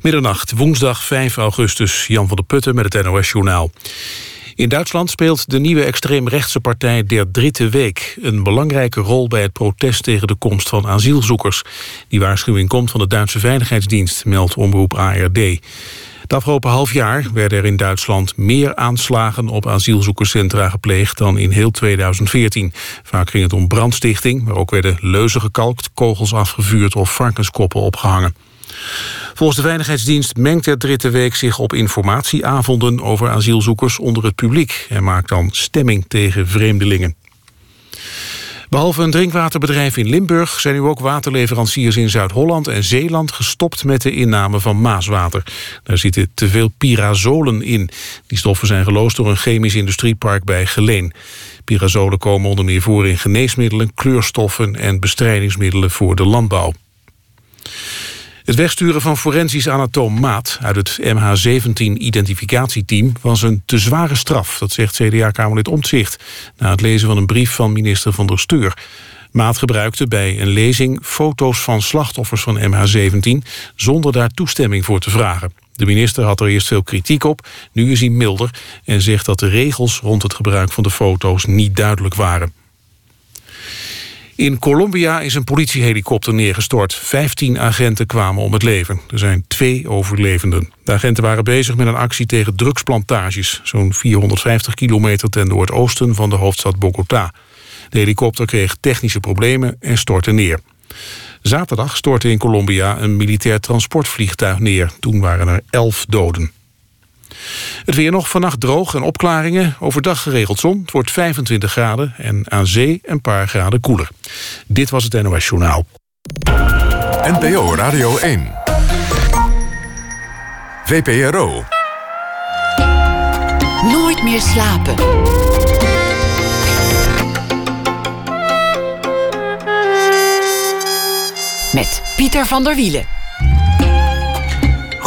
Middernacht, woensdag 5 augustus. Jan van der Putten met het NOS-journaal. In Duitsland speelt de nieuwe extreemrechtse partij Der Dritte Week... een belangrijke rol bij het protest tegen de komst van asielzoekers. Die waarschuwing komt van de Duitse Veiligheidsdienst, meldt omroep ARD. Het afgelopen half jaar werden er in Duitsland meer aanslagen op asielzoekerscentra gepleegd dan in heel 2014. Vaak ging het om brandstichting, maar ook werden leuzen gekalkt, kogels afgevuurd of varkenskoppen opgehangen. Volgens de Veiligheidsdienst mengt het Dritte Week zich op informatieavonden over asielzoekers onder het publiek en maakt dan stemming tegen vreemdelingen. Behalve een drinkwaterbedrijf in Limburg... zijn nu ook waterleveranciers in Zuid-Holland en Zeeland... gestopt met de inname van maaswater. Daar zitten te veel pyrazolen in. Die stoffen zijn geloosd door een chemisch industriepark bij Geleen. Pyrazolen komen onder meer voor in geneesmiddelen... kleurstoffen en bestrijdingsmiddelen voor de landbouw. Het wegsturen van forensisch anatoom Maat uit het MH17-identificatieteam was een te zware straf, dat zegt CDA-kamerlid Omtzigt, na het lezen van een brief van minister van der Steur. Maat gebruikte bij een lezing foto's van slachtoffers van MH17 zonder daar toestemming voor te vragen. De minister had er eerst veel kritiek op, nu is hij milder en zegt dat de regels rond het gebruik van de foto's niet duidelijk waren. In Colombia is een politiehelikopter neergestort. Vijftien agenten kwamen om het leven. Er zijn twee overlevenden. De agenten waren bezig met een actie tegen drugsplantages... zo'n 450 kilometer ten noordoosten van de hoofdstad Bogota. De helikopter kreeg technische problemen en stortte neer. Zaterdag stortte in Colombia een militair transportvliegtuig neer. Toen waren er elf doden. Het weer nog vannacht droog en opklaringen. Overdag geregeld zon. Het wordt 25 graden en aan zee een paar graden koeler. Dit was het NOS Journaal. NPO Radio 1. VPRO. Nooit meer slapen. Met Pieter van der Wielen.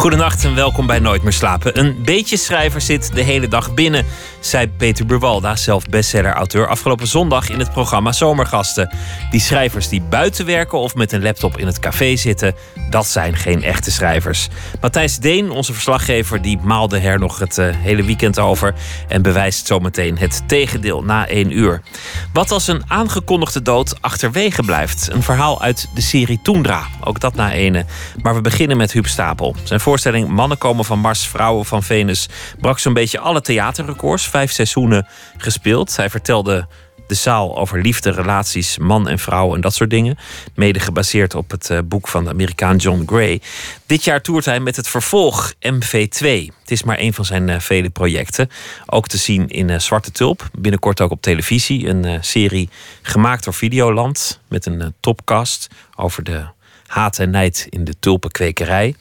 Goedenacht en welkom bij Nooit meer slapen. Een beetje schrijver zit de hele dag binnen, zei Peter Burwalda, zelf bestseller-auteur, afgelopen zondag in het programma Zomergasten. Die schrijvers die buiten werken of met een laptop in het café zitten, dat zijn geen echte schrijvers. Matthijs Deen, onze verslaggever, die maalde er nog het uh, hele weekend over en bewijst zometeen het tegendeel na één uur. Wat als een aangekondigde dood achterwege blijft? Een verhaal uit de serie Toendra, ook dat na ene. Maar we beginnen met Huub Stapel. Zijn voorstelling Mannen komen van Mars, Vrouwen van Venus brak zo'n beetje alle theaterrecords. Vijf seizoenen gespeeld. Hij vertelde de zaal over liefde, relaties, man en vrouw en dat soort dingen. Mede gebaseerd op het eh, boek van de Amerikaan John Gray. Dit jaar toert hij met het vervolg MV2. Het is maar een van zijn uh, vele projecten. Ook te zien in uh, Zwarte Tulp. Binnenkort ook op televisie. Een serie gemaakt door Videoland. Met een topcast over de haat en nijd in de tulpenkwekerij.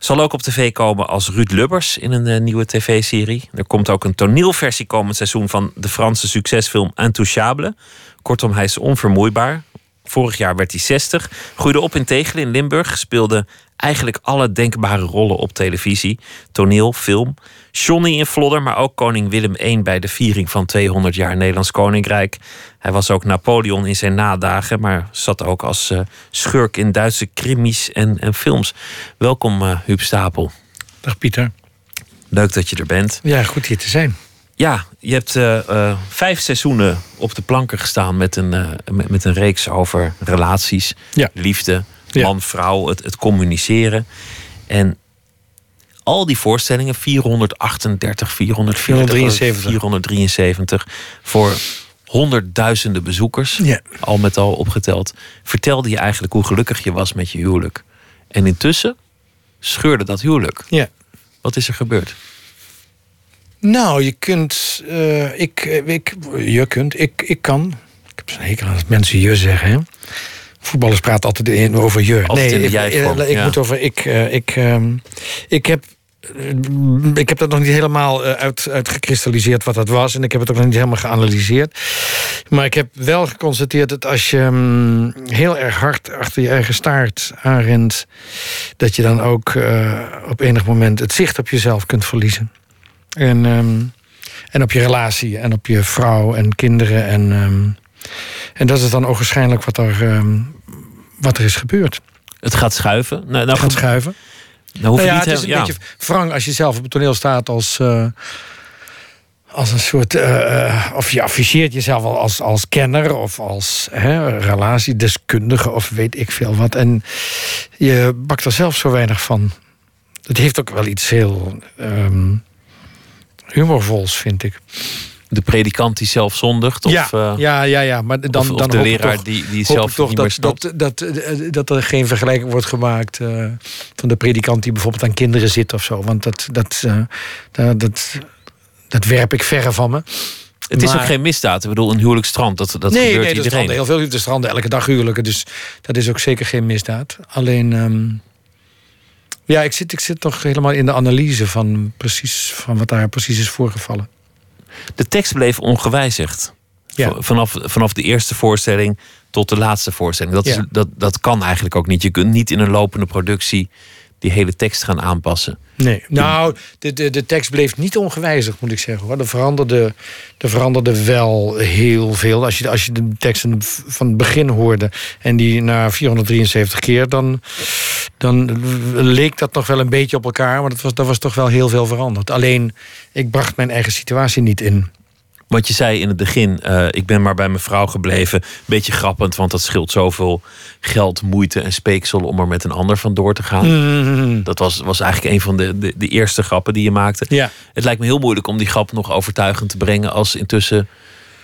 Zal ook op tv komen als Ruud Lubbers in een uh, nieuwe tv-serie. Er komt ook een toneelversie komend seizoen van de Franse succesfilm Intouchable. Kortom, hij is onvermoeibaar. Vorig jaar werd hij 60. Groeide op in Tegelen in Limburg. Speelde eigenlijk alle denkbare rollen op televisie. Toneel, film. Johnny in Vlodder, maar ook koning Willem I bij de viering van 200 jaar Nederlands Koninkrijk. Hij was ook Napoleon in zijn nadagen, maar zat ook als uh, schurk in Duitse krimis en, en films. Welkom, uh, Huub Stapel. Dag Pieter. Leuk dat je er bent. Ja, goed hier te zijn. Ja, je hebt uh, vijf seizoenen op de planken gestaan met een, met, met, een reeks over relaties, ja. liefde, man, vrouw, het, het communiceren. En al die voorstellingen, 438, 440, 473, voor honderdduizenden bezoekers, ja. al met al opgeteld, vertelde je eigenlijk hoe gelukkig je was met je huwelijk. En intussen scheurde dat huwelijk. Ja. Wat is er gebeurd? Nou, je kunt, uh, ik, ik, je kunt, ik, ik kan. Ik heb zo'n hekel aan dat mensen je zeggen. Hè? Voetballers praten altijd over je. Altijd nee, ik, ik, ik ja. moet over ik. Uh, ik, um, ik heb ik heb dat nog niet helemaal uit, uitgekristalliseerd wat dat was. En ik heb het ook nog niet helemaal geanalyseerd. Maar ik heb wel geconstateerd dat als je um, heel erg hard achter je eigen staart aanrent... dat je dan ook op enig moment het zicht op jezelf kunt verliezen. En, um, en op je relatie en op je vrouw en kinderen. En, um, en dat is dan ogenschijnlijk wat er, wat er is gebeurd. Het gaat schuiven. Nou, nou het gaat schuiven. Nou, hoef Nou je ja, niet het is een beetje wrang als je zelf op het toneel staat als, eh, als een soort. eh, of je afficheert jezelf al als, als kenner of als hè, relatiedeskundige of weet ik veel wat. En je bakt er zelf zo weinig van. Het heeft ook wel iets heel ehm, humorvols, vind ik. de predikant die zelf zondigt? Of, ja, eh, ja, ja, ja, maar dan, of, of dan de leraar toch- die, zelf toch dat, dat, dat, eh, dat er geen vergelijking wordt gemaakt eh, van de predikant die bijvoorbeeld aan kinderen zit of zo. Want dat, dat, dat, dat, dat werp ik verre van me. het is ook geen misdaad. Ik bedoel, een huwelijksstrand, dat, dat nee, gebeurt nee, er iedereen. heel veel stranden elke dag huwelijken. Dus dat is ook zeker geen misdaad. Alleen, ehm, ja, ik zit, ik zit toch helemaal in de analyse van, precies, van wat daar precies is voorgevallen. De tekst bleef ongewijzigd. Ja. Vanaf, vanaf de eerste voorstelling tot de laatste voorstelling. Dat, is, dat, dat kan eigenlijk ook niet. Je kunt niet in een lopende productie die hele tekst gaan aanpassen. Nee. Nou, de, de, de tekst bleef niet ongewijzigd, moet ik zeggen. Hoor. Er, veranderde, er veranderde wel heel veel. Als je, als je de teksten van het begin hoorde en die na 473 keer, dan, dan leek dat nog wel een beetje op elkaar. Maar dat was, dat was toch wel heel veel veranderd. Alleen, ik bracht mijn eigen situatie niet in. Want je zei in het begin, eh, ik ben maar bij mijn vrouw gebleven. Beetje grappend, want dat scheelt zoveel geld, moeite en speeksel om er met een ander van door te gaan. Mm. Dat was, was eigenlijk een van de, de, de eerste grappen die je maakte. Ja. Het lijkt me heel moeilijk om die grap nog overtuigend te brengen als intussen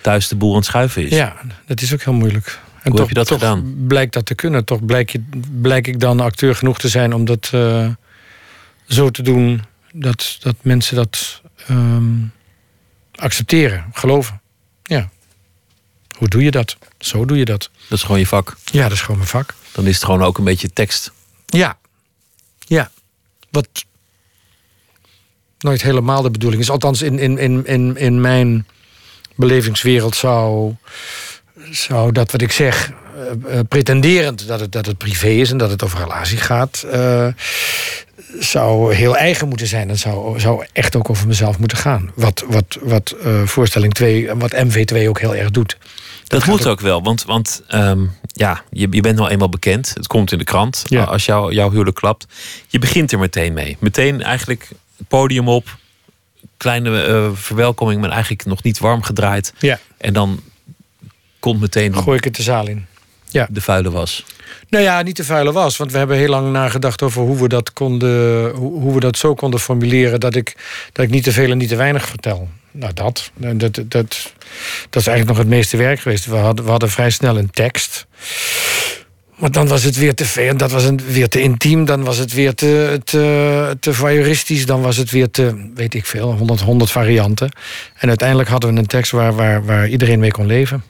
thuis de boel aan het schuiven is. Ja, dat is ook heel moeilijk. En Hoe heb je dat toch gedaan? Blijkt dat te kunnen. Toch blijk, je, blijk ik dan acteur genoeg te zijn om dat eh, zo te doen dat, dat mensen dat ehm, accepteren, geloven. Ja. Hoe doe je dat? Zo doe je dat. Dat is gewoon je vak. Ja, dat is gewoon mijn vak. Dan is het gewoon ook een beetje tekst. Ja. Ja. Wat nooit helemaal de bedoeling is. Althans, in, in, in, in, in mijn belevingswereld zou, zou dat wat ik zeg... eh, eh, pretenderend dat het, dat het privé is en dat het over relatie gaat... eh, zou heel eigen moeten zijn. Dat zou, zou echt ook over mezelf moeten gaan. Wat, wat, wat voorstelling 2 en wat MV2 ook heel erg doet. Dat, moet ook wel, want, want ehm, ja, je, je bent nou eenmaal bekend. Het komt in de krant Ja. als jou, jouw huwelijk klapt. Je begint er meteen mee. Meteen eigenlijk het podium op. Kleine verwelkoming, maar eigenlijk nog niet warm gedraaid. Ja, En dan komt meteen gooi ik het de zaal in. Ja. de vuile was. Nou ja, niet de vuile was. Want we hebben heel lang nagedacht over hoe we dat, konden, hoe, we dat zo konden formuleren... Dat ik, dat ik niet te veel en niet te weinig vertel. Nou, dat. Dat, dat, dat, dat is eigenlijk nog het meeste werk geweest. We hadden, we hadden vrij snel een tekst. Maar dan was het weer te veel. Dat was een, weer te intiem. Dan was het weer te, te, te voyeuristisch. Dan was het weer te, weet ik veel, 100, 100 varianten. En uiteindelijk hadden we een tekst waar, waar, waar iedereen mee kon leven.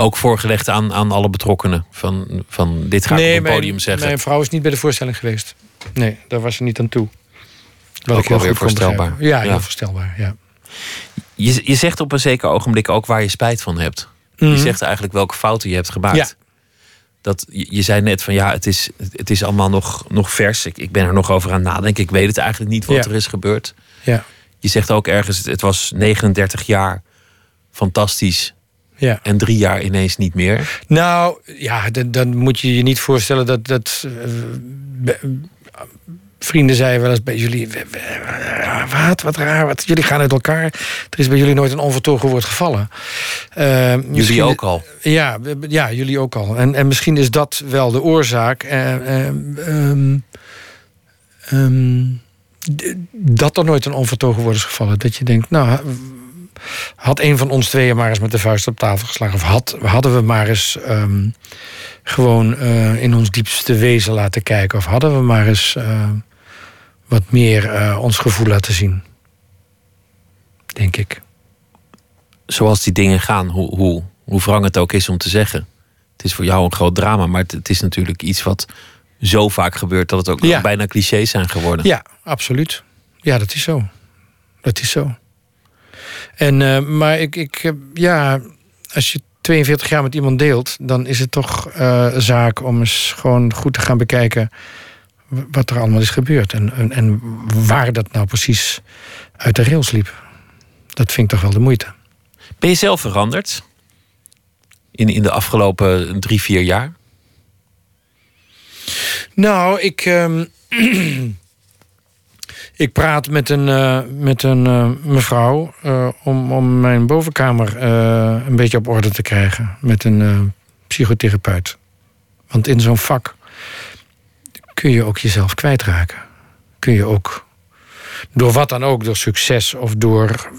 Ook voorgelegd aan, aan alle betrokkenen. Van, van dit ga ik op een mijn, podium zeggen. Mijn vrouw is niet bij de voorstelling geweest. Nee, daar was ze niet aan toe. Wat Ook ik heel weer voorstelbaar. Ja, Ja. heel voorstelbaar. Ja. Je, je zegt op een zeker ogenblik ook waar je spijt van hebt. Je Mhm. zegt eigenlijk welke fouten je hebt gemaakt. Ja. Dat, je, je zei net van ja, het is, het is allemaal nog, nog vers. Ik, ik ben er nog over aan het nadenken. Ik weet het eigenlijk niet wat Ja. er is gebeurd. Ja. Je zegt ook ergens, het, het was 39 jaar fantastisch. Ja. En drie jaar ineens niet meer. Nou, ja, dan, dan moet je je niet voorstellen dat... dat eh, vrienden zeiden wel eens bij jullie... Wat, wat raar, wat, jullie gaan uit elkaar. Er is bij jullie nooit een onvertogen woord gevallen. Eh, Jullie ook al. Ja, ja, jullie ook al. En, en misschien is dat wel de oorzaak. d- dat er nooit een onvertogen woord is gevallen. Dat je denkt, nou, had een van ons tweeën maar eens met de vuist op tafel geslagen. Of had, hadden we maar eens ehm, gewoon eh, in ons diepste wezen laten kijken. Of hadden we maar eens eh, wat meer eh, ons gevoel laten zien. Denk ik. Zoals die dingen gaan, hoe, hoe, hoe wrang het ook is om te zeggen. Het is voor jou een groot drama, maar het, het is natuurlijk iets wat zo vaak gebeurt dat het ook Ja. bijna clichés zijn geworden. Ja, absoluut. Ja, dat is zo. Dat is zo. En, eh, maar ik, ik, ja, als je 42 jaar met iemand deelt, dan is het toch eh, zaak om eens gewoon goed te gaan bekijken wat er allemaal is gebeurd. En, en, en waar dat nou precies uit de rails liep. Dat vind ik toch wel de moeite. Ben je zelf veranderd? In, in de afgelopen drie, vier jaar? Nou, ik, ehm, ik praat met een, eh, met een eh, mevrouw eh, om, om mijn bovenkamer een beetje op orde te krijgen. Met een psychotherapeut. Want in zo'n vak kun je ook jezelf kwijtraken. Kun je ook door wat dan ook, door succes of door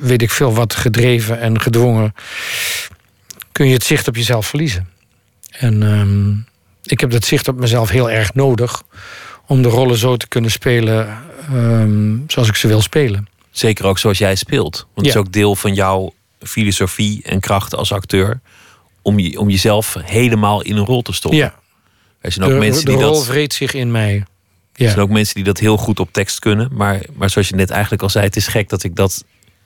weet ik veel wat gedreven en gedwongen, kun je het zicht op jezelf verliezen. En ehm, ik heb dat zicht op mezelf heel erg nodig om de rollen zo te kunnen spelen ehm, zoals ik ze wil spelen. Zeker ook zoals jij speelt. Want het is ook deel van jouw filosofie en kracht als acteur. Om, je, om jezelf helemaal in een rol te stoppen. Ja, Er zijn ook de, mensen de die rol dat. vreet zich in mij. Er Ja. zijn ook mensen die dat heel goed op tekst kunnen. Maar, maar zoals je net eigenlijk al zei, het is gek dat ik dat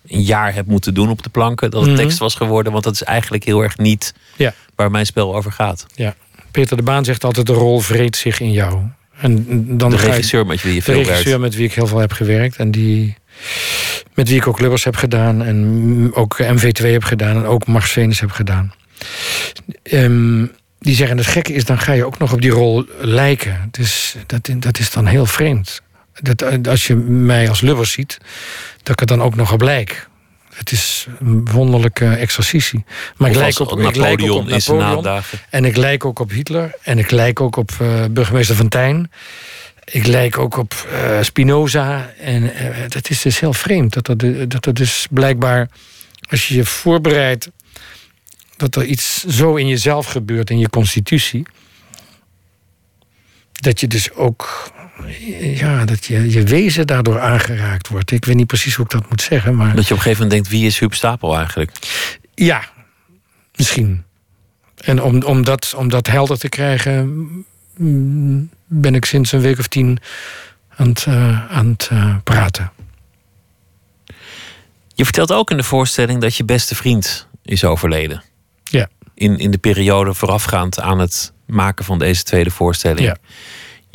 een jaar heb moeten doen op de planken. Dat het Mhm. tekst was geworden. Want dat is eigenlijk heel erg niet Ja. waar mijn spel over gaat. ja. Peter de Baan zegt altijd: de rol vreet zich in jou. En dan De ik- regisseur met wie je de veel regisseur werkt. met wie ik heel veel heb gewerkt. En die, met wie ik ook Lubbers heb gedaan. En ook MV2 heb gedaan. En ook Mars Venus heb gedaan. Ehm, die zeggen, het gekke is, dan ga je ook nog op die rol lijken. Dus dat, dat is dan heel vreemd. Dat, als je mij als Lubbers ziet, dat ik er dan ook nog op lijk. Het is een wonderlijke exercitie. Maar ik Of lijk, als op, ik lijk ook Napoleon op in zijn Napoleon. nadagen. En ik lijk ook op Hitler. En ik lijk ook op eh, burgemeester Van Tijn. Ik lijk ook op eh, Spinoza. En eh, dat is dus heel vreemd. Dat dat, dat dat dus blijkbaar, als je je voorbereidt... dat er iets zo in jezelf gebeurt, in je constitutie... dat je dus ook... Ja, dat je, je wezen daardoor aangeraakt wordt. Ik weet niet precies hoe ik dat moet zeggen, maar... Dat je op een gegeven moment denkt, wie is Huub Stapel eigenlijk? Ja, misschien. En om, om, dat, om dat helder te krijgen, mm, ben ik sinds een week of tien aan het, eh, aan het eh, praten. Je vertelt ook in de voorstelling dat je beste vriend is overleden. Ja. In, in de periode voorafgaand aan het maken van deze tweede voorstelling. Ja.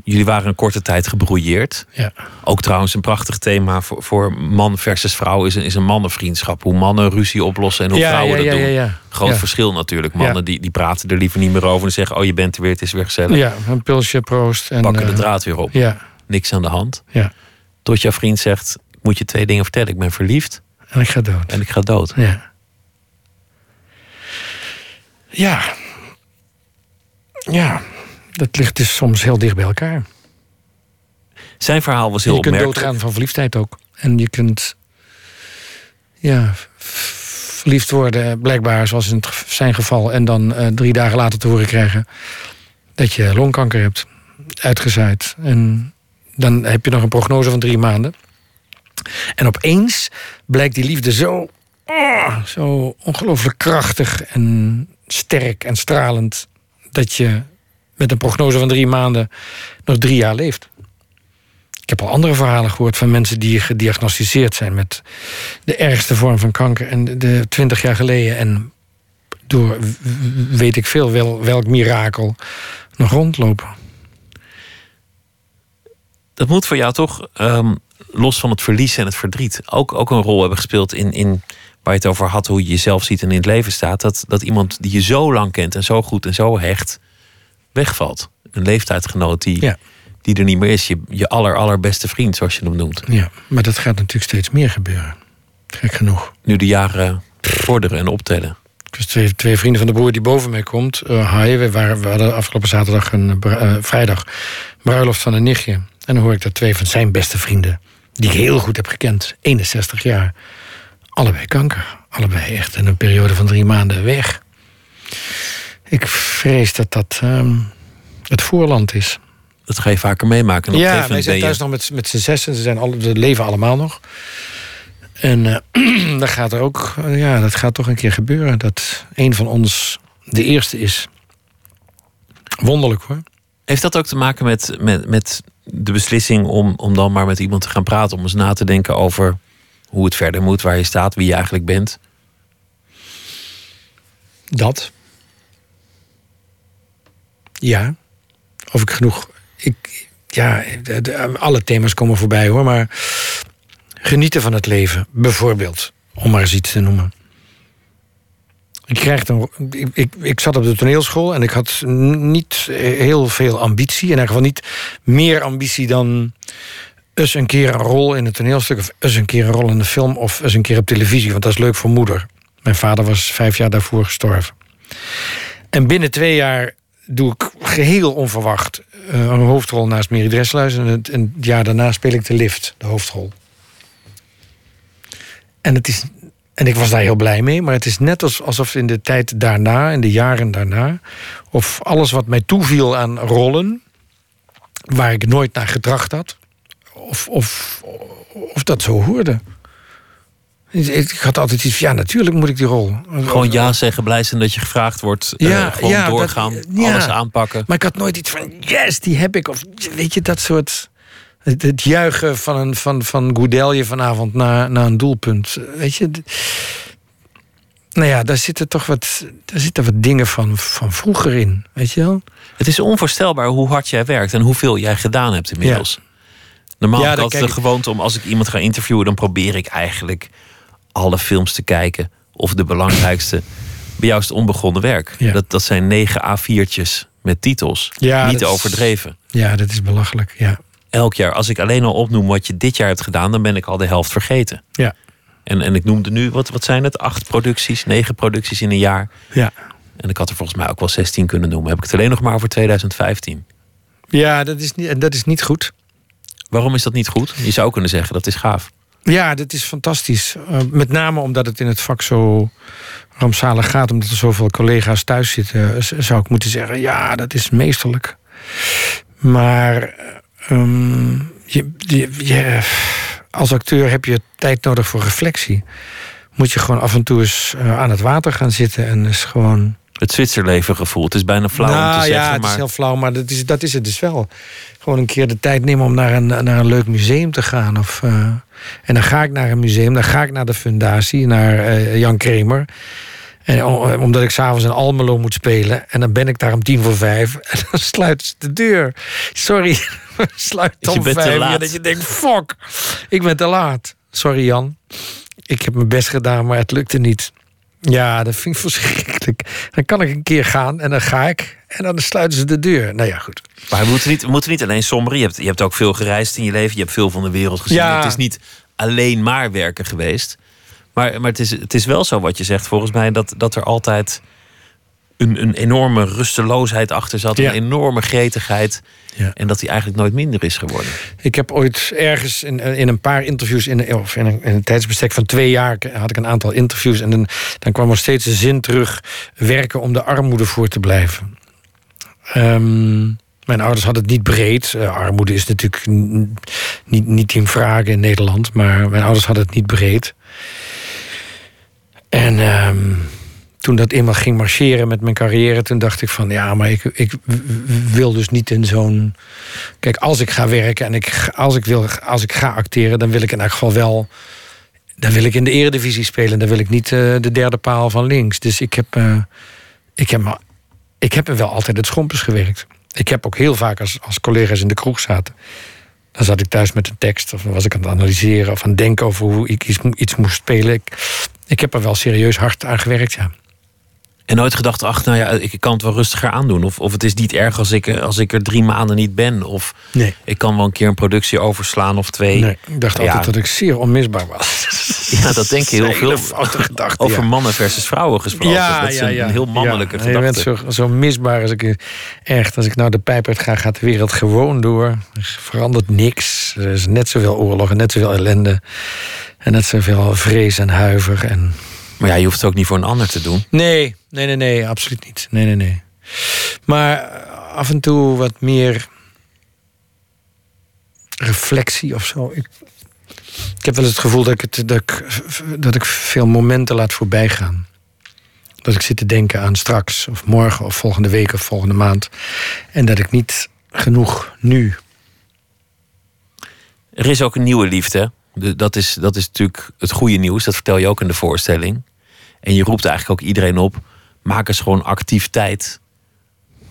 Jullie waren een korte tijd gebrouilleerd. Ja. Ook trouwens een prachtig thema voor, voor man versus vrouw is een, is een mannenvriendschap. Hoe mannen ruzie oplossen en hoe Ja, vrouwen ja, dat doen. Groot verschil natuurlijk. Mannen die, die praten er liever niet meer over en zeggen... oh, je bent er weer, het is weer gezellig. Ja, een pilsje, proost. En, Pakken de eh, draad weer op. Ja, Niks aan de hand. ja. Tot jouw vriend zegt, ik moet je twee dingen vertellen. Ik ben verliefd En ik ga dood. en ik ga dood. Ja. Ja. Ja. Dat ligt dus soms heel dicht bij elkaar. Zijn verhaal was En heel je kunt doodgaan van verliefdheid ook. En je kunt ja, verliefd worden, blijkbaar zoals in zijn geval... en dan eh, drie dagen later te horen krijgen dat je longkanker hebt. Uitgezaaid. En dan heb je nog een prognose van drie maanden. En opeens blijkt die liefde zo, zo ongelooflijk krachtig en sterk en stralend... dat je met een prognose van drie maanden nog drie jaar leeft. Ik heb al andere verhalen gehoord van mensen die gediagnosticeerd zijn met de ergste vorm van kanker. En de twintig jaar geleden en door weet ik veel wel, welk mirakel nog rondlopen. Dat moet voor jou toch, ehm, los van het verlies en het verdriet, ook, ook een rol hebben gespeeld in, in waar je het over had, hoe je jezelf ziet en in het leven staat. Dat, dat iemand die je zo lang kent en zo goed en zo hecht, wegvalt. Een leeftijdsgenoot die, Ja. die er niet meer is. Je, je aller, allerbeste vriend, zoals je hem noemt. Ja, maar dat gaat natuurlijk steeds meer gebeuren. Gek genoeg. Nu de jaren vorderen en optellen. Was twee, twee vrienden van de broer die boven mij komt. Uh, Hai, we, waren, we hadden afgelopen zaterdag een bru- eh, vrijdag bruiloft van een nichtje. En dan hoor ik dat twee van zijn beste vrienden, die ik heel goed heb gekend, 61 jaar, allebei kanker. Allebei echt in een periode van drie maanden weg. Ik vrees dat dat ehm, het voorland is. Dat ga je vaker meemaken. Op Ja, wij zijn je- thuis nog met, met z'n zessen. Ze zijn alle, ze leven allemaal nog. En eh dat gaat er ook, eh, ja, dat gaat toch een keer gebeuren. Dat een van ons de eerste is. Wonderlijk hoor. Heeft dat ook te maken met, met, met de beslissing om, om dan maar met iemand te gaan praten? Om eens na te denken over hoe het verder moet, waar je staat, wie je eigenlijk bent? Dat. Ja. Of ik genoeg. Ik, ja, de- de- alle thema's komen voorbij hoor. Maar genieten van het leven, bijvoorbeeld. Om maar eens iets te noemen. Ik, krijg ik, ik, ik zat op de toneelschool en ik had niet heel veel ambitie. In ieder geval niet meer ambitie dan eens een keer een rol in een toneelstuk... of eens een keer een rol in een film of eens een keer op televisie. Want dat is leuk voor moeder. Mijn vader was vijf jaar daarvoor gestorven. En binnen twee jaar doe ik geheel onverwacht uh, een hoofdrol naast Mary Dressluis. En het, en jaar daarna speel ik de lift, de hoofdrol. En, het is, en ik was daar heel blij mee, maar het is net alsof in de tijd daarna, in de jaren daarna, of alles wat mij toeviel aan rollen, waar ik nooit naar gedracht had, of, of, of dat zo hoorde. Ik had altijd iets van, ja, natuurlijk moet ik die rol. Gewoon ja zeggen, blij zijn dat je gevraagd wordt. Eh, gewoon ja, doorgaan, ja, alles aanpakken. Maar ik had nooit iets van, yes, die heb ik. Of weet je, dat soort... Het, het juichen van, een, van, van Goudelje vanavond naar, naar een doelpunt. Weet je... Nou ja, daar zitten toch wat, daar zitten wat dingen van, van vroeger in. Weet je wel? Het is onvoorstelbaar hoe hard jij werkt en hoeveel jij gedaan hebt inmiddels. Normaal ja, ik altijd de gewoonte om als ik iemand ga interviewen, dan probeer ik eigenlijk alle films te kijken. Of de belangrijkste. Bij jou is het onbegonnen werk. Dat, dat zijn negen A4'tjes met titels. Ja, Niet overdreven. ja, dat is belachelijk. Ja. Elk jaar. Als ik alleen al opnoem wat je dit jaar hebt gedaan, dan ben ik al de helft vergeten. Ja. En, en ik noemde nu, wat, wat zijn het? Acht producties, negen producties in een jaar. Ja. En ik had er volgens mij ook wel 16 kunnen noemen. Heb ik het alleen nog maar over 2015. Ja, dat is niet, dat is niet goed. Waarom is dat niet goed? Je zou kunnen zeggen dat is gaaf. Ja, dat is fantastisch. Uh, met name omdat het in het vak zo rampzalig gaat, omdat er zoveel collega's thuis zitten, zou ik moeten zeggen: ja, dat is meesterlijk. Maar um, je, je, als acteur heb je tijd nodig voor reflectie. Moet je gewoon af en toe eens uh, aan het water gaan zitten en eens gewoon. Het Zwitserleven gevoel. Het is bijna flauw nou, om te ja, zeggen. Ja, het is heel flauw, maar dat is, dat is het dus wel. Gewoon een keer de tijd nemen om naar een, naar een leuk museum te gaan. Of, uh, en dan ga ik naar een museum, dan ga ik naar de fundatie, naar uh, Jan Kremer. En omdat ik s'avonds in Almelo moet spelen. En dan ben ik daar om tien voor vijf. En dan sluit ze de deur. Sorry, sluit om vijf. Dat je denkt, fuck, ik ben te laat. Sorry Jan. Ik heb mijn best gedaan, maar het lukte niet. Ja, dat vind ik verschrikkelijk. Dan kan ik een keer gaan en dan ga ik. En dan sluiten ze de deur. Nou ja, goed. Maar we moeten niet, we moeten niet alleen somberen. Je hebt, je hebt ook veel gereisd in je leven. Je hebt veel van de wereld gezien. Ja. Het is niet alleen maar werken geweest. Maar, maar het, is, het is wel zo wat je zegt, volgens mij, dat, dat er altijd een, een enorme rusteloosheid achter zat. Een enorme gretigheid. Ja. En dat die eigenlijk nooit minder is geworden. Ik heb ooit ergens in, in een paar interviews, in, of in, een, in een tijdsbestek van twee jaar, had ik een aantal interviews. En dan, dan kwam er steeds de zin terug: werken om de armoede voor te blijven. Um, mijn ouders hadden het niet breed. Uh, armoede is natuurlijk niet, niet in vragen in Nederland, maar mijn ouders hadden het niet breed. En um, toen dat eenmaal ging marcheren met mijn carrière, toen dacht ik van ja, maar ik, ik wil dus niet in zo'n. Kijk, als ik ga werken en ik, als, ik wil, als ik ga acteren, dan wil ik in elk geval wel. Dan wil ik in de eredivisie spelen. Dan wil ik niet uh, de derde paal van links. Dus ik heb, uh, ik heb, ik heb er wel altijd het schompers gewerkt. Ik heb ook heel vaak als, als collega's in de kroeg zaten. Dan zat ik thuis met een tekst, of was ik aan het analyseren of aan het denken over hoe ik iets, iets moest spelen. Ik, ik heb er wel serieus hard aan gewerkt, ja. En nooit gedacht, ach, nou ja, ik kan het wel rustiger aandoen. Of, of het is niet erg als ik, als ik er drie maanden niet ben. Of nee. ik kan wel een keer een productie overslaan of twee. Nee, ik dacht altijd dat ik zeer onmisbaar was. Ja, dat denk je heel veel. Gedachte, over mannen versus vrouwen gesproken. Ja, dat is een, een heel mannelijke gedachte. Je bent zo, zo misbaar als ik echt. Als ik nou de pijp uit ga, gaat de wereld gewoon door. Er verandert niks. Er is net zoveel oorlog en net zoveel ellende. En net zoveel vrees en huiver. En maar ja, je hoeft het ook niet voor een ander te doen. Nee, nee, nee, nee, absoluut niet. Nee, nee, nee. Maar af en toe wat meer reflectie of zo. Ik, ik heb wel eens het gevoel dat ik, het, dat, ik, dat ik veel momenten laat voorbijgaan. Dat ik zit te denken aan straks, of morgen, of volgende week, of volgende maand. En dat ik niet genoeg nu. Er is ook een nieuwe liefde dat, is, dat is natuurlijk het goede nieuws. Dat vertel je ook in de voorstelling. En je roept eigenlijk ook iedereen op: maak eens gewoon actief tijd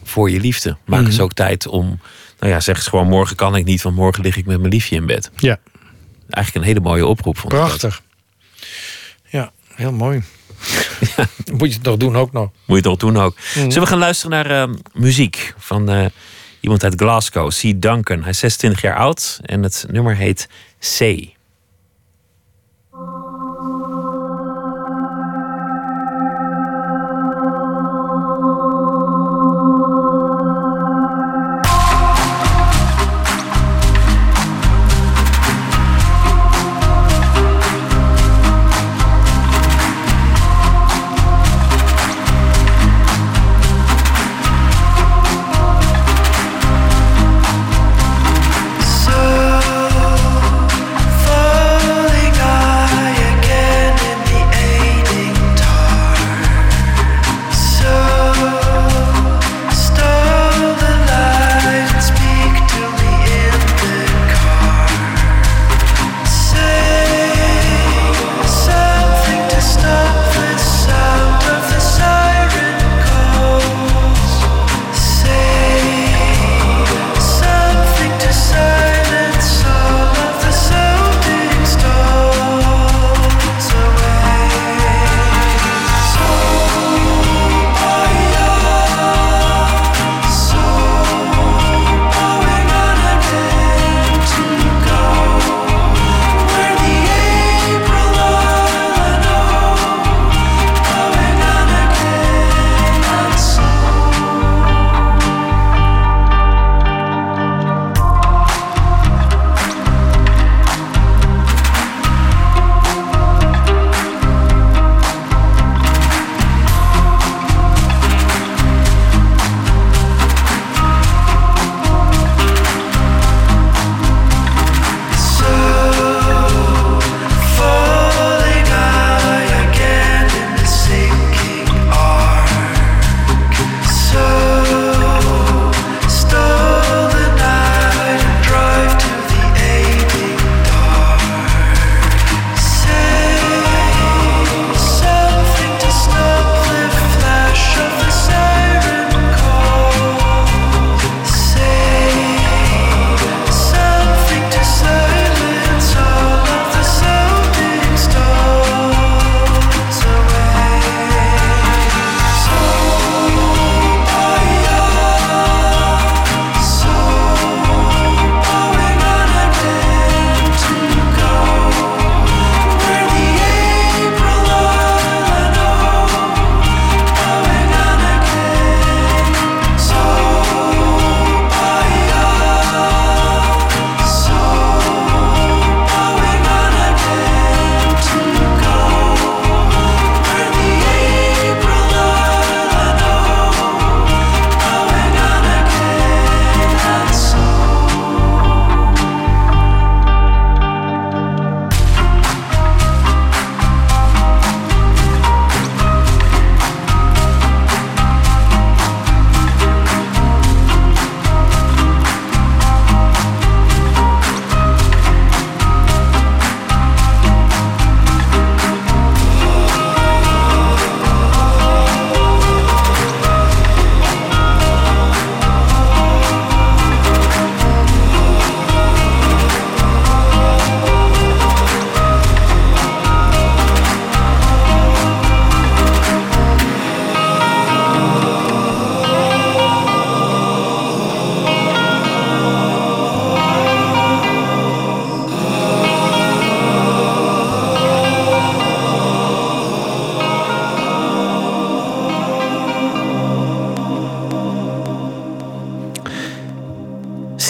voor je liefde. Maak eens mhm. ook tijd om, nou ja, zeg eens gewoon: morgen kan ik niet, want morgen lig ik met mijn liefje in bed. Ja. Eigenlijk een hele mooie oproep. Prachtig. Ja, heel mooi. Moet je het nog doen ook nog. Moet je het nog doen ook. Mhm. Zullen we gaan luisteren naar eh, muziek van eh, iemand uit Glasgow, C. Duncan. Hij is 26 jaar oud en het nummer heet C.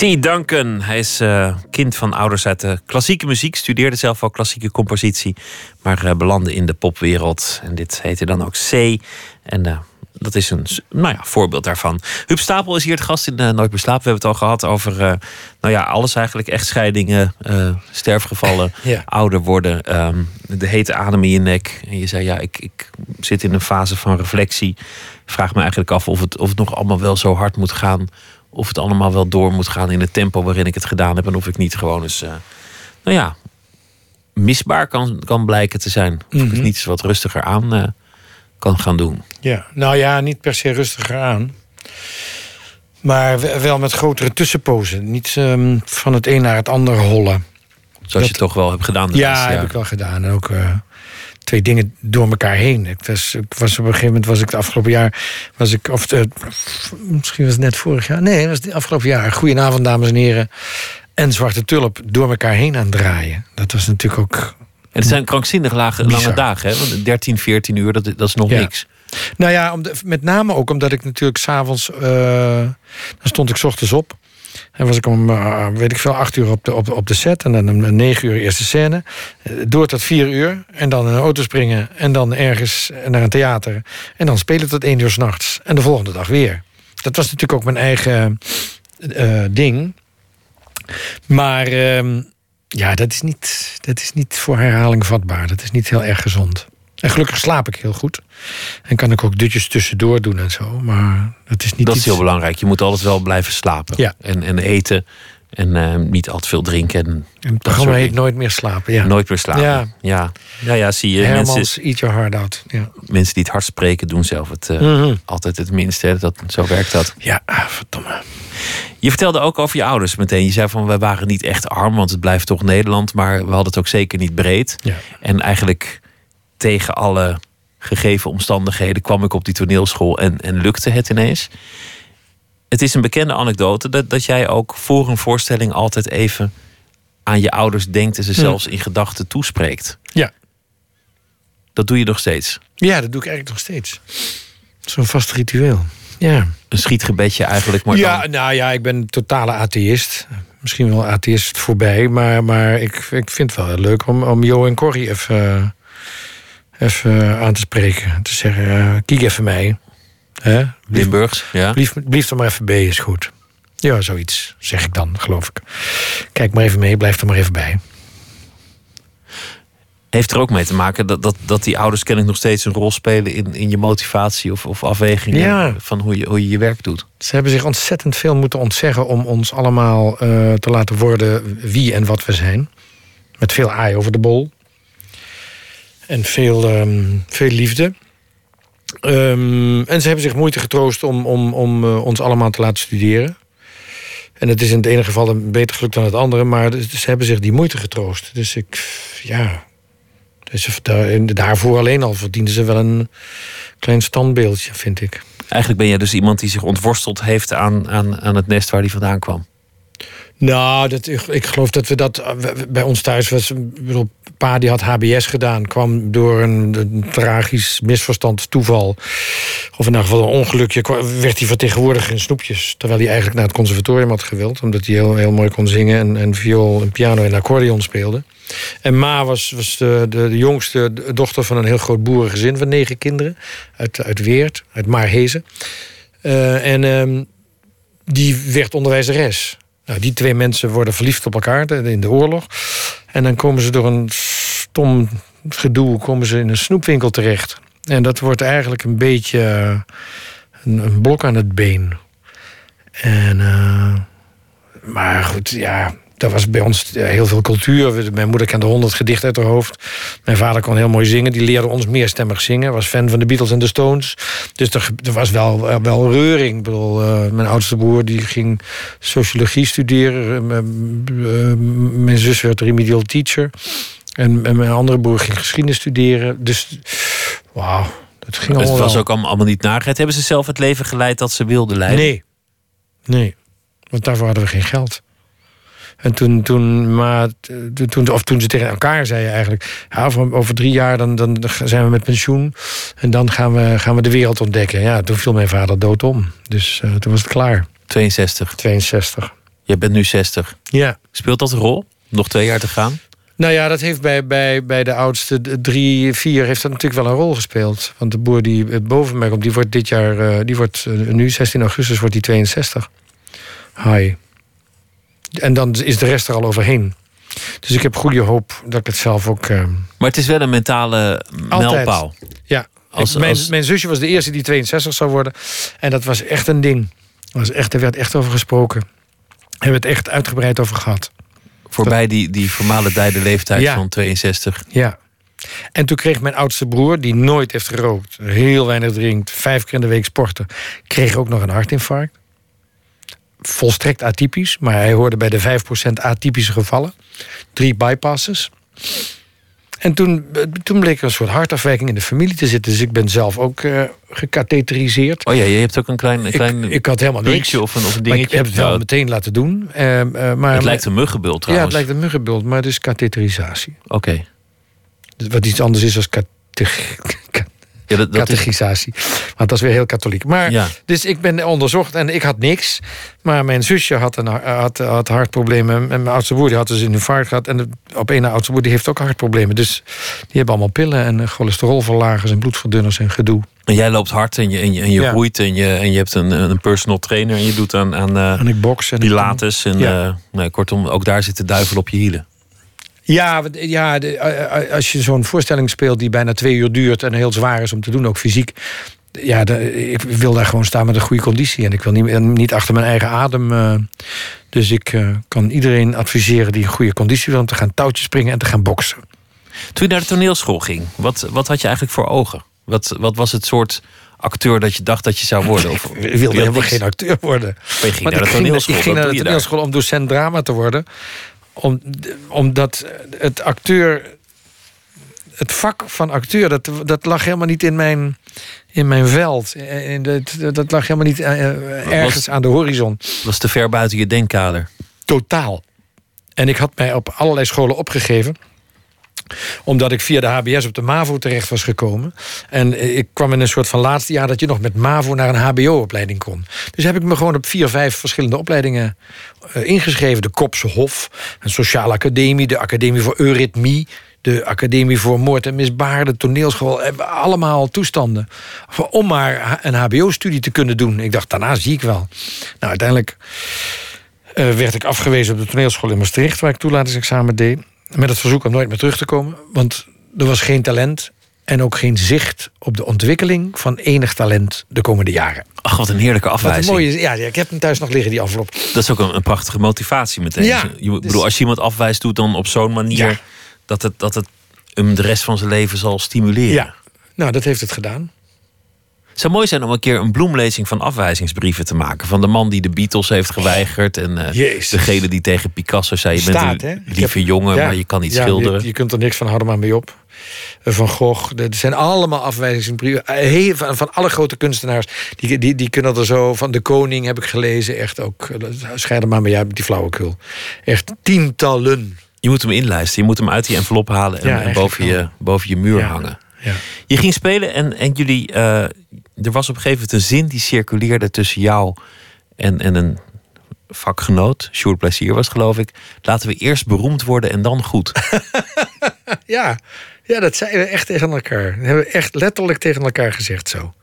C. Duncan. Hij is eh, kind van ouders uit de klassieke muziek. Studeerde zelf al klassieke compositie. Maar eh, belandde in de popwereld. En dit heette dan ook C. En eh, dat is een nou ja, voorbeeld daarvan. Huub Stapel is hier het gast in Nooit meer slapen. We hebben het al gehad over nou ja, alles eigenlijk. Echtscheidingen, sterfgevallen, Ja. ouder worden. ehm, de hete adem in je nek. En je zei, ja, ik, ik zit in een fase van reflectie. Vraag me eigenlijk af of het, of het nog allemaal wel zo hard moet gaan. Of het allemaal wel door moet gaan in het tempo waarin ik het gedaan heb. En of ik niet gewoon eens, eh, nou ja, misbaar kan, kan blijken te zijn. Of ik het niet eens wat rustiger aan eh, kan gaan doen. Ja, nou ja, niet per se rustiger aan. Maar we- wel met grotere tussenpozen. Niet ehm, van het een naar het ander hollen. Zoals je toch wel hebt gedaan. Ja, laatste heb ik wel gedaan. En ook eh, twee dingen door elkaar heen. Ik was, ik was op een gegeven moment was ik het afgelopen jaar was ik of eh, misschien was het net vorig jaar. Nee, dat was het afgelopen jaar. Goedenavond dames en heren. En Zwarte Tulp door elkaar heen aan het draaien. Dat was natuurlijk ook En het zijn krankzinnig lage, lange dagen. Hè? Want 13, 14 uur, dat, dat is nog Ja. niks. Nou ja, om de- met name ook omdat ik natuurlijk s'avonds... eh dan stond ik 's ochtends op. En was ik om, eh, weet ik veel, acht uur op de, op, op de set. En dan om negen uur eerste scène. Eh, Door tot vier uur. En dan in een auto springen. En dan ergens naar een theater. En dan spelen tot één uur s'nachts. En de volgende dag weer. Dat was natuurlijk ook mijn eigen eh, ding. Maar ehm, ja, dat is, niet, dat is niet voor herhaling vatbaar. Dat is niet heel erg gezond. En gelukkig slaap ik heel goed. En kan ik ook dutjes tussendoor doen en zo. Maar dat is niet Dat is iets... heel belangrijk. Je moet altijd wel blijven slapen. Ja. En, en eten. En eh, niet al te veel drinken. En En het dat programma soort heet dingen. Nooit meer slapen. Ja. Nooit meer slapen. Ja. Ja, ja. ja, zie je. Hermans, Mensen, Eat Your Heart Out. Ja, mensen die het hard spreken, doen zelf het eh, Mhm. altijd het minste. hè. Dat, zo werkt dat. ja ah, verdomme. Je vertelde ook over je ouders meteen. Je zei van, we waren niet echt arm, want het blijft toch Nederland. Maar we hadden het ook zeker niet breed. Ja. En eigenlijk tegen alle gegeven omstandigheden kwam ik op die toneelschool en, en lukte het ineens. Het is een bekende anekdote dat, dat jij ook voor een voorstelling altijd even aan je ouders denkt en ze zelfs in gedachten toespreekt. Ja. Dat doe je nog steeds. ja, dat doe ik eigenlijk nog steeds. Zo'n vast ritueel. Ja. Een schietgebedje eigenlijk, maar ja, dan... nou ja, ik ben een totale atheïst. Misschien wel atheïst voorbij. Maar, maar ik, ik vind het wel heel leuk om, om Jo en Corrie even, even aan te spreken. Te zeggen, eh, kijk even mij. Hè? Limburgs, ja. blief, blief er maar even bij, is goed. Ja, zoiets zeg ik dan, geloof ik. Kijk maar even mee, blijf er maar even bij. Heeft er ook mee te maken dat, dat, dat die ouders kennelijk nog steeds een rol spelen in, in je motivatie of, of afwegingen Ja. van hoe je, hoe je je werk doet. Ze hebben zich ontzettend veel moeten ontzeggen om ons allemaal eh, te laten worden wie en wat we zijn. Met veel aai over de bol. En veel, ehm, veel liefde. Ehm, en ze hebben zich moeite getroost om, om, om eh, ons allemaal te laten studeren. En het is in het ene geval een beter gelukt dan het andere, maar ze hebben zich die moeite getroost. Dus ik, ja. Dus daarvoor alleen al verdienden ze wel een klein standbeeldje, vind ik. Eigenlijk ben jij dus iemand die zich ontworsteld heeft aan, aan, aan het nest waar hij vandaan kwam. Nou, dat, ik, ik geloof dat we dat eh, bij ons thuis was. Bedoel, pa die had HBS gedaan, kwam door een, tragisch misverstand, toeval. Of in elk geval een ongelukje, werd hij vertegenwoordiger in snoepjes. Terwijl hij eigenlijk naar het conservatorium had gewild, omdat hij heel, heel mooi kon zingen en, en viool en piano en accordeon speelde. En Ma was, was de, de, jongste dochter van een heel groot boerengezin van negen kinderen. Uit, uit Weert, uit Maarhezen. Eh, en ehm, die werd onderwijzeres. Nou, die twee mensen worden verliefd op elkaar in de oorlog. En dan komen ze door een stom gedoe komen ze in een snoepwinkel terecht. En dat wordt eigenlijk een beetje eh, een, blok aan het been. En, eh, maar goed, ja, er was bij ons eh, heel veel cultuur. Mijn moeder kende honderd gedichten uit haar hoofd. Mijn vader kon heel mooi zingen. Die leerde ons meerstemmig zingen. Was fan van de Beatles en de Stones. Dus er, er was wel, eh, wel reuring. Ik bedoel, eh, mijn oudste broer die ging sociologie studeren. Mijn zus werd remedial teacher. En, en mijn andere broer ging geschiedenis studeren. Dus, wauw, dat ging Het allemaal was wel. ook allemaal, niet narigheid. Hebben ze zelf het leven geleid dat ze wilden leiden? Nee. Nee. Want daarvoor hadden we geen geld. En toen, toen, maar, toen- of toen ze tegen elkaar zeiden eigenlijk... Ja, over, over drie jaar dan, dan zijn we met pensioen... en dan gaan we, gaan we de wereld ontdekken. Ja, toen viel mijn vader dood om. Dus eh, toen was het klaar. 62. 62. Je bent nu 60. Ja. Speelt dat een rol? Nog twee jaar te gaan? Nou ja, dat heeft bij, bij, bij de oudste drie, vier... heeft dat natuurlijk wel een rol gespeeld. Want de boer die eh, boven mij komt... die wordt dit jaar... eh, die wordt, nu, 16 augustus, wordt die 62. Hi. En dan is de rest er al overheen. Dus ik heb goede hoop dat ik het zelf ook... eh, Maar het is wel een mentale mijlpaal. ja, Als- Ik- mijn, als- mijn zusje was de eerste die 62 zou worden. En dat was echt een ding. Was echt, er werd echt over gesproken. Er hebben het echt uitgebreid over gehad. Voorbij die, die vermalendijde leeftijd Ja. van 62. Ja. En toen kreeg mijn oudste broer, die nooit heeft gerookt, heel weinig drinkt, vijf keer in de week sporten, kreeg ook nog een hartinfarct. Volstrekt atypisch, maar hij hoorde bij de 5% atypische gevallen. Drie bypasses. En toen, eh, toen bleek er een soort hartafwijking in de familie te zitten. Dus ik ben zelf ook eh gecatheteriseerd. Oh ja, je hebt ook een klein, een klein ik, ik had helemaal niks. of een, of een Maar dingetje. ik heb het wel meteen laten doen. Eh, eh, maar, het lijkt een muggenbult Ja, trouwens. het lijkt een muggenbult, maar het is katheterisatie. Oké. Wat iets anders is als catech- Ja, dat, dat is, catechisatie. Want dat is weer heel katholiek. Maar, Ja. Dus ik ben onderzocht en ik had niks. Maar mijn zusje had, een, had, had hartproblemen. En mijn oudste broer die had dus een infarct gehad. En de, op een na oudste broer die heeft ook hartproblemen. Dus die hebben allemaal pillen en cholesterolverlagers en bloedverdunners en gedoe. en jij loopt hard en je, en je, en je Ja. groeit en je, en je hebt een, een personal trainer en je doet aan, aan eh, En ik box. En Pilates. En, Ja. eh, nee, kortom, ook daar zit de duivel op je hielen. Ja, ja de- eh, eh, als je zo'n voorstelling speelt die bijna twee uur duurt en heel zwaar is om te doen, ook fysiek. Ja, de- ik wil daar gewoon staan met een goede conditie. En ik wil niet, niet achter mijn eigen adem. eh, dus ik kan iedereen adviseren die een goede conditie wil om te gaan touwtjes springen en te gaan boksen. Toen je naar de toneelschool ging, wat, wat had je eigenlijk voor ogen? Wat, wat was het soort acteur dat je dacht dat je zou worden? Of, Ik wilde helemaal geen acteur worden. Maar je ging naar de ging, toneelschool. ik ging naar de toneelschool om docent drama te worden. Om, omdat het acteur. Het vak van acteur, dat, dat lag helemaal niet in mijn, in mijn veld. In dat, dat lag helemaal niet eh, eh, ergens aan de horizon. was te ver buiten je denkkader. Totaal. En ik had mij op allerlei scholen opgegeven omdat ik via de HBS op de MAVO terecht was gekomen. En eh, ik kwam in een soort van laatste jaar dat je nog met MAVO naar een HBO-opleiding kon. Dus heb ik me gewoon op vier, vijf verschillende opleidingen eh, ingeschreven. De Kopse Hof, een Sociale Academie, de Academie voor Eurythmie, de Academie voor Moord en Misbaar, de toneelschool. eh, Allemaal toestanden. Om maar een HBO-studie te kunnen doen. Ik dacht, daarna zie ik wel. Nou, uiteindelijk werd ik afgewezen op de toneelschool in Maastricht, waar ik toelatingsexamen deed. Met het verzoek om nooit meer terug te komen. Want er was geen talent en ook geen zicht op de ontwikkeling van enig talent de komende jaren. Ach, wat een heerlijke Wat een afwijzing. mooie, ja, ja, ik heb hem thuis nog liggen, die envelop. Dat is ook een, een prachtige motivatie meteen. Ja, je, dus- bedoel, als je iemand afwijst, doet dan op zo'n manier Ja. dat, het, dat het hem de rest van zijn leven zal stimuleren. Ja, nou, dat heeft het gedaan. Het zou mooi zijn om een keer een bloemlezing van afwijzingsbrieven te maken. Van de man die de Beatles heeft geweigerd. En Jezus. degene die tegen Picasso zei: Je Staat, bent een lieve heb- jongen, ja, maar je kan niet ja, schilderen. Je, je kunt er niks van, hou er maar mee op. Eh, Van Gogh, er zijn allemaal afwijzingsbrieven. Eh, heel- Van, van alle grote kunstenaars. Die, die, die kunnen er zo. Van de Koning heb ik gelezen. Echt ook. Scheid er maar mee uit met die flauwekul. Echt tientallen. Je moet hem inlijsten. Je moet hem uit die envelop halen en, Ja, en eigenlijk boven, je, boven je muur Ja. hangen. Ja. Je ging spelen en, en jullie. eh, er was op een gegeven moment een zin die circuleerde tussen jou en, en een vakgenoot. Sjoerd Plezier was, geloof ik. Laten we eerst beroemd worden en dan goed. Ja, ja, dat zeiden we echt tegen elkaar. Dat hebben we echt letterlijk tegen elkaar gezegd zo.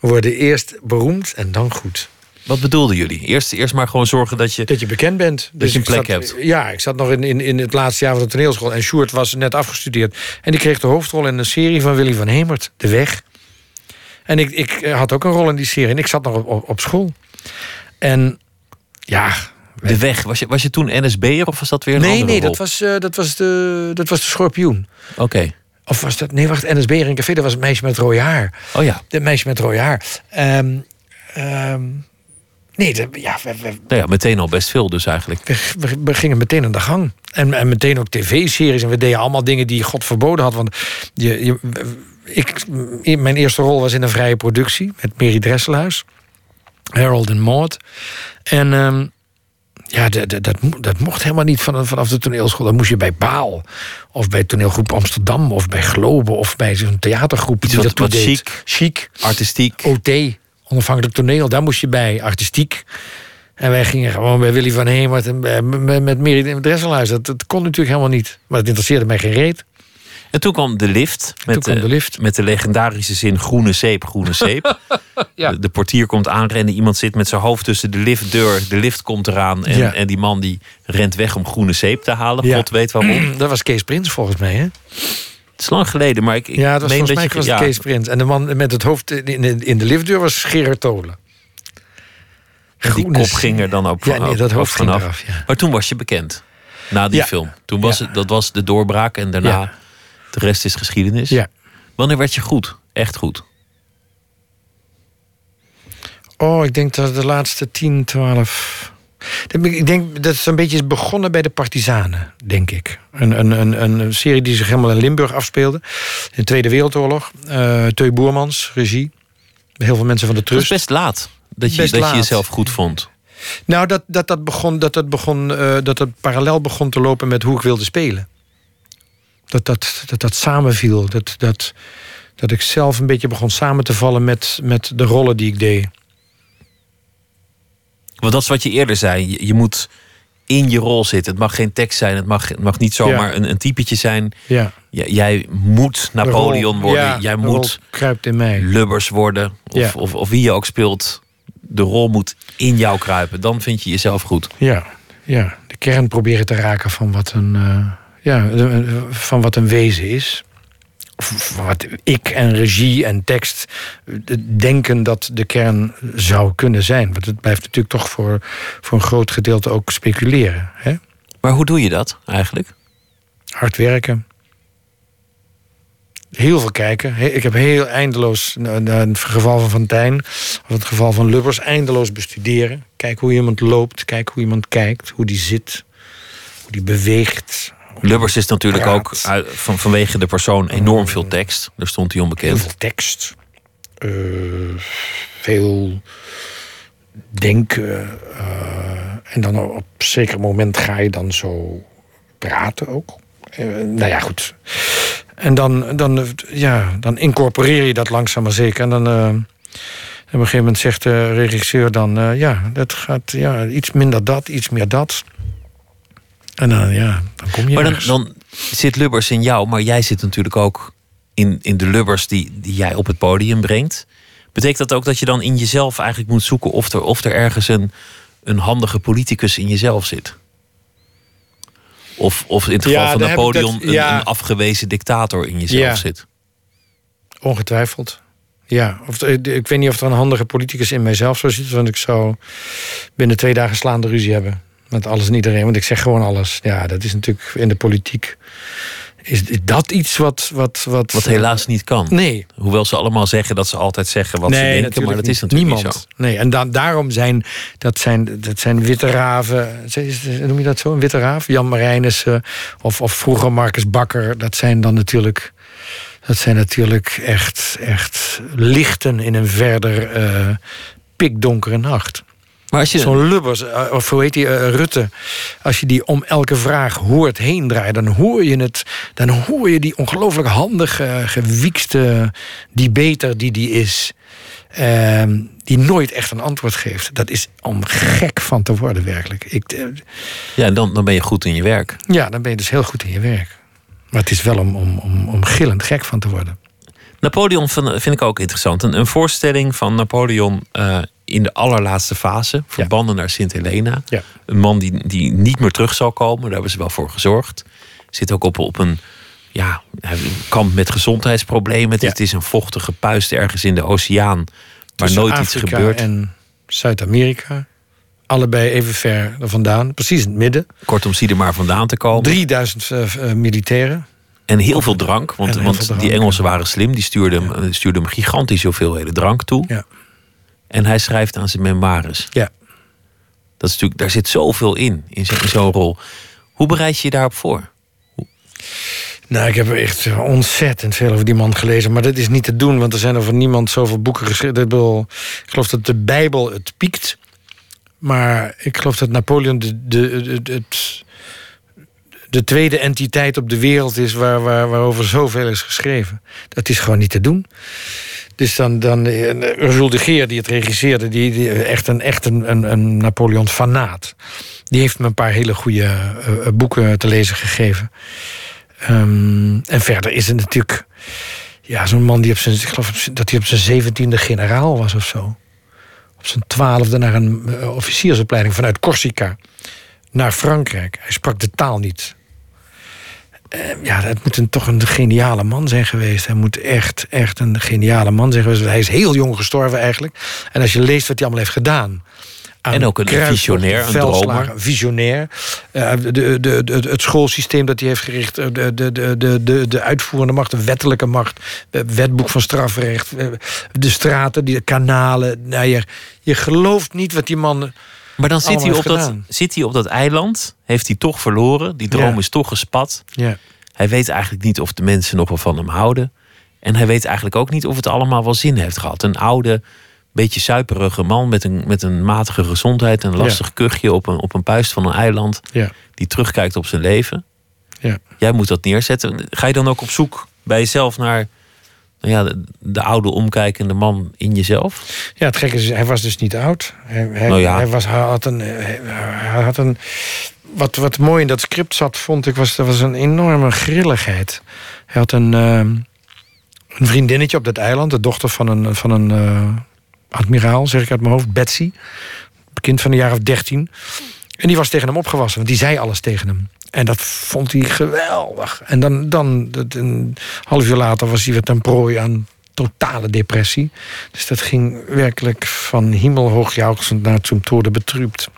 We worden eerst beroemd en dan goed. Wat bedoelden jullie? Eerst, eerst maar gewoon zorgen dat je. Dat je bekend bent. Dus je een plek zat- hebt. Ja, ik zat nog in, in, in het laatste jaar van de toneelschool. En Sjoerd was net afgestudeerd. En die kreeg de hoofdrol in een serie van Willy van Hemert, De Weg. En ik, ik eh, had ook een rol in die serie. En ik zat nog op, op, school. En ja... De weg. Was je, was je toen NSB'er of was dat weer een Nee, andere nee, rol? dat was, eh, dat, was de, dat was de schorpioen. Oké. Of was dat... Nee, wacht, NSB in een café. Dat was het meisje met rode haar. Oh ja. De meisje met rode haar. Ehm, nee, ja, we, we, Nou ja, meteen al best veel dus eigenlijk. we, we- we gingen meteen aan de gang. En, en meteen ook tv-series. En we deden allemaal dingen die God verboden had. Want je, je, ik, mijn eerste rol was in een vrije productie met Mary Dresselhuis. Harold en Maud. En ehm, ja, dat, dat, dat, mo- dat mocht helemaal niet van, vanaf de toneelschool. Dan moest je bij Baal. Of bij toneelgroep Amsterdam. Of bij Globe. Of bij zo'n theatergroep. Iets die wat- dat wat chic. Chic. Artistiek. OT, onafhankelijk toneel, daar moest je bij, artistiek. En wij gingen gewoon bij Willy van Hemert en met, met Mary Dresselhuis. Dat, dat kon natuurlijk helemaal niet. Maar het interesseerde mij geen reet. En toen kwam de lift. Met, kwam de lift. met de legendarische zin groene zeep, groene zeep. Ja. de, de portier komt aanrennen. Iemand zit met zijn hoofd tussen de liftdeur. De lift komt eraan. En, Ja. en die man die rent weg om groene zeep te halen. Ja. God weet waarom. Dat was Kees Prins volgens mij, hè? Is lang geleden, maar ik, ik Ja, het was, volgens mij dat was het Kees Prins. En de man met het hoofd in de, in de liftdeur was Gerard Tolen. die kop ging er dan ook, Ja, nee, dat hoofd vanaf. eraf, ja. Maar toen was je bekend. Na die Ja. film. Toen was het, dat was de doorbraak. En daarna, de rest is geschiedenis. Ja. Wanneer werd je goed? Echt goed? Oh, ik denk dat de laatste 10, 12. Ik denk dat het een beetje is begonnen bij de Partizanen, denk ik. Een, een, een, een serie die zich helemaal in Limburg afspeelde. In de Tweede Wereldoorlog. Uh, Teu Boermans, regie. Heel veel mensen van de Het was Trust. best laat dat je, Best dat je jezelf goed vond. Nou, dat dat, dat, begon, dat, dat, begon, eh, dat dat parallel begon te lopen met hoe ik wilde spelen. Dat dat, dat, dat samenviel. Dat, dat, dat ik zelf een beetje begon samen te vallen met, met de rollen die ik deed. Want dat is wat je eerder zei. Je, je moet in je rol zitten. Het mag geen tekst zijn. Het mag, het mag niet zomaar Ja. een, een typetje zijn. Ja, J- jij moet Napoleon worden. ja, jij moet kruipt in mij. Lubbers worden. Of, of, of wie je ook speelt. De rol moet in jou kruipen. Dan vind je jezelf goed. Ja, ja, de kern proberen te raken van wat een, eh, ja, de- van wat een wezen is. Wat ik en regie en tekst eh, denken dat de kern zou kunnen zijn. Want het blijft natuurlijk toch voor, voor een groot gedeelte ook speculeren. Hè? Maar hoe doe je dat eigenlijk? Hard werken. Heel veel kijken. Ik heb heel eindeloos, het geval van Fontijn, of het geval van Lubbers, eindeloos bestuderen. Kijk hoe iemand loopt, kijk hoe iemand kijkt, hoe die zit, hoe die beweegt. Lubbers is natuurlijk ook uit, van, vanwege de persoon enorm veel tekst. Daar stond hij Heel onbekend. veel tekst. eh, veel denken. eh, en dan op een zeker moment ga je dan zo praten ook. Eh, nou ja, goed. En dan, dan, ja, dan incorporeer je dat langzaam maar zeker. En dan... op een gegeven moment zegt de regisseur dan... ja, dat gaat ja, iets minder dat, iets meer dat. En dan, ja, dan kom je Maar dan, zit Lubbers in jou, maar jij zit natuurlijk ook in, in de Lubbers die, die jij op het podium brengt. Betekent dat ook dat je dan in jezelf eigenlijk moet zoeken of er, of er ergens een, een handige politicus in jezelf zit? Of, of in het geval Ja, van Napoleon dat- een, ja. een afgewezen dictator in jezelf Ja. zit. Ongetwijfeld. Ja, of, eh, ik weet niet of er een handige politicus in mijzelf zou zitten. Want ik zou binnen twee dagen slaande ruzie hebben. Met alles en iedereen. Want ik zeg gewoon alles. Ja, dat is natuurlijk in de politiek. Is dat iets wat. Wat, wat, Wat helaas niet kan. Nee. Hoewel ze allemaal zeggen dat ze altijd zeggen wat ze denken, maar dat is natuurlijk niemand. niet zo. Nee, en dan, daarom zijn dat, zijn dat zijn witte raven. Noem je dat zo? Een witte raaf? Jan Marijnissen of, of vroeger Marcus Bakker. Dat zijn dan natuurlijk. Dat zijn natuurlijk echt, echt lichten in een verder eh, pikdonkere nacht. Maar als je, Zo'n Lubbers, eh, of hoe heet die, eh, Rutte. Als je die om elke vraag hoort heen draaien, dan hoor je het. Dan hoor je die ongelooflijk handige, gewiekste debater die die is. ehm, die nooit echt een antwoord geeft. Dat is om gek van te worden, werkelijk. Ik, eh, ja, dan, dan ben je goed in je werk. ja, dan ben je dus heel goed in je werk. Maar het is wel om, om, om, om gillend gek van te worden. Napoleon vind, ik ook interessant. Een, een voorstelling van Napoleon eh, in de allerlaatste fase. Verbanden naar Sint Helena. Ja. Een man die, die niet meer terug zal komen. Daar hebben ze wel voor gezorgd. Zit ook op, op een... Ja, hij kampt met gezondheidsproblemen. Het, Ja. het is een vochtige puist ergens in de oceaan. Waar Tussen nooit iets gebeurt. En Zuid-Amerika. Allebei even ver vandaan. Precies in het midden. Kortom, zie er maar vandaan te komen. 3000 eh, eh, militairen. En heel veel drank. Want, want veel drank, die Engelsen waren slim. Die stuurden hem, stuurden hem gigantische hoeveelheden drank toe. Ja. En hij schrijft aan zijn memoires. Ja. Dat is natuurlijk, daar zit zoveel in, in zo- zo'n rol. Hoe bereid je je daarop voor? Nou, ik heb echt ontzettend veel over die man gelezen. Maar dat is niet te doen, want er zijn over niemand zoveel boeken geschreven. Ik, geloof dat de Bijbel het piekt. Maar ik geloof dat Napoleon de, de, de, het, de tweede entiteit op de wereld is... Waar, waar, waarover zoveel is geschreven. Dat is gewoon niet te doen. Dus dan, dan eh, Ursula de Geer, die het regisseerde... die, echt een, echt een, een, Napoleon-fanaat. Die heeft me een paar hele goede eh, eh, boeken te lezen gegeven. Ehm, en verder is het natuurlijk... Ja, zo'n man die op zijn... Ik geloof dat hij op zijn zeventiende generaal was of zo. Op zijn twaalfde naar een eh, officiersopleiding vanuit Corsica. Naar Frankrijk. Hij sprak de taal niet. Eh, ja, dat moet een, toch een geniale man zijn geweest. Hij moet echt, echt een geniale man zijn geweest. Hij is heel jong gestorven eigenlijk. En als je leest wat hij allemaal heeft gedaan... aan En ook een visionair, een dromer. Visionair. Eh, de, de, de, de- het schoolsysteem dat hij heeft gericht. eh, De, de, de, de, de, de uitvoerende macht, de wettelijke macht. Het wetboek van strafrecht. eh, De straten, die kanalen. Nou, je, je gelooft niet wat die man Maar dan zit hij, op dat, zit hij op dat eiland, heeft hij toch verloren. Die droom Ja. is toch gespat. Ja. Hij weet eigenlijk niet of de mensen nog wel van hem houden. En hij weet eigenlijk ook niet of het allemaal wel zin heeft gehad. Een oude, beetje suiperige man met een, met een matige gezondheid... en een lastig kuchje op een, op een puist van een eiland... Ja. die terugkijkt op zijn leven. Ja. Jij moet dat neerzetten. Ga je dan ook op zoek bij jezelf naar ja, de, de oude omkijkende man in jezelf? Ja, het gekke is, hij was dus niet oud. Hij, hij, Nou ja. hij, was, hij had een... Hij, hij had een wat, wat mooi in dat script zat, vond ik, was, er was een enorme grilligheid. Hij had een, ehm, een vriendinnetje op dat eiland, de dochter van een, van een eh, admiraal, zeg ik uit mijn hoofd, Betsy. Kind van een jaar of dertien. En die was tegen hem opgewassen, want die zei alles tegen hem. En dat vond hij geweldig. En dan, dan een half uur later was hij weer ten prooi aan totale depressie. Dus dat ging werkelijk van hemelhoog naar zum tode betrübt.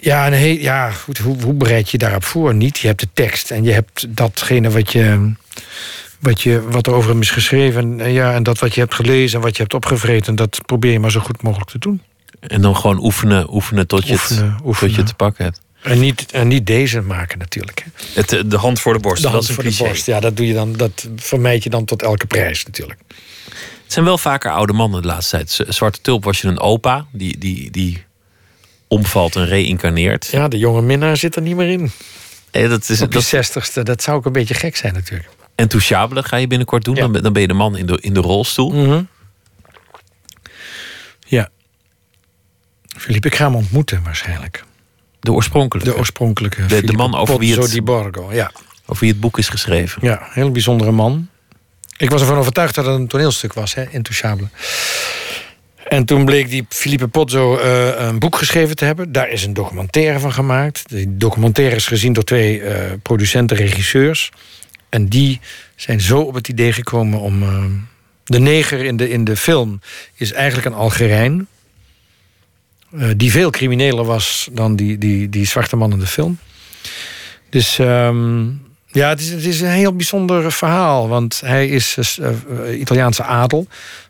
Ja, en he- ja goed, hoe, hoe bereid je daarop voor? Niet. Je hebt de tekst en je hebt datgene wat, je, wat, je, wat er over hem is geschreven. En, ja, en dat wat je hebt gelezen en wat je hebt opgevreten... dat probeer je maar zo goed mogelijk te doen. En dan gewoon oefenen, oefenen tot je, Oefenen, het, tot je het te pakken hebt. En niet, en niet deze maken natuurlijk. Hè. Het, eh, de hand voor de borst, De dat hand is een voor de borst. Ja, dat, doe je dan, dat vermijd je dan tot elke prijs natuurlijk. Het zijn wel vaker oude mannen de laatste tijd. Zwarte Tulp was je een opa die, die, die omvalt en reïncarneert. Ja, de jonge minnaar zit er niet meer in. Eh, dat is, Op je dat, zestigste, dat zou ook een beetje gek zijn natuurlijk. en Touchable ga je binnenkort doen. Ja. Dan, ben- dan ben je de man in de, in de rolstoel. Ja. Philippe, ik ga hem ontmoeten waarschijnlijk. De oorspronkelijke. De oorspronkelijke. de man over wie het- Borgo, ja. over wie het boek is geschreven. Ja, een heel bijzondere man. Ik was ervan overtuigd dat het een toneelstuk was, hè, Intouchable. En toen bleek die Philippe Pozzo eh, een boek geschreven te hebben. Daar is een documentaire van gemaakt. Die documentaire is gezien door twee eh, producenten, regisseurs. En die zijn zo op het idee gekomen om... eh, de neger in de, in de film is eigenlijk een Algerijn. Eh, die veel crimineler was dan die, die, die zwarte man in de film. Dus ehm, ja, het is, het is een heel bijzonder verhaal. Want hij is eh, eh, Italiaanse adel.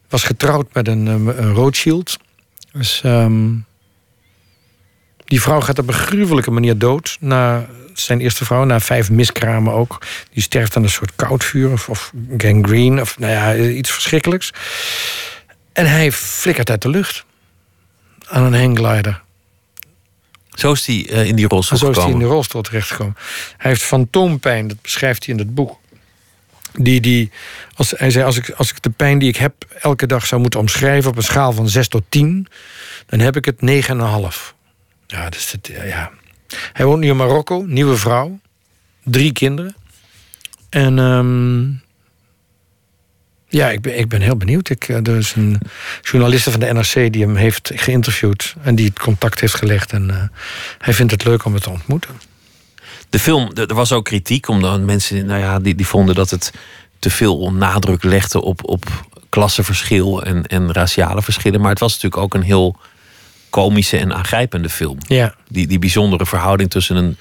Was getrouwd met een, een Rothschild. Dus ehm, die vrouw gaat op een gruwelijke manier dood. Na zijn eerste vrouw, na vijf miskramen ook. Die sterft aan een soort koudvuur of, of gangrene. Of nou ja, iets verschrikkelijks. En hij flikkert uit de lucht. Aan een hangglider. Zo is hij eh, in die rolstoel Zo is hij in de rolstoel terechtgekomen. Hij heeft fantoompijn, dat beschrijft hij in het boek. Die, die, als, hij zei, als ik, als ik de pijn die ik heb elke dag zou moeten omschrijven... op een schaal van 6 tot 10, dan heb ik het 9,5. Ja, dus het, ja, ja. Hij woont nu in Marokko, nieuwe vrouw. Drie kinderen. En ehm, ja, ik ben, ik ben heel benieuwd. Ik, eh, er is een journaliste van de NRC die hem heeft geïnterviewd... en die het contact heeft gelegd. En eh, hij vindt het leuk om het te ontmoeten. De film, er er was ook kritiek, omdat mensen nou ja, die, die vonden dat het te veel nadruk legde op, op klassenverschil en, en raciale verschillen. Maar het was natuurlijk ook een heel komische en aangrijpende film. Ja, Die, die bijzondere verhouding tussen een,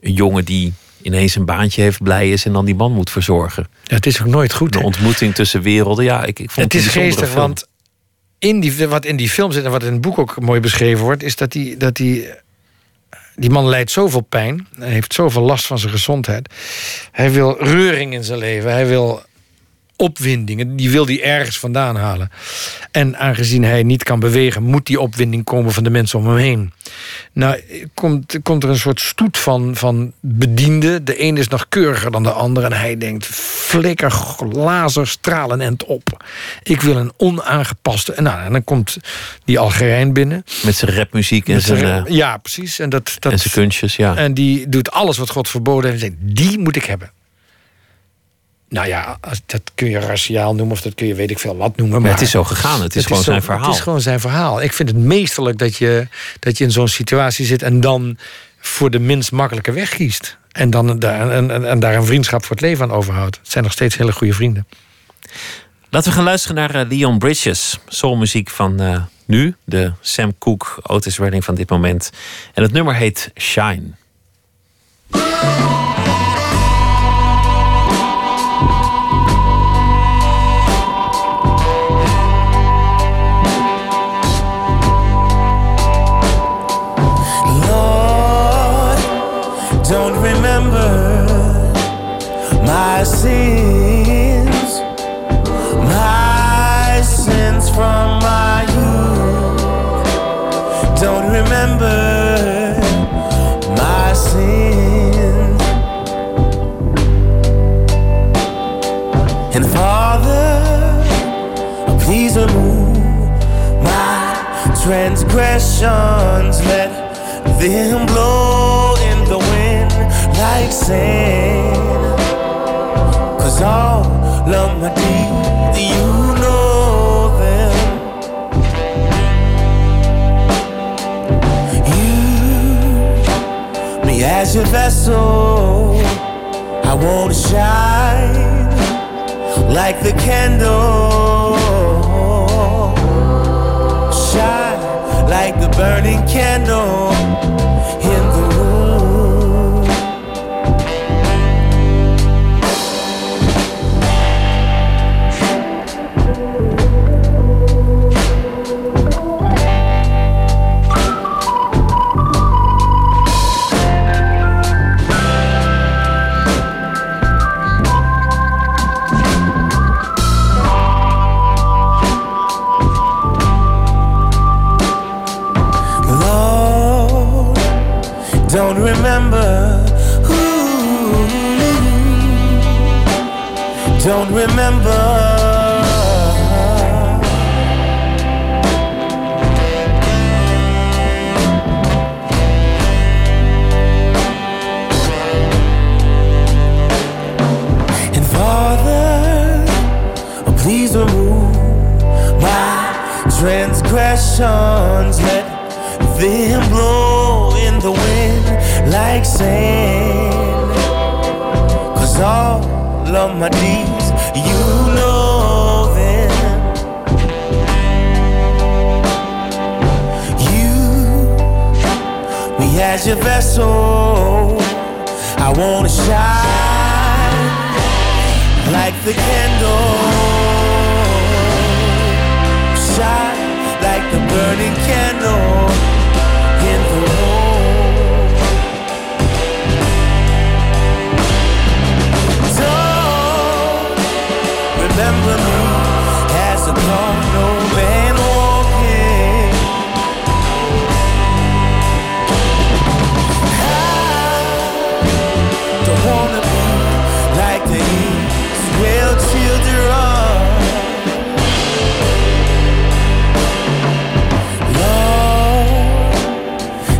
een jongen die ineens een baantje heeft, blij is en dan die man moet verzorgen. ja het is ook nooit goed. De ontmoeting tussen werelden. Ja, ik, ik vond Het is een bijzondere geestig, film. want in die, wat in die film zit en wat in het boek ook mooi beschreven wordt, is dat die, dat die, die man lijdt zoveel pijn en heeft zoveel last van zijn gezondheid. Hij wil reuring in zijn leven, hij wil opwindingen, die wil hij ergens vandaan halen. En aangezien hij niet kan bewegen, moet die opwinding komen van de mensen om hem heen. Nou, komt, komt er een soort stoet van, van bedienden. De een is nog keuriger dan de ander. En hij denkt, flikker lazer stralen en op. Ik wil een onaangepaste... En, nou, en dan komt die Algerijn binnen. Met zijn rapmuziek en zijn- eh, ja, precies. En, dat, dat, en zijn kunstjes. Ja. en die doet alles wat God verboden heeft. En zegt, die moet ik hebben. Nou ja, dat kun je raciaal noemen... of dat kun je weet ik veel wat noemen. Maar, Maar het is zo gegaan. Het is gewoon zo- zijn verhaal. Het is gewoon zijn verhaal. Ik vind het meesterlijk dat je, dat je in zo'n situatie zit... en dan voor de minst makkelijke weg kiest. En, dan, daar- en, en, en daar een vriendschap voor het leven aan overhoudt. Het zijn nog steeds hele goede vrienden. Laten we gaan luisteren naar eh, Leon Bridges. Soulmuziek van eh, nu. De Sam Cooke Otis Redding van dit moment. En het nummer heet Shine. My sins, my sins from my youth. Don't remember my sins. And Father, please remove my transgressions. Let them blow in the wind like sand. All of my deeds, you know them. Use me as your vessel. I want to shine like the candle. Shine like the burning candle in remember. And Father, oh, please remove my transgressions. Let them blow in the wind like sand. Cause all of my deeds, as your vessel. I wanna shine like the candle. Shine like the burning candle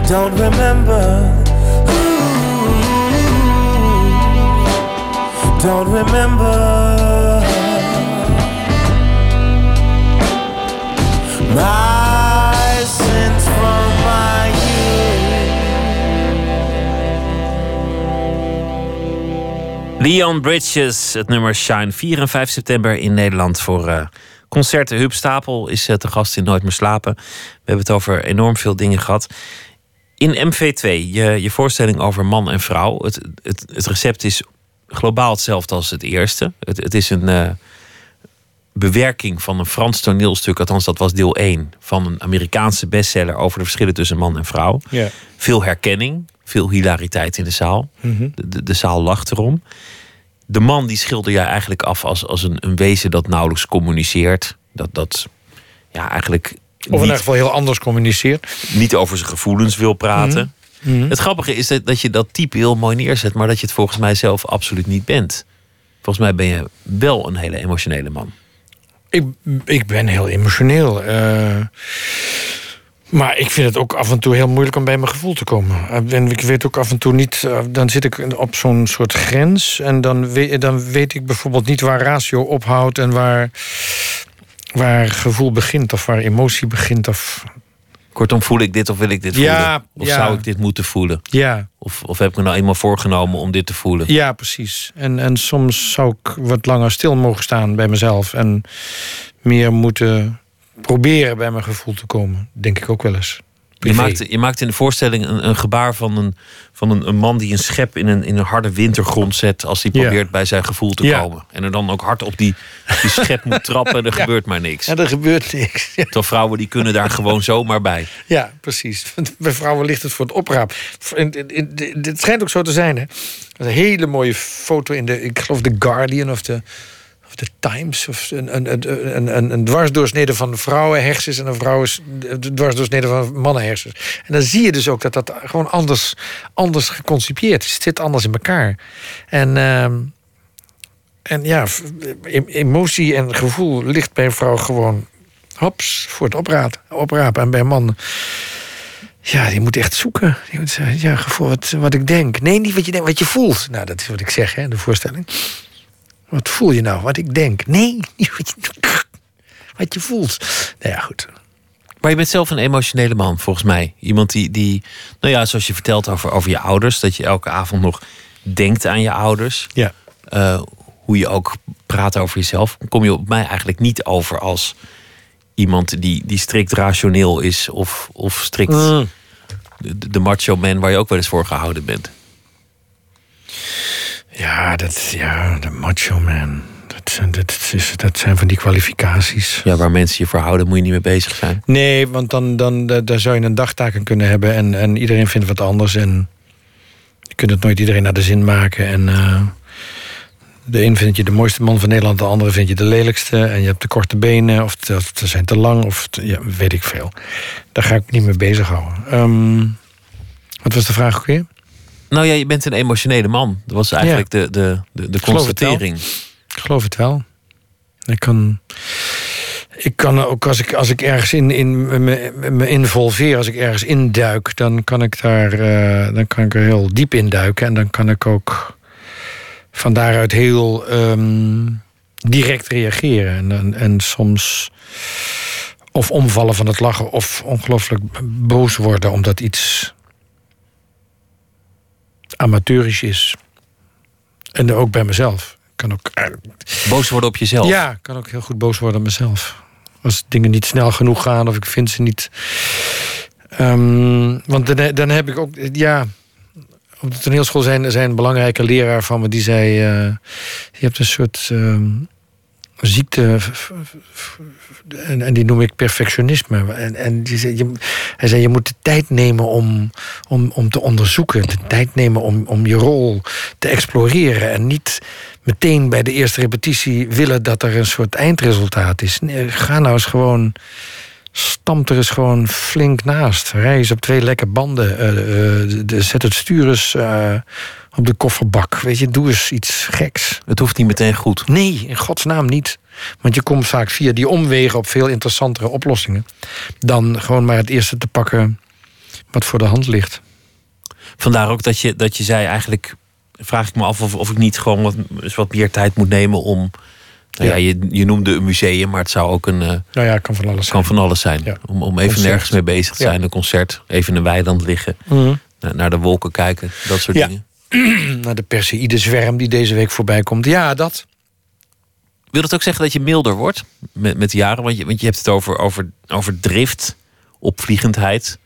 don't remember. Don't remember. My sins from my youth. Leon Bridges, het nummer Shine. 4 en 5 september in Nederland voor eh, concerten. Huub Stapel is eh, te gast in Nooit meer slapen. We hebben het over enorm veel dingen gehad. In MV2, je, je voorstelling over man en vrouw. Het, het, het recept is globaal hetzelfde als het eerste. Het, het is een eh, bewerking van een Frans toneelstuk. Althans, dat was deel 1 van een Amerikaanse bestseller over de verschillen tussen man en vrouw. Ja. Veel herkenning, veel hilariteit in de zaal. Mhm. De, de, de zaal lacht erom. De man die schilder jij eigenlijk af als, als een, een wezen dat nauwelijks communiceert. Dat, dat ja, eigenlijk Of in ieder geval heel anders communiceert. niet over zijn gevoelens wil praten. Het grappige is dat, dat je dat type heel mooi neerzet, maar dat je het volgens mij zelf absoluut niet bent. Volgens mij ben je wel een hele emotionele man. Ik, ik ben heel emotioneel. eh, maar ik vind het ook af en toe heel moeilijk om bij mijn gevoel te komen. En ik weet ook af en toe niet... eh, dan zit ik op zo'n soort grens... en dan weet, dan weet ik bijvoorbeeld niet waar ratio ophoudt... en waar, waar gevoel begint of waar emotie begint. Of, Kortom, voel ik dit of wil ik dit Ja, voelen? Of ja. zou ik dit moeten voelen? ja, Of, of heb ik me nou eenmaal voorgenomen om dit te voelen? ja, precies. En, en soms zou ik wat langer stil mogen staan bij mezelf... en meer moeten proberen bij mijn gevoel te komen. Denk ik ook wel eens. Je maakt, je maakt in de voorstelling een, een gebaar van, een, van een, een man die een schep in een, in een harde wintergrond zet. als hij Ja. probeert bij zijn gevoel te Ja. komen. En er dan ook hard op die, die schep moet trappen en er Ja. gebeurt maar niks. En er gebeurt niks. Ja, Terwijl vrouwen die kunnen daar gewoon zomaar bij. ja precies. Bij vrouwen ligt het voor het opraap. Het schijnt ook zo te zijn, hè? Is een hele mooie foto in de, ik geloof, The Guardian of de, of de Times. Of een, een, een, een, een, dwarsdoorsnede van vrouwenhersens en een vrouwen, de dwarsdoorsnede van mannenhersens. En dan zie je dus ook dat dat gewoon anders, anders geconcipieerd is. Het zit anders in elkaar. En. ehm, En ja, emotie en gevoel ligt bij een vrouw gewoon hops voor het opraad, oprapen. En bij een man, ja, die moet echt zoeken. Die moet zeggen, ja, gevoel wat, wat ik denk. Nee, niet wat je denkt, wat je voelt. Nou, dat is wat ik zeg, hè, de voorstelling. Wat voel je nou? Wat ik denk. Nee, niet wat je, wat je voelt. Nou ja, goed. Maar je bent zelf een emotionele man, volgens mij. Iemand die, die nou ja, zoals je vertelt over, over je ouders, dat je elke avond nog denkt aan je ouders. Ja. Eh, hoe je ook praat over jezelf. Kom je op mij eigenlijk niet over als iemand die, die strikt rationeel is of, of strikt Mm. de, de macho man waar je ook wel eens voor gehouden bent. Ja, dat, ja, de macho man. Dat, zijn- dat, is, dat zijn van die kwalificaties. Ja, waar mensen je voor houden, moet je niet mee bezig zijn. Nee, want dan, dan da- daar zou je een dagtaak aan kunnen hebben. En, en iedereen vindt wat anders. En je kunt het nooit iedereen naar de zin maken. En eh, de een vind je de mooiste man van Nederland. De andere vind je de lelijkste. En je hebt te korte benen. Of, ze zijn te lang. Of te- ja, weet ik veel. Daar ga ik me niet mee bezighouden. Ehm wat was de vraag ook weer? Nou ja, je bent een emotionele man. Dat was eigenlijk de, de, de, de constatering. Ik geloof het wel. Ik kan. Ik kan ook als ik, als ik ergens in, in me, me involveer, als ik ergens induik, dan kan ik daar eh, dan kan ik er heel diep in duiken. En dan kan ik ook van daaruit heel ehm, direct reageren. En, en, en soms of omvallen van het lachen of ongelooflijk boos worden omdat iets amateurisch is. En ook bij mezelf. Kan ook Boos worden op jezelf. ja, kan ook heel goed boos worden op mezelf. Als dingen niet snel genoeg gaan of ik vind ze niet. Ehm, want dan, dan heb ik ook, ja. Op de toneelschool zijn, zijn een belangrijke leraar van me die zei: eh, Je hebt een soort ehm, ziekte. En, die noem ik perfectionisme. En, en die zei, je, hij zei: Je moet de tijd nemen om, om, om te onderzoeken. De tijd nemen om, om je rol te exploreren. En niet meteen bij de eerste repetitie willen dat er een soort eindresultaat is. Ga nou eens gewoon. Stamp er eens gewoon flink naast. Rij eens op twee lekke banden. eh, eh, zet het stuur eens eh, op de kofferbak. Weet je, doe eens iets geks. Het hoeft niet meteen goed. Nee, in godsnaam niet. Want je komt vaak via die omwegen op veel interessantere oplossingen. dan gewoon maar het eerste te pakken wat voor de hand ligt. Vandaar ook dat je, dat je zei, eigenlijk vraag ik me af of, of ik niet gewoon wat, eens wat meer tijd moet nemen om. Nou ja, Ja. je, je noemde een museum, maar het zou ook een. eh, Nou ja, kan van alles zijn. kan van alles zijn. Ja. Om, om even Concert. nergens mee bezig te zijn. Een concert, even in een weiland liggen. Mhm. Naar, naar de wolken kijken, dat soort Ja. dingen. Naar de Perseïde zwerm die deze week voorbij komt. Ja, dat. Wil dat ook zeggen dat je milder wordt met, met de jaren? Want je, want je hebt het over, over, over drift, opvliegendheid.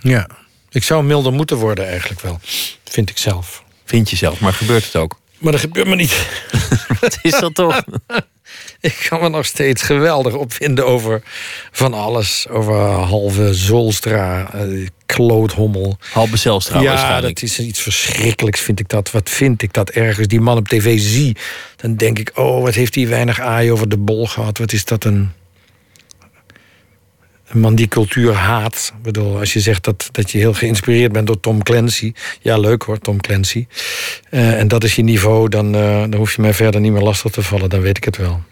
Ja. Ik zou milder moeten worden eigenlijk wel. Vind ik zelf. Vind je zelf, maar gebeurt het ook? Maar dat gebeurt me niet. Wat is dat toch? Ik kan me nog steeds geweldig opvinden over van alles. Over halve Zolstra, eh, kloothommel. Halbe Zelstra ja, dat is iets verschrikkelijks, vind ik dat. Wat vind ik dat ergens? Die man op tv zie, dan denk ik... oh, wat heeft hij weinig aai over de bol gehad. Wat is dat een... Een man die cultuur haat. Ik bedoel, als je zegt dat, dat je heel geïnspireerd bent door Tom Clancy. Ja, leuk hoor, Tom Clancy. Eh, en dat is je niveau, dan, eh, dan hoef je mij verder niet meer lastig te vallen. Dan weet ik het wel.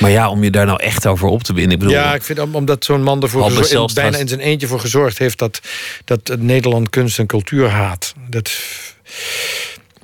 Maar ja, om je daar nou echt over op te winnen. Ik bedoel, Ja, ik vind om- omdat zo'n man ervoor bijna in zijn eentje voor gezorgd heeft dat, dat het Nederland kunst en cultuur haat. Dat,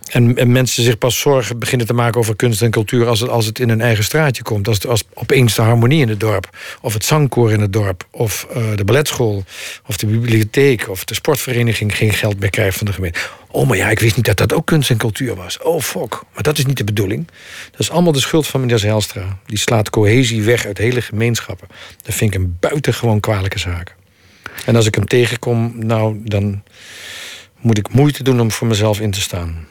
en, en mensen zich pas zorgen beginnen te maken over kunst en cultuur als het, als het in hun eigen straatje komt. Als, het- als opeens de harmonie in het dorp, of het zangkoor in het dorp, of eh, de balletschool, of de bibliotheek, of de sportvereniging geen geld meer krijgt van de gemeente. Oh, maar ja, ik wist niet dat dat ook kunst en cultuur was. Oh, fuck. Maar dat is niet de bedoeling. Dat is allemaal de schuld van meneer Zijlstra. Die slaat cohesie weg uit hele gemeenschappen. Dat vind ik een buitengewoon kwalijke zaak. En als ik hem tegenkom, nou, dan moet ik moeite doen om voor mezelf in te staan.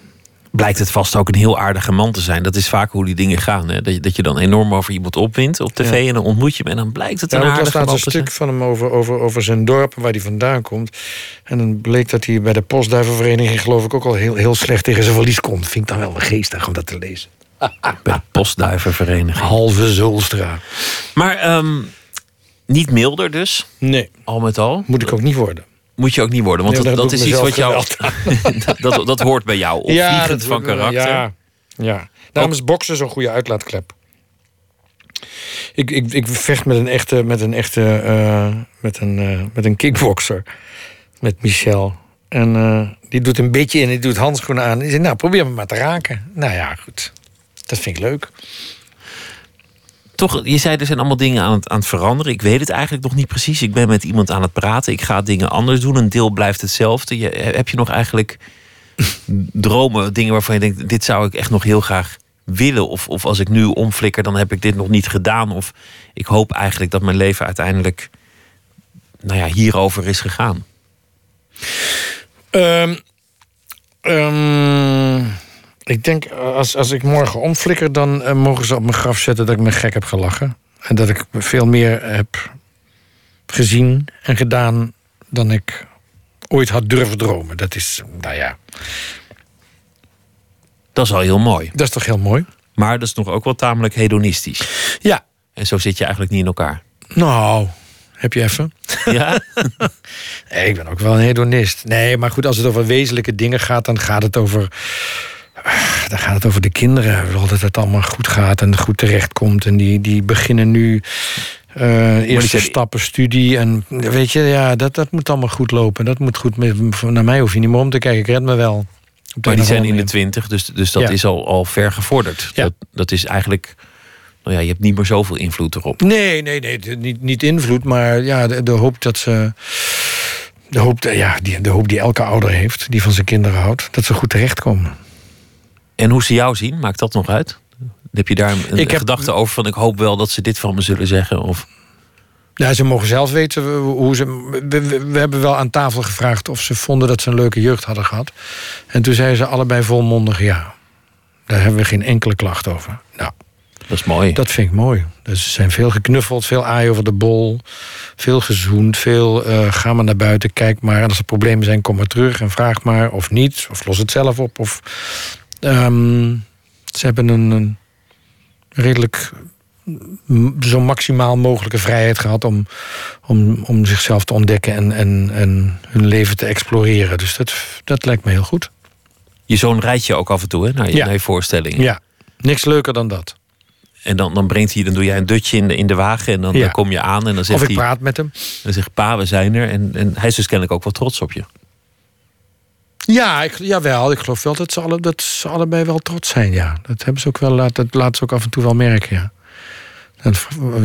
Blijkt het vast ook een heel aardige man te zijn. Dat is vaak hoe die dingen gaan. Hè? Dat, je, dat je dan enorm over iemand opwint op tv Ja. en dan ontmoet je hem en dan blijkt het een was aardige man een te zijn. stuk van hem over, over, over zijn dorp, waar hij vandaan komt. En dan bleek dat hij bij de postduivenvereniging, geloof ik, ook al heel, heel slecht tegen zijn verlies kon. Vind ik dan wel geestig om dat te lezen. Bij de postduivenvereniging. Halve Zulstra. Maar ehm, niet milder dus, Nee, al met al. moet ik ook niet worden. Moet je ook niet worden, want Nee, dat, is iets wat jou... dat, dat hoort bij jou, opvliegend van ik wel. karakter. Ja, ja. daarom is boksen zo'n goede uitlaatklep. Ik, ik, ik vecht met een echte, met een echte, eh, met een, eh, met een kickboxer. Met Michel. En eh, die doet een beetje in, die doet handschoenen aan. Die zegt, nou, probeer me maar te raken. Nou ja, goed. Dat vind ik leuk. Toch, je zei er zijn allemaal dingen aan het, aan het veranderen. Ik weet het eigenlijk nog niet precies. Ik ben met iemand aan het praten. Ik ga dingen anders doen. Een deel blijft hetzelfde. Je, heb je nog eigenlijk dromen, dingen waarvan je denkt: dit zou ik echt nog heel graag willen? Of, of als ik nu omflikker, dan heb ik dit nog niet gedaan. Of ik hoop eigenlijk dat mijn leven uiteindelijk nou ja, hierover is gegaan. Ehm, ik denk, eh, als, als ik morgen omflikker... dan eh, mogen ze op mijn graf zetten dat ik me gek heb gelachen. En dat ik veel meer heb gezien en gedaan... dan ik ooit had durven dromen. Dat is, nou ja, Dat is al heel mooi. dat is toch heel mooi? Maar dat is nog ook wel tamelijk hedonistisch. Ja, En zo zit je eigenlijk niet in elkaar. nou, heb je even? Ja? Nee, ik ben ook wel een hedonist. Nee, maar goed, als het over wezenlijke dingen gaat, dan gaat het over. Dan gaat het over de kinderen. Dat het allemaal goed gaat en goed terechtkomt. En die, die beginnen nu. eh eerste stappen, studie. En weet je, ja, dat, dat moet allemaal goed lopen. Dat moet goed. Naar mij hoef je niet meer om te kijken. Ik red me wel. Maar die zijn in de twintig, dus, dus dat Ja. is al, al ver gevorderd. Ja. Dat, dat is eigenlijk, nou ja, je hebt niet meer zoveel invloed erop. Nee, nee, nee. Niet, niet invloed, maar ja, de, de hoop dat ze. De hoop, ja, die, de hoop die elke ouder heeft, die van zijn kinderen houdt, dat ze goed terechtkomen. En hoe ze jou zien, maakt dat nog uit? Heb je daar een, een Ik heb- gedachte over van ik hoop wel dat ze dit van me zullen zeggen? Of, Ja, ze mogen zelf weten hoe ze. We, we- we hebben wel aan tafel gevraagd of ze vonden dat ze een leuke jeugd hadden gehad. En toen zeiden ze allebei volmondig ja. Daar hebben we geen enkele klacht over. Nou, dat is mooi. dat vind ik mooi. Dus ze zijn veel geknuffeld, veel aai over de bol, veel gezoend, veel eh, ga maar naar buiten, kijk maar. En als er problemen zijn, kom maar terug en vraag maar of niet, of los het zelf op. Of, Ehm, ze hebben een, een redelijk zo maximaal mogelijke vrijheid gehad om, om, om zichzelf te ontdekken en, en, en hun leven te exploreren. Dus dat, dat lijkt me heel goed. Je zoon rijdt je ook af en toe hè, naar, je, Ja. naar je voorstellingen. Ja, niks leuker dan dat. En dan, dan brengt hij, dan doe jij een dutje in de, in de wagen en dan, Ja. dan kom je aan en dan Of zegt ik hij, praat met hem. dan zegt pa, we zijn er. En, en hij is dus kennelijk ook wel trots op je. Ja, ik, jawel. Ik geloof wel dat ze, alle, dat ze allebei wel trots zijn. Ja. Dat hebben ze ook wel dat laten ze ook af en toe wel merken. Ja.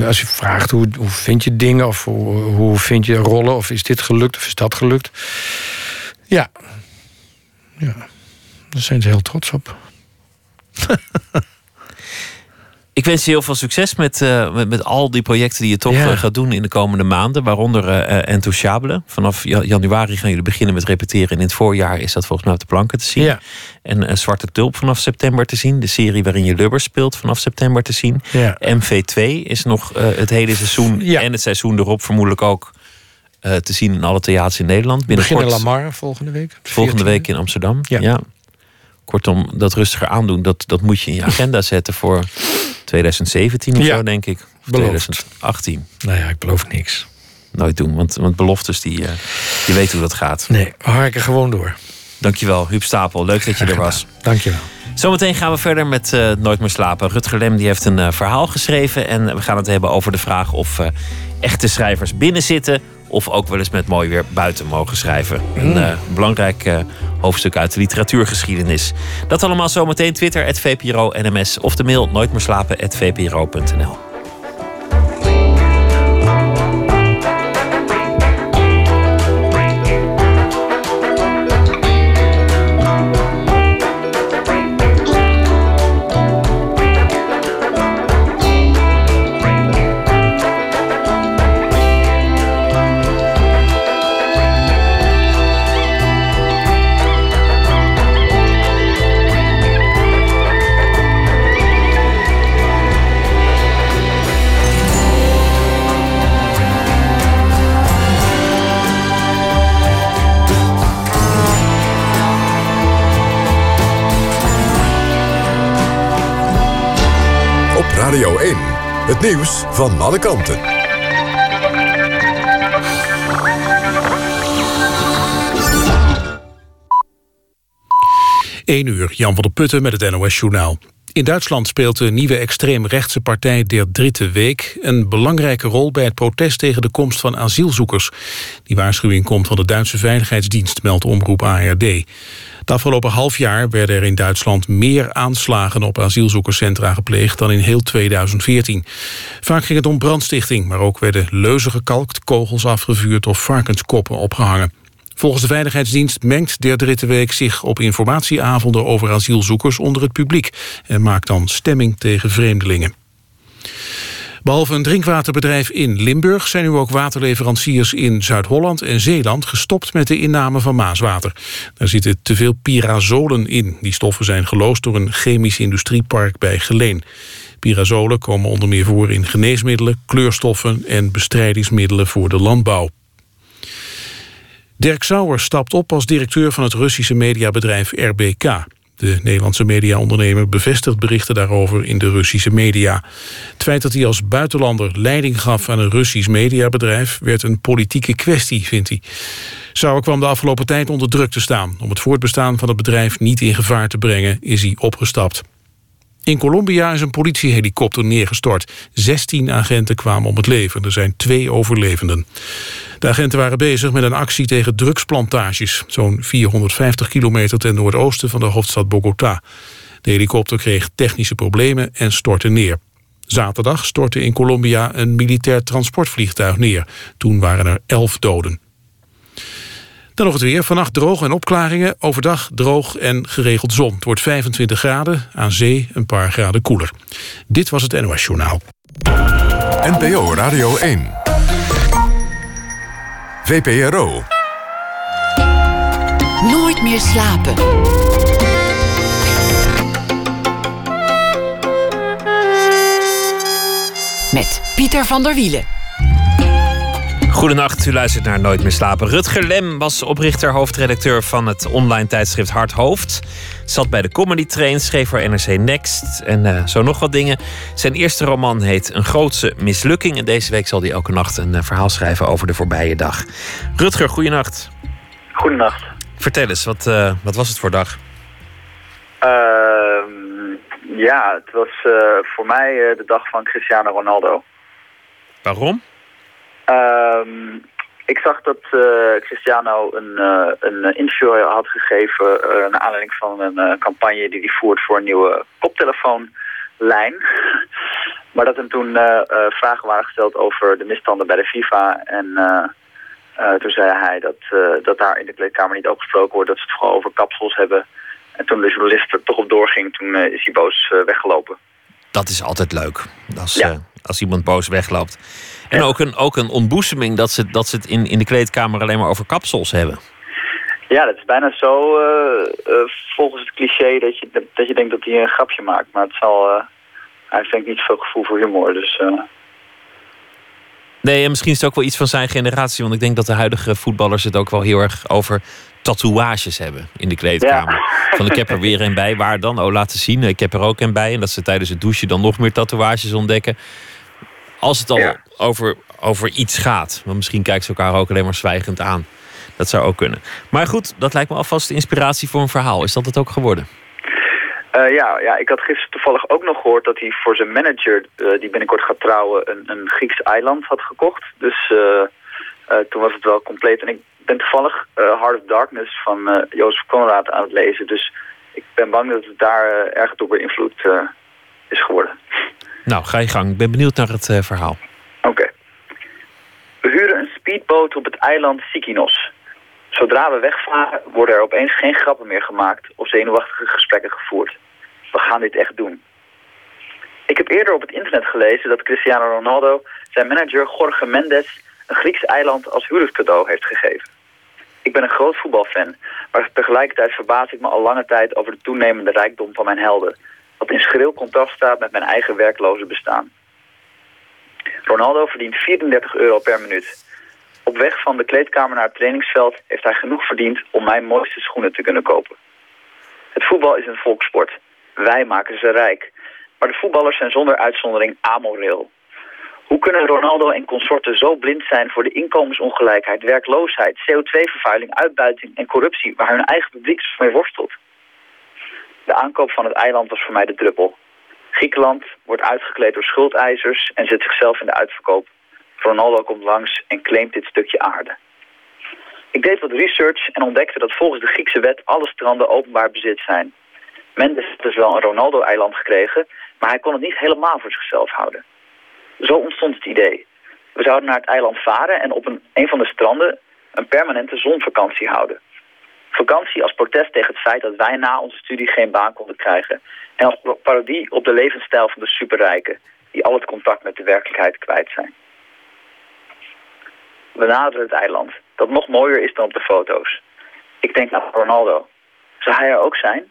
Als je vraagt hoe, hoe vind je dingen of hoe, hoe vind je rollen of is dit gelukt of is dat gelukt. Ja. Ja. Daar zijn ze heel trots op. Ik wens je heel veel succes met, eh, met, met al die projecten die je toch Ja. eh, gaat doen in de komende maanden. Waaronder eh eh, Enthousiable. Vanaf ja- januari gaan jullie beginnen met repeteren. En in het voorjaar is dat volgens mij op de planken te zien. Ja. En Zwarte Tulp vanaf september te zien. De serie waarin je Lubbers speelt vanaf september te zien. Ja. MV2 is nog het hele seizoen en het seizoen erop vermoedelijk ook te zien in alle theaters in Nederland. We beginnen Binnenkort- Lamar volgende week. Volgende 14e. week in Amsterdam. Ja. Kortom, dat rustiger aandoen, dat, dat moet je in je agenda zetten voor 2017 of Ja. zo, denk ik. Of Beloofd. 2018. Nou ja, ik beloof niks. Nooit doen, want, want beloftes, die, eh, je weet hoe dat gaat. Nee, we harken gewoon door. Dankjewel, Huub Stapel. Leuk dat je er was. Dankjewel. Zometeen gaan we verder met eh, Nooit meer slapen. Rutger Lem die heeft een eh, verhaal geschreven. En we gaan het hebben over de vraag of echte schrijvers binnen zitten. Of ook wel eens met mooi weer buiten mogen schrijven. Een eh, belangrijk eh, hoofdstuk uit de literatuurgeschiedenis. Dat allemaal zometeen Twitter, het VPRO NMS. Of de mail nooitmeerslapen.vpro.nl. Het nieuws van alle kanten. 1 uur, Jan van der Putten met het NOS-journaal. In Duitsland speelt de nieuwe extreemrechtse partij Der Dritte Week... een belangrijke rol bij het protest tegen de komst van asielzoekers. Die waarschuwing komt van de Duitse Veiligheidsdienst, meldt omroep ARD. Het afgelopen half jaar werden er in Duitsland meer aanslagen op asielzoekerscentra gepleegd dan in heel 2014. Vaak ging het om brandstichting, maar ook werden leuzen gekalkt, kogels afgevuurd of varkenskoppen opgehangen. Volgens de Veiligheidsdienst mengt der Dritte Week zich op informatieavonden over asielzoekers onder het publiek en maakt dan stemming tegen vreemdelingen. Behalve een drinkwaterbedrijf in Limburg zijn nu ook waterleveranciers in Zuid-Holland en Zeeland gestopt met de inname van maaswater. Daar zitten te veel pyrazolen in. Die stoffen zijn geloosd door een chemisch industriepark bij Geleen. Pyrazolen komen onder meer voor in geneesmiddelen, kleurstoffen en bestrijdingsmiddelen voor de landbouw. Dirk Sauer stapt op als directeur van het Russische mediabedrijf RBK. De Nederlandse mediaondernemer bevestigt berichten daarover in de Russische media. Het feit dat hij als buitenlander leiding gaf aan een Russisch mediabedrijf... werd een politieke kwestie, vindt hij. Sauer kwam de afgelopen tijd onder druk te staan. Om het voortbestaan van het bedrijf niet in gevaar te brengen is hij opgestapt. In Colombia is een politiehelikopter neergestort. 16 agenten kwamen om het leven. Er zijn twee overlevenden. De agenten waren bezig met een actie tegen drugsplantages. Zo'n 450 kilometer ten noordoosten van de hoofdstad Bogota. De helikopter kreeg technische problemen en stortte neer. Zaterdag stortte in Colombia een militair transportvliegtuig neer. Toen waren er 11 doden. Dan nog het weer. Vannacht droog en opklaringen. Overdag droog en geregeld zon. Het wordt 25 graden. Aan zee een paar graden koeler. Dit was het NOS Journaal. NPO Radio 1. VPRO. Nooit meer slapen. Met Pieter van der Wielen. Goedenacht, u luistert naar Nooit meer slapen. Rutger Lem was oprichter, hoofdredacteur van het online tijdschrift Hard Hoofd. Zat bij de Comedy Train, schreef voor NRC Next en eh, zo nog wat dingen. Zijn eerste roman heet Een grootse mislukking. En deze week zal hij elke nacht een eh, verhaal schrijven over de voorbije dag. Rutger, goedenacht. Goedenacht. Vertel eens, wat, eh, wat was het voor dag? Ehm, ja, het was voor mij de dag van Cristiano Ronaldo. Waarom? Ehm, ik zag dat eh, Cristiano een, eh, een interview had gegeven eh, naar aanleiding van een eh, campagne die hij voert voor een nieuwe koptelefoonlijn. maar dat hem toen eh, eh, vragen waren gesteld over de misstanden bij de FIFA. En eh, eh, toen zei hij dat, eh, dat daar in de kleedkamer niet over gesproken wordt, dat ze het vooral over kapsels hebben. En toen de journalist er toch op doorging, toen eh, is hij boos eh, weggelopen. Dat is altijd leuk. Als, Ja. eh, als iemand boos wegloopt. En ook, een, ook een ontboezeming dat ze, dat ze het in, in de kleedkamer alleen maar over kapsels hebben. Ja, dat is bijna zo eh, eh, volgens het cliché dat je, dat je denkt dat hij een grapje maakt. Maar het zal, eh, hij heeft denk ik niet veel gevoel voor humor. Dus Nee, en misschien is het ook wel iets van zijn generatie. Want ik denk dat de huidige voetballers het ook wel heel erg over tatoeages hebben in de kleedkamer. Van ik heb er weer een bij. Waar dan? Oh, laten zien. Ik heb er ook een bij. En dat ze tijdens het douchen dan nog meer tatoeages ontdekken. Als het al Ja. over, over iets gaat. Want misschien kijken ze elkaar ook alleen maar zwijgend aan. Dat zou ook kunnen. Maar goed, dat lijkt me alvast de inspiratie voor een verhaal. Is dat het ook geworden? eh, ja, ja, ik had gisteren toevallig ook nog gehoord dat hij voor zijn manager, eh, die binnenkort gaat trouwen, een, een Grieks eiland had gekocht. Dus eh, toen was het wel compleet. En ik ben toevallig Heart of Darkness van Jozef Conrad aan het lezen. Dus ik ben bang dat het daar erg door beïnvloed is geworden. Nou, ga je gang. Ik ben benieuwd naar het eh, verhaal. Oké. We huren een speedboot op het eiland Sikinos. Zodra we wegvaren worden er opeens geen grappen meer gemaakt of zenuwachtige gesprekken gevoerd. We gaan dit echt doen. Ik heb eerder op het internet gelezen dat Cristiano Ronaldo zijn manager Jorge Mendes een Grieks eiland als huwelijkscadeau heeft gegeven. Ik ben een groot voetbalfan, maar tegelijkertijd verbaas ik me al lange tijd over de toenemende rijkdom van mijn helden, wat in schril contrast staat met mijn eigen werkloze bestaan. Ronaldo verdient 34 euro per minuut. Op weg van de kleedkamer naar het trainingsveld heeft hij genoeg verdiend om mijn mooiste schoenen te kunnen kopen. Het voetbal is een volkssport. Wij maken ze rijk. Maar de voetballers zijn zonder uitzondering amoreel. Hoe kunnen Ronaldo en consorten zo blind zijn voor de inkomensongelijkheid, werkloosheid, CO2-vervuiling, uitbuiting en corruptie waar hun eigen publiek mee worstelt? De aankoop van het eiland was voor mij de druppel. Griekenland wordt uitgekleed door schuldeisers en zet zichzelf in de uitverkoop. Ronaldo komt langs en claimt dit stukje aarde. Ik deed wat research en ontdekte dat volgens de Griekse wet alle stranden openbaar bezit zijn. Mendes heeft dus wel een Ronaldo-eiland gekregen, maar hij kon het niet helemaal voor zichzelf houden. Zo ontstond het idee. We zouden naar het eiland varen en op een, een van de stranden een permanente zonvakantie houden. Vakantie als protest tegen het feit dat wij na onze studie geen baan konden krijgen. En als parodie op de levensstijl van de superrijken, die al het contact met de werkelijkheid kwijt zijn. We naderen het eiland, dat nog mooier is dan op de foto's. Ik denk aan Ronaldo. Zou hij er ook zijn?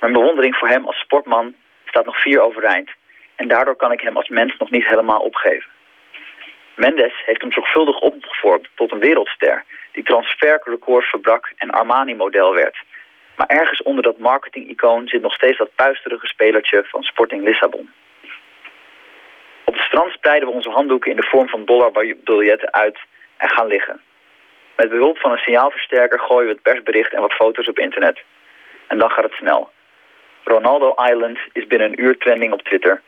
Mijn bewondering voor hem als sportman staat nog vier overeind. En daardoor kan ik hem als mens nog niet helemaal opgeven. Mendes heeft hem zorgvuldig opgevormd tot een wereldster... die transferrecords verbrak en Armani-model werd. Maar ergens onder dat marketing-icoon zit nog steeds dat puisterige spelertje van Sporting Lissabon. Op het strand spreiden we onze handdoeken in de vorm van dollarbiljetten uit en gaan liggen. Met behulp van een signaalversterker gooien we het persbericht en wat foto's op internet. En dan gaat het snel. Ronaldo Island is binnen een uur trending op Twitter.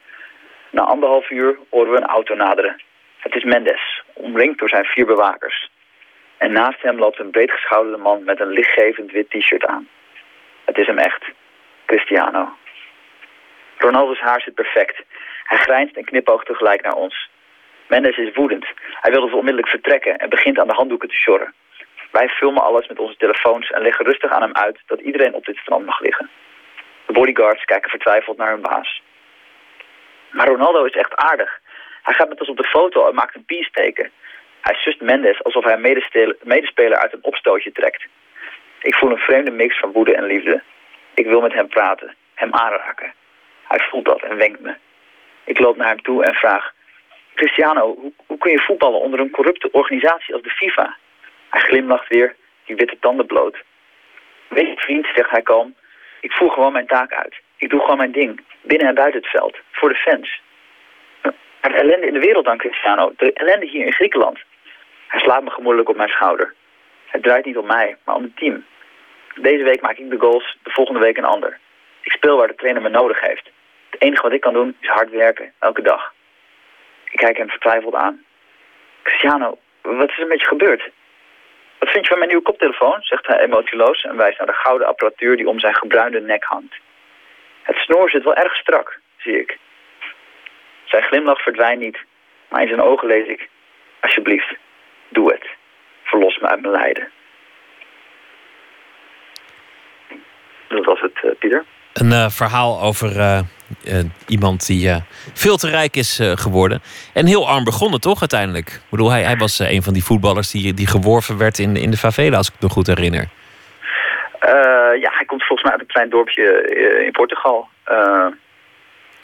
Na anderhalf uur horen we een auto naderen. Het is Mendes, omringd door zijn vier bewakers. En naast hem loopt een breedgeschouderde man met een lichtgevend wit t-shirt aan. Het is hem echt. Cristiano. Ronaldo's haar zit perfect. Hij grijnst en knipoogt tegelijk naar ons. Mendes is woedend. Hij wil dus onmiddellijk vertrekken en begint aan de handdoeken te sjorren. Wij filmen alles met onze telefoons en leggen rustig aan hem uit dat iedereen op dit strand mag liggen. De bodyguards kijken vertwijfeld naar hun baas. Maar Ronaldo is echt aardig. Hij gaat met ons op de foto en maakt een peace. Hij sust Mendes alsof hij een medespeler uit een opstootje trekt. Ik voel een vreemde mix van woede en liefde. Ik wil met hem praten, hem aanraken. Hij voelt dat en wenkt me. Ik loop naar hem toe en vraag... Cristiano, hoe, hoe kun je voetballen onder een corrupte organisatie als de FIFA? Hij glimlacht weer, die witte tanden bloot. Weet je vriend, zegt hij kalm, ik voer gewoon mijn taak uit. Ik doe gewoon mijn ding, binnen en buiten het veld, voor de fans. De ellende in de wereld dan, Cristiano, de ellende hier in Griekenland. Hij slaat me gemoedelijk op mijn schouder. Het draait niet om mij, maar om het team. Deze week maak ik de goals, de volgende week een ander. Ik speel waar de trainer me nodig heeft. Het enige wat ik kan doen is hard werken, elke dag. Ik kijk hem vertwijfeld aan. Cristiano, wat is er met je gebeurd? Wat vind je van mijn nieuwe koptelefoon? zegt hij emotieloos en wijst naar de gouden apparatuur die om zijn gebruinde nek hangt. Het snoer zit wel erg strak, zie ik. Zijn glimlach verdwijnt niet, maar in zijn ogen lees ik... Alsjeblieft, doe het. Verlos me uit mijn lijden. Dat was het, uh, Pieter. Een uh, verhaal over uh, iemand die veel te rijk is geworden. En heel arm begonnen, toch, uiteindelijk? Ik bedoel, hij, hij was een van die voetballers die, die geworven werd in, in de favela, als ik me goed herinner. ja, hij komt volgens mij uit een klein dorpje in Portugal.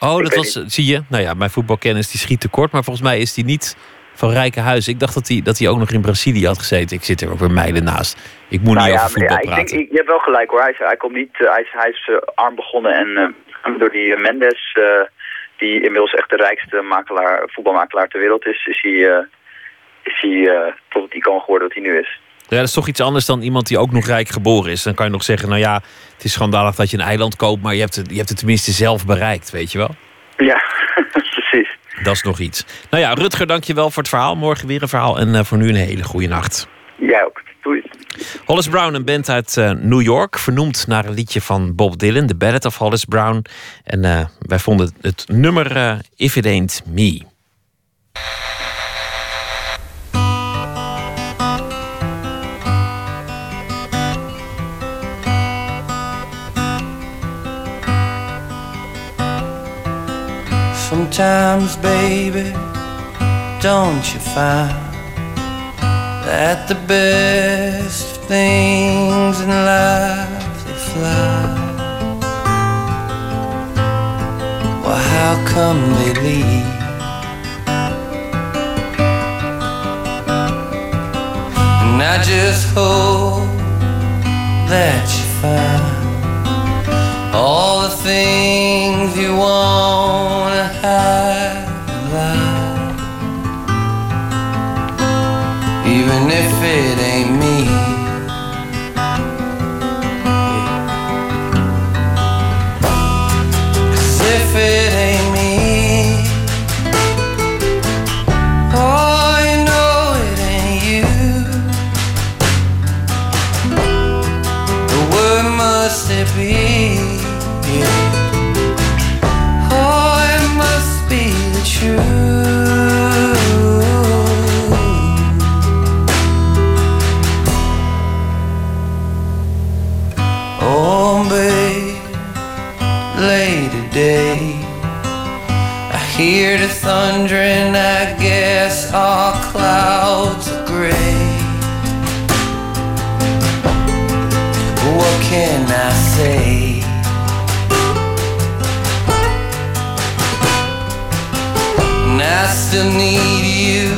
Oh, dat was, zie je? Nou ja, mijn voetbalkennis die schiet tekort. Maar volgens mij is hij niet van rijke huizen. Ik dacht dat hij, dat hij ook nog in Brazilië had gezeten. Ik zit er ook weer mijlen naast. Ik moet nou niet ja, over voetbal ja, ik praten. Denk, ik, je hebt wel gelijk hoor. Hij, is- hij, komt niet, uh, hij is, hij is uh, arm begonnen en uh, door die Mendes, uh, die inmiddels echt de rijkste makelaar, voetbalmakelaar ter wereld is, is hij, uh, is hij uh, tot het icoon geworden wat hij nu is. Ja, dat is toch iets anders dan iemand die ook nog rijk geboren is. Dan kan je nog zeggen, nou ja, het is schandalig dat je een eiland koopt... maar je hebt het, je hebt het tenminste zelf bereikt, weet je wel? Ja, precies. Dat is nog iets. Nou ja, Rutger, dank je wel voor het verhaal. Morgen weer een verhaal en uh, voor nu een hele goede nacht. Jij ook. Doei. Hollis Brown, een band uit uh, New York, vernoemd naar een liedje van Bob Dylan, The Ballad of Hollis Brown. En uh, wij vonden het nummer If It Ain't Me. Sometimes, baby, don't you find that the best things in life they fly? Well, how come they leave? And I just hope that you find all the things you wanna have. Even if it ain't me. Cause if it all clouds are gray. What can I say? And I still need you,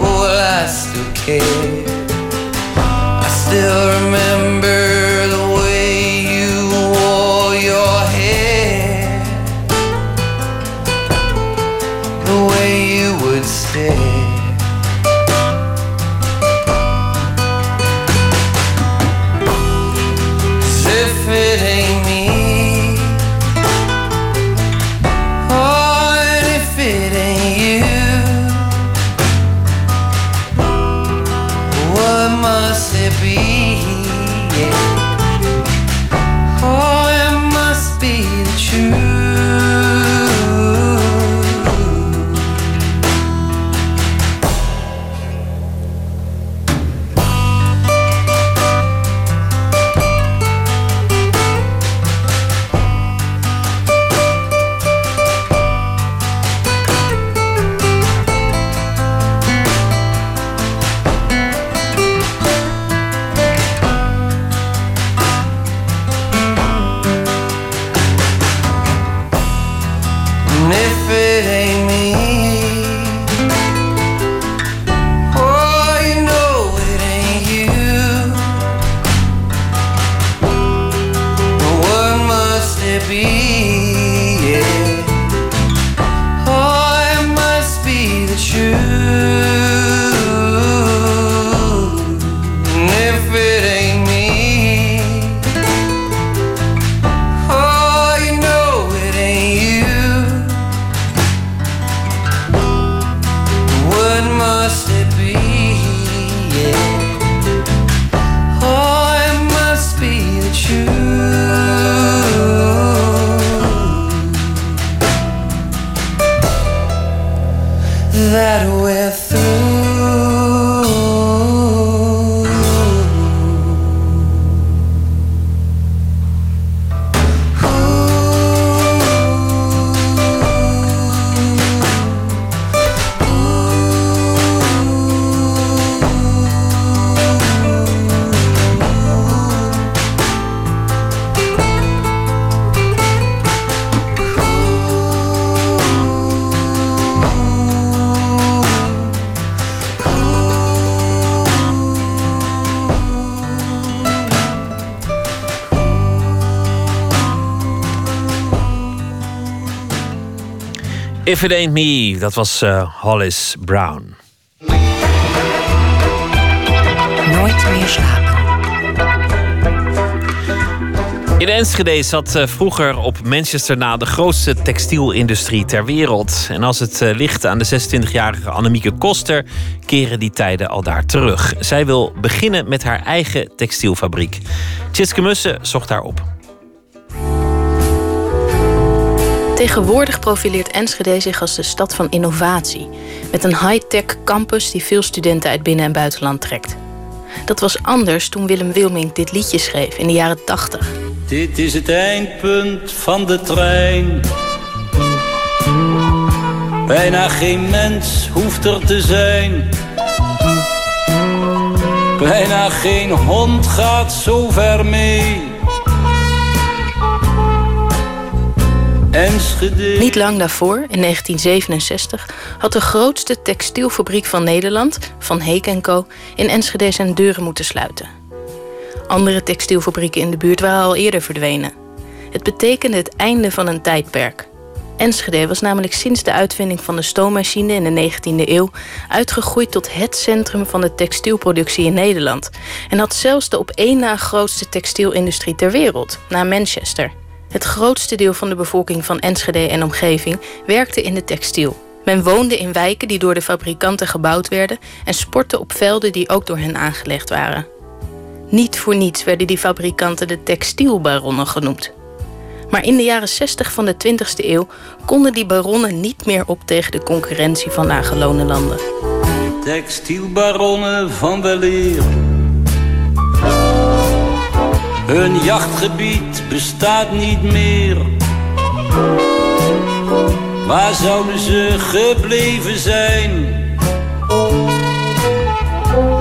well, I still care. I still remember If It Ain't Me, dat was eh, Hollis Brown. Nooit meer slapen. In Enschede zat eh, vroeger op Manchester na de grootste textielindustrie ter wereld. En als het eh, ligt aan de 26-jarige Annemieke Koster, keren die tijden al daar terug. Zij wil beginnen met haar eigen textielfabriek. Tjitske Mussen zocht daar op. Tegenwoordig profileert Enschede zich als de stad van innovatie. Met een high-tech campus die veel studenten uit binnen- en buitenland trekt. Dat was anders toen Willem Wilming dit liedje schreef in de jaren 80. Dit is het eindpunt van de trein. Bijna geen mens hoeft er te zijn. Bijna geen hond gaat zo ver mee. Enschede. Niet lang daarvoor, in 1967, had de grootste textielfabriek van Nederland, Van Heek Co, in Enschede zijn deuren moeten sluiten. Andere textielfabrieken in de buurt waren al eerder verdwenen. Het betekende het einde van een tijdperk. Enschede was namelijk sinds de uitvinding van de stoommachine in de 19e eeuw uitgegroeid tot het centrum van de textielproductie in Nederland en had zelfs de op één na grootste textielindustrie ter wereld, na Manchester. Het grootste deel van de bevolking van Enschede en omgeving werkte in de textiel. Men woonde in wijken die door de fabrikanten gebouwd werden en sportte op velden die ook door hen aangelegd waren. Niet voor niets werden die fabrikanten de textielbaronnen genoemd. Maar in de jaren 60 van de 20e eeuw konden die baronnen niet meer op tegen de concurrentie van lage landen. Textielbaronnen van weleer. Hun jachtgebied bestaat niet meer. Waar zouden ze gebleven zijn?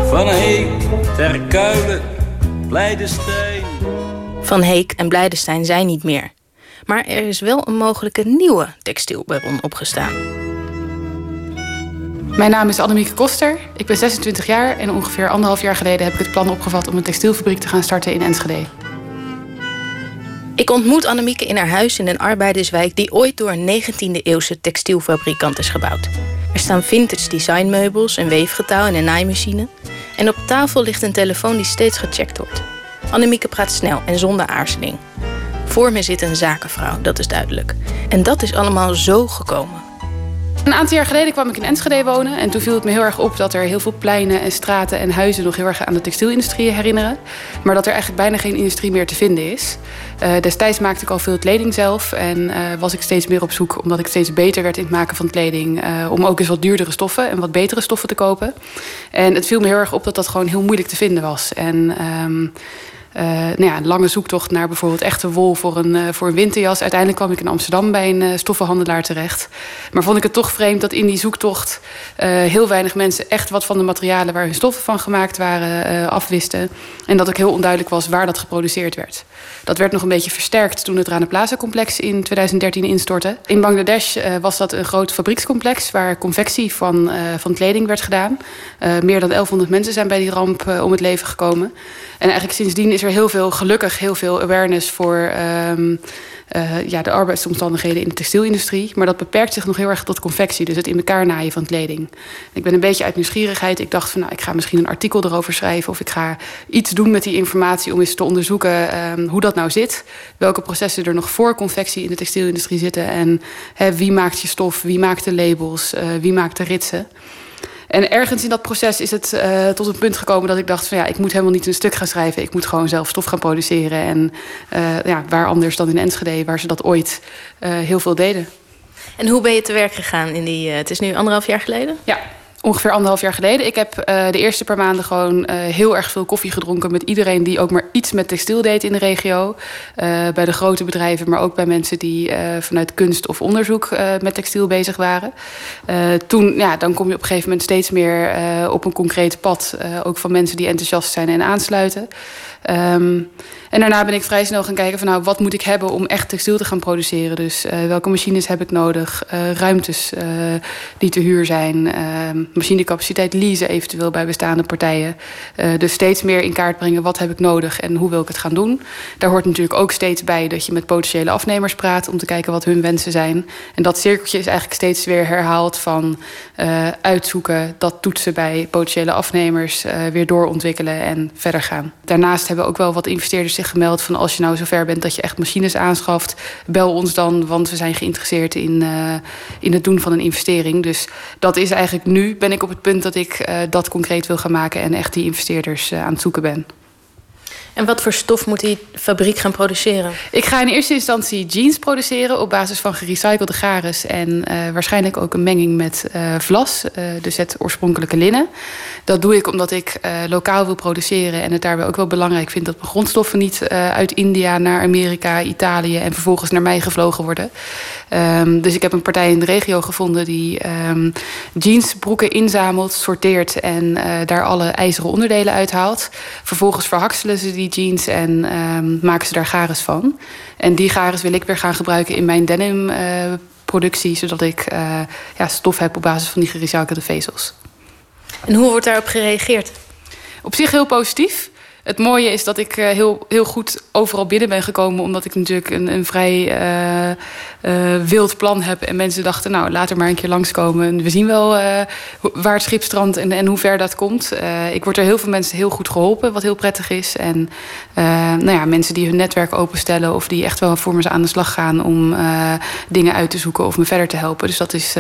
Van Heek ter Kuilen, Blijdestein. Van Heek en Blijdestein zijn niet meer. Maar er is wel een mogelijke nieuwe textielbaron opgestaan. Mijn naam is Annemieke Koster. Ik ben 26 jaar en ongeveer anderhalf jaar geleden heb ik het plan opgevat om een textielfabriek te gaan starten in Enschede. Ik ontmoet Annemieke in haar huis in een arbeiderswijk die ooit door een 19e-eeuwse textielfabrikant is gebouwd. Er staan vintage designmeubels, een weefgetouw en een naaimachine. En op tafel ligt een telefoon die steeds gecheckt wordt. Annemieke praat snel en zonder aarzeling. Voor me zit een zakenvrouw, dat is duidelijk. En dat is allemaal zo gekomen. Een aantal jaar geleden kwam ik in Enschede wonen. En toen viel het me heel erg op dat er heel veel pleinen en straten en huizen nog heel erg aan de textielindustrie herinneren. Maar dat er eigenlijk bijna geen industrie meer te vinden is. Uh, destijds maakte ik al veel kleding zelf. En uh, was ik steeds meer op zoek, omdat ik steeds beter werd in het maken van kleding. Uh, om ook eens wat duurdere stoffen en wat betere stoffen te kopen. En het viel me heel erg op dat dat gewoon heel moeilijk te vinden was. En uh, nou ja, een lange zoektocht naar bijvoorbeeld echte wol voor een, uh, voor een winterjas. Uiteindelijk kwam ik in Amsterdam bij een uh, stoffenhandelaar terecht. Maar vond ik het toch vreemd dat in die zoektocht heel weinig mensen echt wat van de materialen waar hun stoffen van gemaakt waren afwisten. En dat ook heel onduidelijk was waar dat geproduceerd werd. Dat werd nog een beetje versterkt toen het Rana Plaza-complex in 2013 instortte. In Bangladesh was dat een groot fabriekscomplex waar confectie van, van kleding werd gedaan. meer dan 1100 mensen zijn bij die ramp om het leven gekomen. En eigenlijk sindsdien is er heel veel, gelukkig heel veel awareness voor um, uh, ja, de arbeidsomstandigheden in de textielindustrie. Maar dat beperkt zich nog heel erg tot confectie, dus het in elkaar naaien van kleding. Ik ben een beetje uit nieuwsgierigheid. Ik dacht van nou, ik ga misschien een artikel erover schrijven of ik ga iets doen met die informatie om eens te onderzoeken um, hoe dat nou zit. Welke processen er nog voor confectie in de textielindustrie zitten en hè, wie maakt je stof, wie maakt de labels, uh, wie maakt de ritsen. En ergens in dat proces is het uh, tot een punt gekomen dat ik dacht van ja, ik moet helemaal niet een stuk gaan schrijven. Ik moet gewoon zelf stof gaan produceren. En uh, ja, waar anders dan in Enschede, waar ze dat ooit uh, heel veel deden. En hoe ben je te werk gegaan in die, het is nu anderhalf jaar geleden? Ja, ongeveer anderhalf jaar geleden. Ik heb uh, de eerste paar maanden gewoon uh, heel erg veel koffie gedronken met iedereen die ook maar iets met textiel deed in de regio. Uh, bij de grote bedrijven, maar ook bij mensen die vanuit kunst of onderzoek met textiel bezig waren. toen, ja, dan kom je op een gegeven moment steeds meer op een concreet pad. ook van mensen die enthousiast zijn en aansluiten. Um, en daarna ben ik vrij snel gaan kijken van nou, wat moet ik hebben om echt textiel te gaan produceren. Dus welke machines heb ik nodig? Ruimtes die te huur zijn. Machinecapaciteit leasen eventueel bij bestaande partijen. dus steeds meer in kaart brengen wat heb ik nodig en hoe wil ik het gaan doen. Daar hoort natuurlijk ook steeds bij dat je met potentiële afnemers praat om te kijken wat hun wensen zijn. En dat cirkeltje is eigenlijk steeds weer herhaald van uitzoeken, dat toetsen bij potentiële afnemers, weer doorontwikkelen en verder gaan. Daarnaast hebben ook wel wat investeerders zich gemeld van als je nou zover bent dat je echt machines aanschaft, bel ons dan, want we zijn geïnteresseerd in, in het doen van een investering. Dus dat is eigenlijk nu ben ik op het punt dat ik uh, dat concreet wil gaan maken en echt die investeerders uh, aan het zoeken ben. En wat voor stof moet die fabriek gaan produceren? Ik ga in eerste instantie jeans produceren op basis van gerecyclede gares en uh, waarschijnlijk ook een menging met uh, vlas, uh, dus het oorspronkelijke linnen. Dat doe ik omdat ik lokaal wil produceren en het daarbij ook wel belangrijk vind dat mijn grondstoffen niet uit India naar Amerika, Italië en vervolgens naar mij gevlogen worden. Um, dus ik heb een partij in de regio gevonden die um, jeansbroeken inzamelt, sorteert en daar alle ijzeren onderdelen uithaalt. Vervolgens verhakselen ze die jeans en um, maken ze daar gares van. En die gares wil ik weer gaan gebruiken in mijn denim uh, productie, zodat ik uh, ja, stof heb op basis van die gerecyclede vezels. En hoe wordt daarop gereageerd? Op zich heel positief. Het mooie is dat ik uh, heel, heel goed overal binnen ben gekomen. Omdat ik natuurlijk een, een vrij uh, uh, wild plan heb. En mensen dachten, nou, laat er maar een keer langskomen. En we zien wel waar het schip strandt en, en hoe ver dat komt. ik word er heel veel mensen heel goed geholpen, wat heel prettig is. En nou ja, mensen die hun netwerk openstellen... of die echt wel voor me aan de slag gaan om dingen uit te zoeken... of me verder te helpen. Dus dat is,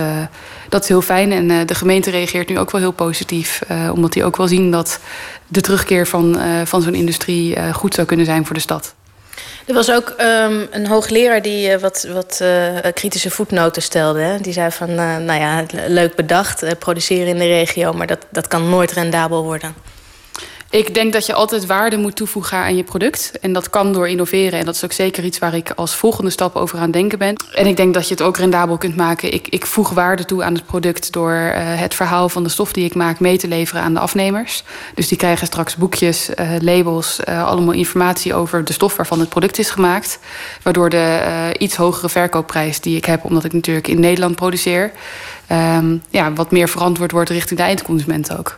dat is heel fijn. En de gemeente reageert nu ook wel heel positief. omdat die ook wel zien dat de terugkeer van, van van zo'n industrie eh, goed zou kunnen zijn voor de stad. Er was ook ehm, een hoogleraar die eh, wat, wat eh, kritische voetnoten stelde. Hè? Die zei van, eh, nou ja, leuk bedacht, eh, produceren in de regio... maar dat, dat kan nooit rendabel worden. Ik denk dat je altijd waarde moet toevoegen aan je product. En dat kan door innoveren. En dat is ook zeker iets waar ik als volgende stap over aan denken ben. En ik denk dat je het ook rendabel kunt maken. Ik, ik voeg waarde toe aan het product door uh, het verhaal van de stof die ik maak mee te leveren aan de afnemers. Dus die krijgen straks boekjes, uh, labels, uh, allemaal informatie over de stof waarvan het product is gemaakt. Waardoor de iets hogere verkoopprijs die ik heb, omdat ik natuurlijk in Nederland produceer, um, ja, wat meer verantwoord wordt richting de eindconsument ook.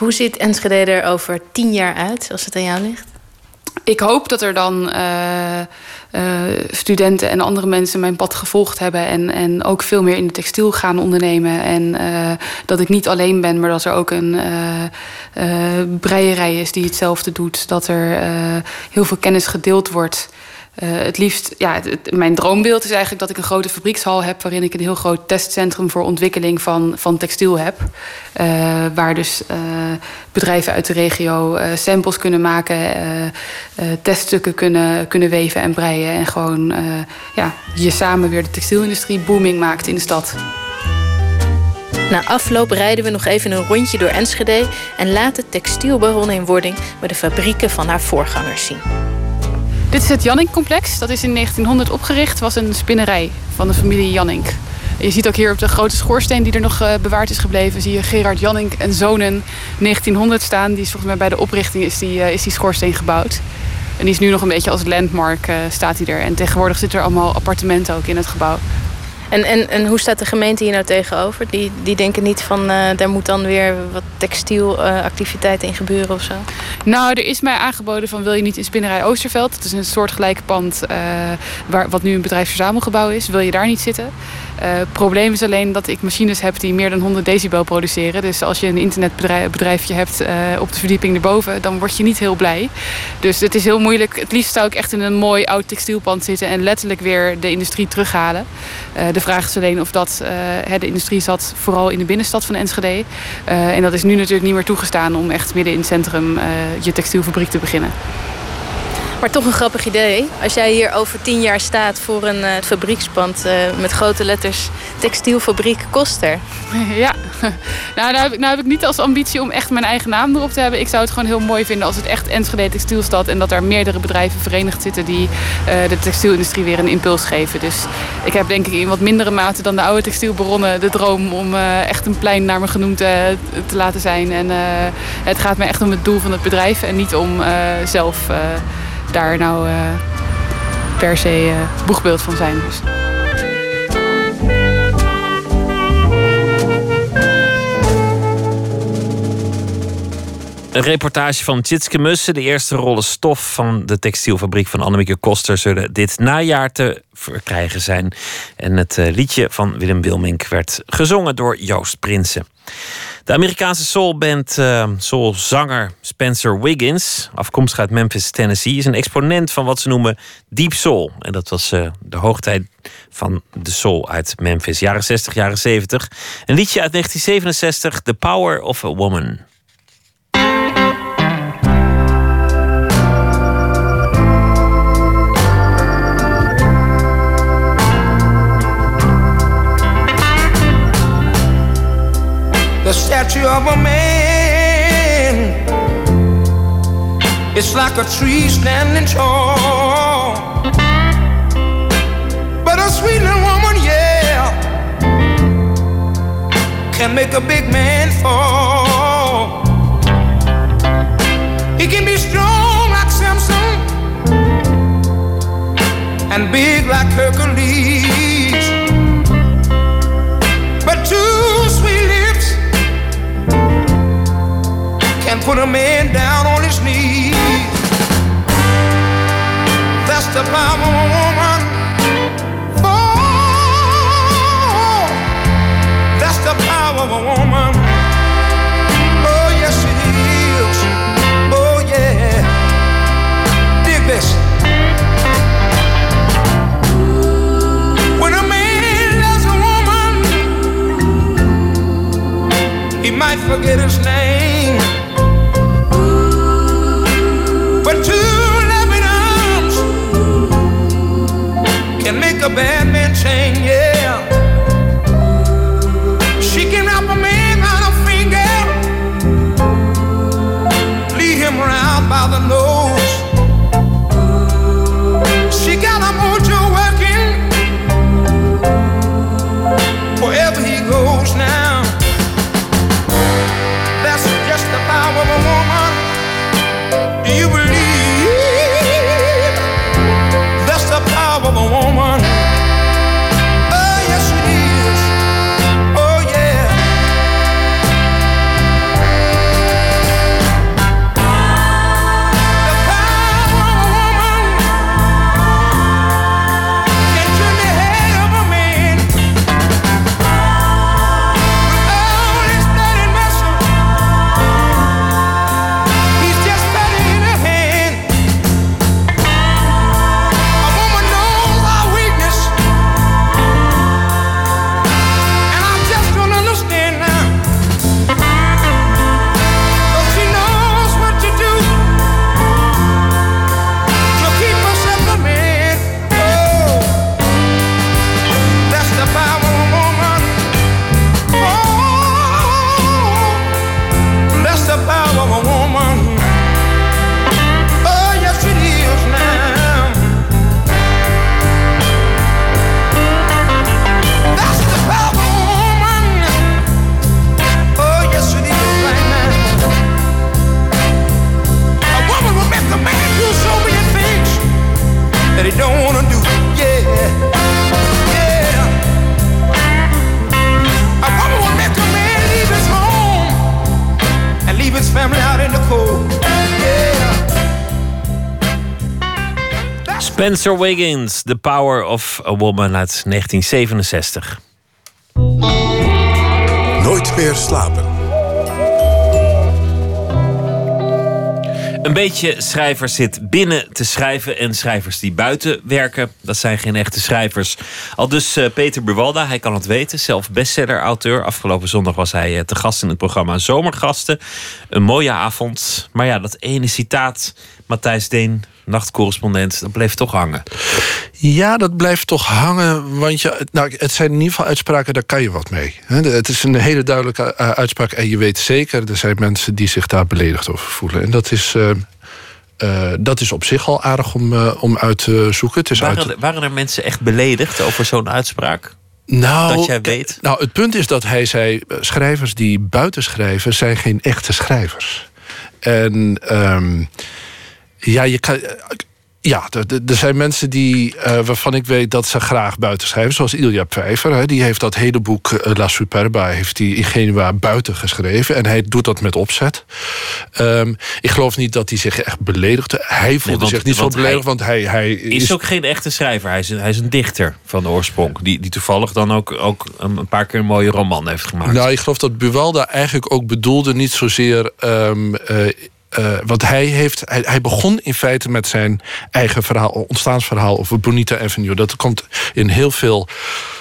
Hoe ziet Enschede er over tien jaar uit, als het aan jou ligt? Ik hoop dat er dan uh, uh, studenten en andere mensen mijn pad gevolgd hebben... en, en ook veel meer in de textiel gaan ondernemen. En uh, dat ik niet alleen ben, maar dat er ook een breierij is die hetzelfde doet. Dat er heel veel kennis gedeeld wordt... Uh, het liefst, ja, mijn droombeeld is eigenlijk dat ik een grote fabriekshal heb waarin ik een heel groot testcentrum voor ontwikkeling van, van textiel heb. Uh, waar dus uh, bedrijven uit de regio samples kunnen maken, teststukken kunnen, kunnen weven en breien. En gewoon ja, je samen weer de textielindustrie booming maakt in de stad. Na afloop rijden we nog even een rondje door Enschede en laten textielbaron in wording de fabrieken van haar voorgangers zien. Dit is het Jannink-complex. Dat is in 1900 opgericht. was een spinnerij van de familie Jannink. Je ziet ook hier op de grote schoorsteen die er nog uh, bewaard is gebleven... zie je Gerard Jannink en zonen 1900 staan. Die is volgens mij bij de oprichting is die, uh, is die schoorsteen gebouwd. En die is nu nog een beetje als landmark uh, staat hij er. En tegenwoordig zitten er allemaal appartementen ook in het gebouw. En, en, en hoe staat de gemeente hier nou tegenover? Die, die denken niet van, uh, daar moet dan weer wat textielactiviteit in gebeuren of zo? Nou, er is mij aangeboden van wil je niet in Spinnerij Oosterveld? Het is een soortgelijk pand uh, waar, wat nu een bedrijfsverzamelgebouw is. Wil je daar niet zitten? Het uh, probleem is alleen dat ik machines heb die meer dan 100 decibel produceren. Dus als je een internetbedrijfje hebt uh, op de verdieping erboven, dan word je niet heel blij. Dus het is heel moeilijk. Het liefst zou ik echt in een mooi oud textielpand zitten en letterlijk weer de industrie terughalen. Uh, de vraag is alleen of dat de industrie zat vooral in de binnenstad van Enschede. en dat is nu natuurlijk niet meer toegestaan om echt midden in het centrum je textielfabriek te beginnen. Maar toch een grappig idee. Als jij hier over tien jaar staat voor een uh, fabriekspand uh, met grote letters textielfabriek Koster. Ja, nou, heb, ik, nou heb ik niet als ambitie om echt mijn eigen naam erop te hebben. Ik zou het gewoon heel mooi vinden als het echt Enschede Textielstad en dat er meerdere bedrijven verenigd zitten die uh, de textielindustrie weer een impuls geven. Dus ik heb denk ik in wat mindere mate dan de oude textielbaronnen de droom om echt een plein naar me genoemd te laten zijn. En het gaat me echt om het doel van het bedrijf en niet om zelf daar nou uh, per se uh, boegbeeld van zijn. Dus. Een reportage van Tjitske Mussen. De eerste rollen stof van de textielfabriek van Annemieke Koster... zullen dit najaar te verkrijgen zijn. En het uh, liedje van Willem Wilmink werd gezongen door Joost Prinsen. De Amerikaanse soulband uh, soulzanger Spencer Wiggins, afkomstig uit Memphis, Tennessee, is een exponent van wat ze noemen deep soul. En dat was uh, de hoogtijd van de soul uit Memphis, jaren 60, jaren 70. Een liedje uit 1967, The Power of a Woman. The statue of a man. It's like a tree standing tall. But a sweet little woman, yeah, can make a big man fall. He can be strong like Samson and big like Hercules. Put a man down on his knees. That's the power of a woman. Oh, that's the power of a woman. Oh, yes, it is. Oh, yeah. Dig this. When a man loves a woman, he might forget his name. Tinkerbell. Spencer Wiggins, The Power of a Woman uit 1967. Nooit meer slapen. Een beetje schrijvers zit binnen te schrijven en schrijvers die buiten werken, dat zijn geen echte schrijvers. Al dus eh, Peter Buwalda, hij kan het weten, zelf bestseller-auteur. Afgelopen zondag was hij eh, te gast in het programma Zomergasten. Een mooie avond, maar ja, dat ene citaat, Matthijs Deen, nachtcorrespondent, dat bleef toch hangen. Ja, dat blijft toch hangen. Want je, nou, het zijn in ieder geval uitspraken, daar kan je wat mee. Het is een hele duidelijke eh, uitspraak. En je weet zeker, er zijn mensen die zich daar beledigd over voelen. En dat is, eh, eh, dat is op zich al aardig om, om uit te zoeken. Het is uit, Waren, er- waren er mensen echt beledigd over zo'n uitspraak? nou, dat jij weet? Nou, het punt is dat hij zei... schrijvers die buiten schrijven zijn geen echte schrijvers. En ehm, ja, je kan... Ja, er- zijn mensen die, eh, waarvan ik weet dat ze graag buiten schrijven. Zoals Ilja Pfeiffer. Hè, die heeft dat hele boek eh, La Superba heeft die in Genua buiten geschreven. En hij doet dat met opzet. Ehm, ik geloof niet dat hij zich echt beledigde. Hij voelde want- zich niet zo beledigd, want hij, hij Is, ook geen echte schrijver. Hij is, een, hij is een dichter van de oorsprong. Die, die toevallig dan ook, ook een een paar keer een mooie roman heeft gemaakt. Nou, ik geloof dat Buwalda eigenlijk ook bedoelde niet zozeer. ehm, eh, eh, want hij, heeft, hij, hij begon in feite met zijn eigen verhaal, ontstaansverhaal over Bonita Avenue. Dat komt in heel veel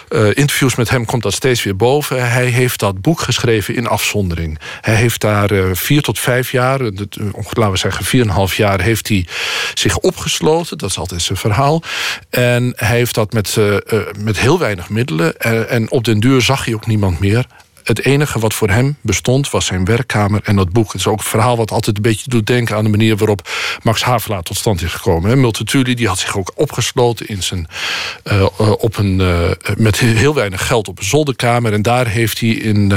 eh, interviews met hem komt dat steeds weer boven. Hij heeft dat boek geschreven in afzondering. Hij heeft daar eh, vier tot vijf jaar, laten we zeggen vier en een half jaar, heeft hij zich opgesloten. Dat is altijd zijn verhaal. En hij heeft dat met, met heel weinig middelen. En, en op den duur zag hij ook niemand meer. Het enige wat voor hem bestond was zijn werkkamer en dat boek. Het is ook een verhaal wat altijd een beetje doet denken aan de manier waarop Max Havelaar tot stand is gekomen. Multatuli die had zich ook opgesloten in zijn, eh, eh, op een, eh, met heel weinig geld op een zolderkamer. En daar heeft hij in,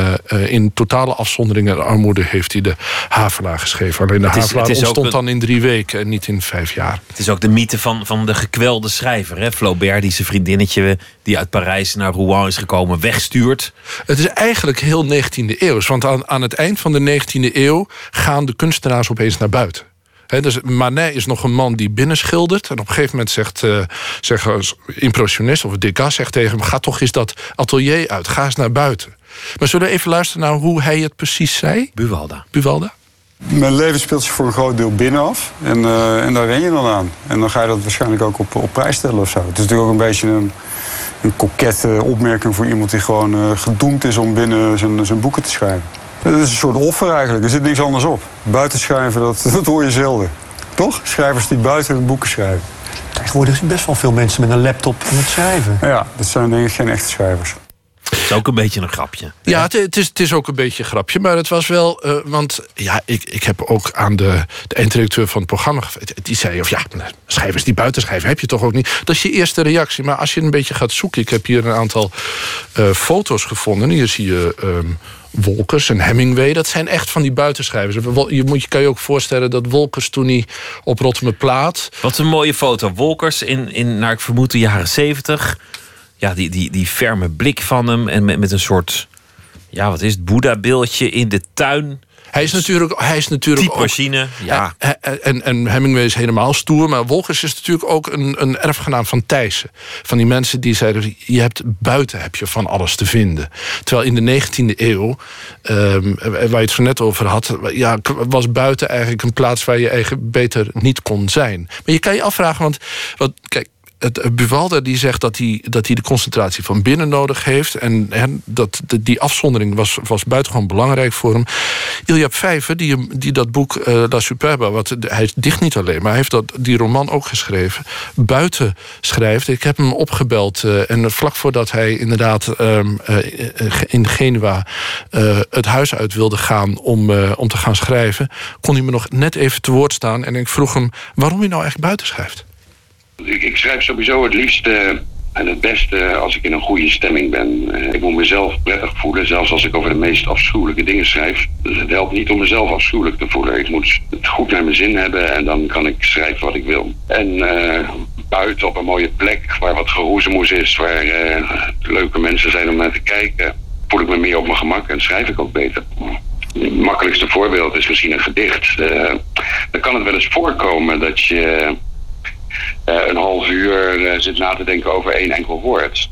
in totale afzondering en armoede heeft hij de Havelaar geschreven. Alleen de Het is- Havelaar het is ook ontstond een- dan in drie weken en niet in vijf jaar. Het is ook de mythe van, van de gekwelde schrijver. Hè? Flaubert, die zijn vriendinnetje die uit Parijs naar Rouen is gekomen, wegstuurt. Het is eigenlijk heel 19e eeuw. Want aan, aan het eind van de 19e eeuw gaan de kunstenaars opeens naar buiten. Hè, dus Manet is nog een man die binnenschildert. En op een gegeven moment zegt, eh zeggen impressionist of Degas zegt tegen hem... ga toch eens dat atelier uit, ga eens naar buiten. Maar zullen we even luisteren naar hoe hij het precies zei? Buwalda. Buwalda? Mijn leven speelt zich voor een groot deel binnenaf. En, eh, en daar ren je dan aan. En dan ga je dat waarschijnlijk ook op, op prijs stellen of zo. Het is natuurlijk ook een beetje een, een kokette opmerking voor iemand die gewoon eh, gedoemd is om binnen zijn, zijn boeken te schrijven. Het is een soort offer eigenlijk. Er zit niks anders op. Buiten schrijven, dat, dat hoor je zelden. Toch? Schrijvers die buiten hun boeken schrijven. Tegenwoordig zijn best wel veel mensen met een laptop aan het schrijven. Ja, dat zijn denk ik geen echte schrijvers. Het is ook een beetje een grapje. Ja, het, het is, het is ook een beetje een grapje. Maar het was wel... eh, want ja, ik, ik heb ook aan de, de eindredacteur van het programma. Die zei, of ja, schrijvers die buiten schrijven heb je toch ook niet. Dat is je eerste reactie. Maar als je een beetje gaat zoeken... Ik heb hier een aantal eh, foto's gevonden. Hier zie je... ehm, Wolkers en Hemingway, dat zijn echt van die buitenschrijvers. Je, moet, je kan je ook voorstellen dat Wolkers toen hij op Plaat. Wat een mooie foto. Wolkers in, in naar ik vermoed, de jaren zeventig. Ja, die, die, die ferme blik van hem. En met, met een soort, ja, wat is het, Boeddha-beeldje in de tuin. Hij is natuurlijk, hij is natuurlijk ook... Typemachine, ja. En, en, Hemingway is helemaal stoer. Maar Wolkers is natuurlijk ook een, een erfgenaam van Thijssen. Van die mensen die zeiden... je hebt buiten heb je van alles te vinden. Terwijl in de 19e eeuw... ehm, waar je het zo net over had... Ja, was buiten eigenlijk een plaats waar je eigen beter niet kon zijn. Maar je kan je afvragen... want wat, kijk, het, die zegt dat hij, dat hij de concentratie van binnen nodig heeft. En, dat die afzondering was, was buitengewoon belangrijk voor hem. Ilja Vijver, die, die dat boek eh, La Superba, wat, hij dicht niet alleen, maar hij heeft dat, die roman ook geschreven. Buiten schrijft. Ik heb hem opgebeld. eh, en vlak voordat hij inderdaad ehm, eh, in Genua het huis uit wilde gaan om, om te gaan schrijven, kon hij me nog net even te woord staan. En ik vroeg hem waarom hij nou eigenlijk buiten schrijft. Ik, ik schrijf sowieso het liefste en het beste als ik in een goede stemming ben. Eh, Ik moet mezelf prettig voelen, zelfs als ik over de meest afschuwelijke dingen schrijf. Dus het helpt niet om mezelf afschuwelijk te voelen. Ik moet het goed naar mijn zin hebben en dan kan ik schrijven wat ik wil. En eh, buiten op een mooie plek waar wat geroezemoes is, waar eh, leuke mensen zijn om naar te kijken, voel ik me meer op mijn gemak en schrijf ik ook beter. Het makkelijkste voorbeeld is misschien een gedicht. Dan kan het wel eens voorkomen dat je een half uur eh, zit na te denken over één enkel woord.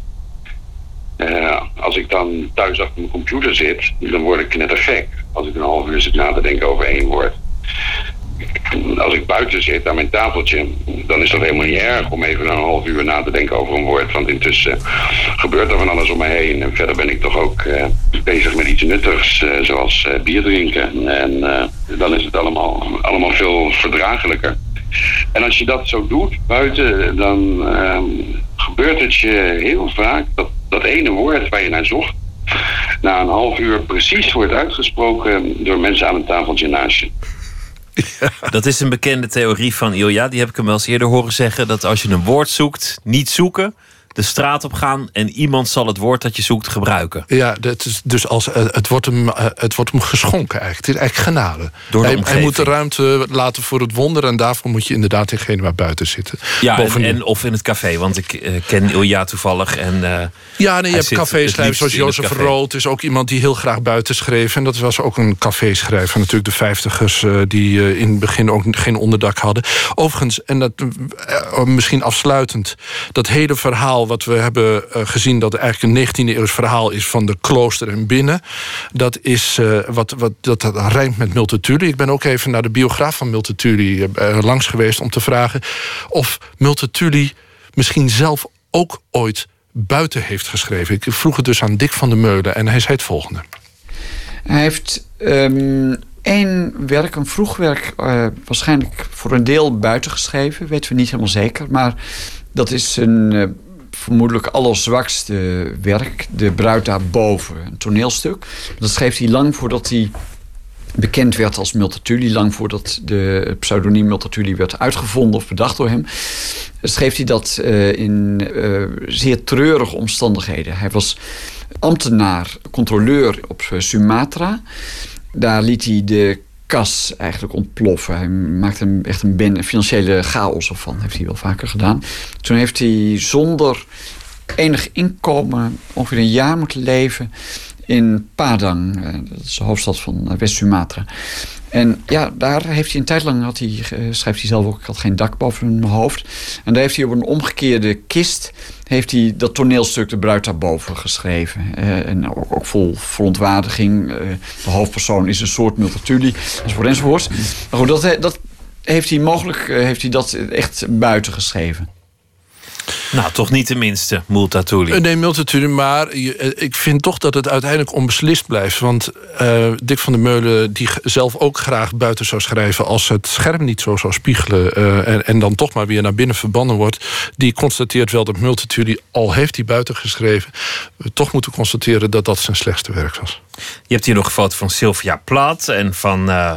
Eh, als ik dan thuis achter mijn computer zit, dan word ik knettergek. Als ik een half uur zit na te denken over één woord. Als ik buiten zit aan mijn tafeltje, dan is dat helemaal niet erg om even een half uur na te denken over een woord. Want intussen gebeurt er van alles om me heen. En verder ben ik toch ook eh, bezig met iets nuttigs, eh, zoals eh, bier drinken. En eh, dan is het allemaal, allemaal veel verdraaglijker. En als je dat zo doet buiten, dan ehm, gebeurt het je heel vaak dat dat ene woord waar je naar zocht, na een half uur precies wordt uitgesproken door mensen aan een tafeltje naast je. Dat is een bekende theorie van Ilja. Die heb ik hem wel eens eerder horen zeggen. Dat als je een woord zoekt, niet zoeken. De straat op gaan en iemand zal het woord dat je zoekt gebruiken. Ja, dat is dus als, eh, het, wordt hem, eh, het wordt hem geschonken eigenlijk. Het is eigenlijk genade. Door hij, moet de ruimte laten voor het wonder... en daarvoor moet je inderdaad in Genua buiten zitten. Ja, en, of in het café. Want ik eh, ken Ilja toevallig. En, Ja, nee, je hebt caféschrijvers zoals Jozef. Rood. is ook iemand die heel graag buiten schreef. En dat was ook een caféschrijver. Natuurlijk de vijftigers die in het begin ook geen onderdak hadden. Overigens, en dat misschien afsluitend... dat hele verhaal wat we hebben eh, gezien... dat eigenlijk een 19e eeuws verhaal is van de klooster en binnen... dat is eh, wat, wat dat, dat rijmt met Multatuli. Ik ben ook even naar de biograaf van Multatuli eh, langs geweest... om te vragen of Multatuli misschien zelf ook ooit buiten heeft geschreven. Ik vroeg het dus aan Dick van der Meulen en hij zei het volgende. Hij heeft ehm één werk, een vroeg werk, waarschijnlijk voor een deel buiten geschreven. Weten we niet helemaal zeker. Maar dat is een vermoedelijk allerzwakste werk. De bruid daarboven, een toneelstuk. Dat schreef hij lang voordat hij bekend werd als Multatuli. Lang voordat de pseudoniem Multatuli werd uitgevonden of bedacht door hem. Schreef hij dat eh, in eh, zeer treurige omstandigheden. Hij was ambtenaar, controleur op eh, Sumatra. Daar liet hij de kas eigenlijk ontploffen. Hij maakte een, echt een financiële chaos ervan. Heeft hij wel vaker gedaan. Toen heeft hij zonder enig inkomen ongeveer een jaar moeten leven in Padang. eh, Dat is de hoofdstad van eh, West-Sumatra. En ja, daar heeft hij een tijd lang, had hij, eh, schrijft hij zelf ook, ik had geen dak boven mijn hoofd. En daar heeft hij op een omgekeerde kist, heeft hij dat toneelstuk De Bruid daarboven geschreven. Eh, en ook, vol verontwaardiging. Eh, de hoofdpersoon is een soort multatuli, enzovoort enzovoort. Maar goed, dat, dat heeft hij mogelijk, heeft hij dat echt buiten geschreven. Nou, toch niet de minste, Multatuli. Eh, Nee, Multatuli, maar je- eh, ik vind toch dat het uiteindelijk onbeslist blijft. Want eh, Dick van der Meulen, die zelf ook graag buiten zou schrijven... als het scherm niet zo zou spiegelen en, en dan toch maar weer naar binnen verbannen wordt... die constateert wel dat Multatuli, al heeft hij buiten geschreven... we toch moeten constateren dat dat zijn slechtste werk was. Je hebt hier nog een foto van Sylvia Plath en van eh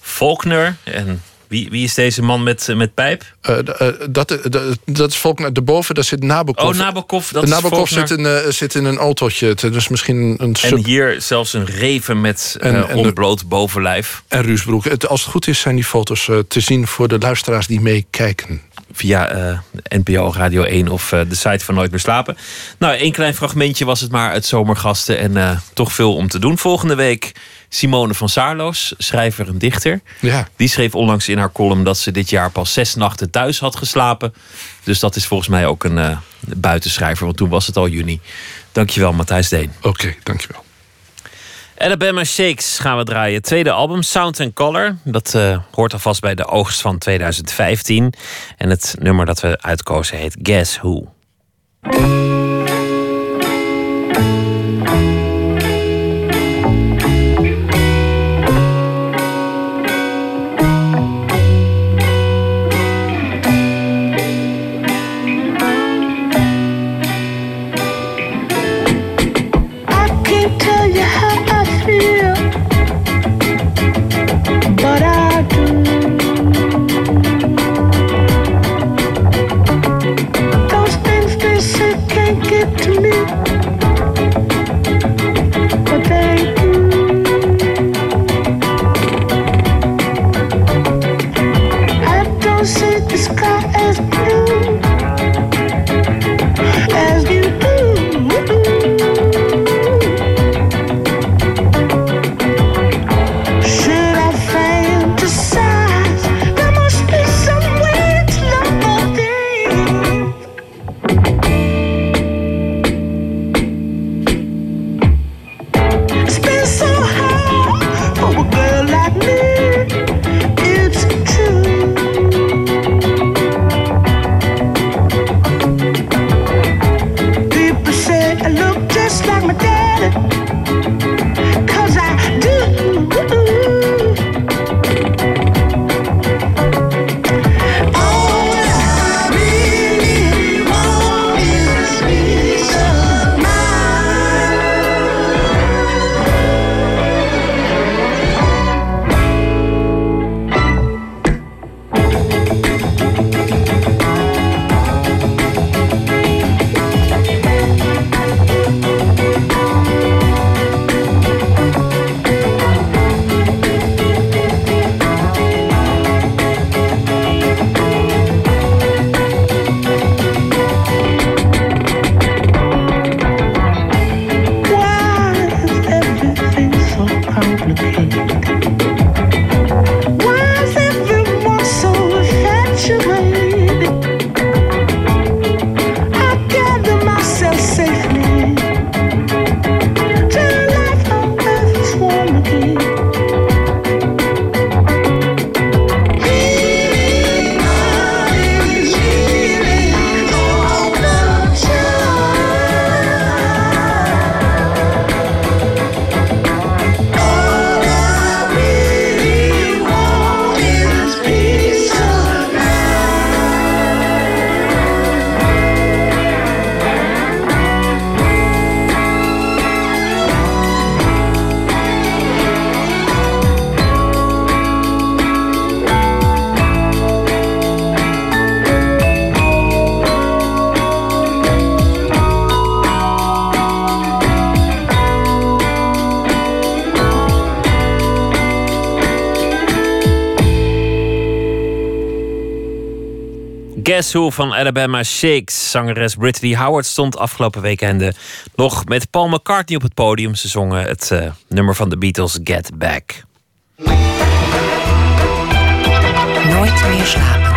Faulkner. En wie, wie is deze man met, met pijp? Eh, eh, dat, eh, dat, is volk naar daarboven, daar zit Nabokov. Oh, Nabokov, dat Nabokov zit in, eh, zit in een autootje. Is misschien een En hier zelfs een reven met En- eh, de- bovenlijf. en Ruusbroek. Het, als het goed is, zijn die foto's eh, te zien voor de luisteraars die meekijken. Via eh, NPO Radio 1 of eh, de site van Nooit meer slapen. Nou, één klein fragmentje was het maar uit Zomergasten. En eh, toch veel om te doen. Volgende week Simone van Saarloos, schrijver en dichter. Ja. Die schreef onlangs in haar column dat ze dit jaar pas zes nachten thuis had geslapen. Dus dat is volgens mij ook een eh, buitenschrijver, want toen was het al juni. Dankjewel, Matthijs Deen. Oké, dankjewel. Alabama Shakes gaan we draaien. Tweede album, Sound and Color. Dat eh, hoort alvast bij de oogst van 2015. En het nummer dat we uitkozen heet Guess Who. Van Alabama Shakes. Zangeres Brittany Howard stond afgelopen weekende nog met Paul McCartney op het podium. Ze zongen het eh, nummer van de Beatles Get Back. Nooit meer slapen.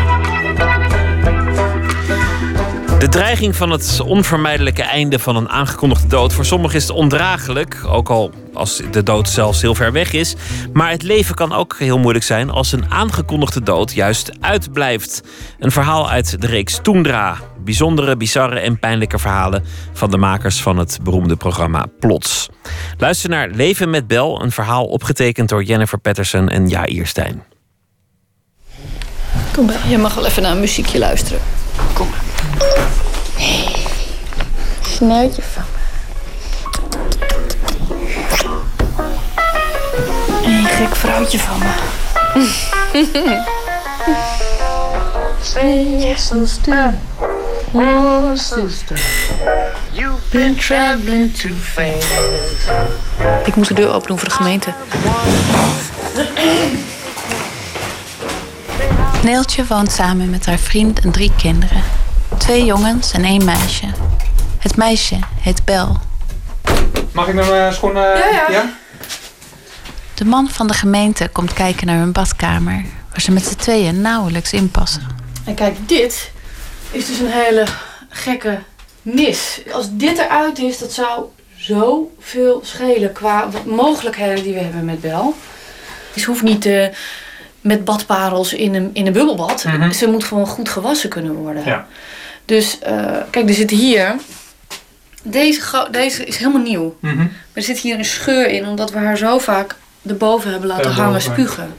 De dreiging van het onvermijdelijke einde van een aangekondigde dood. Voor sommigen is het ondraaglijk, ook al als de dood zelfs heel ver weg is. Maar het leven kan ook heel moeilijk zijn als een aangekondigde dood juist uitblijft. Een verhaal uit de reeks Toendra. Bijzondere, bizarre en pijnlijke verhalen van de makers van het beroemde programma Plots. Luister naar Leven met Bel, een verhaal opgetekend door Jennifer Patterson en Jair Stijn. Kom maar, je mag wel even naar een muziekje luisteren. Kom maar. Snuitje vrouwtje van me. Say, sister, oh sister, you've been traveling too fast. Ik moet de deur open doen voor de gemeente. Neeltje woont samen met haar vriend en drie kinderen. Twee jongens en één meisje. Het meisje heet Bel. Mag ik naar mijn schoenen? Ja, ja. De man van de gemeente komt kijken naar hun badkamer, waar ze met z'n tweeën nauwelijks inpassen. En kijk, dit is dus een hele gekke nis. Als dit eruit is, dat zou zoveel schelen qua mogelijkheden die we hebben met Bel. Ze hoeft niet eh, met badparels in een, in een bubbelbad. Mhm. Ze moet gewoon goed gewassen kunnen worden. Ja. Dus eh, kijk, er zit hier. Deze, deze is helemaal nieuw. Mhm. Maar er zit hier een scheur in, omdat we haar zo vaak erboven hebben laten hangen spugen.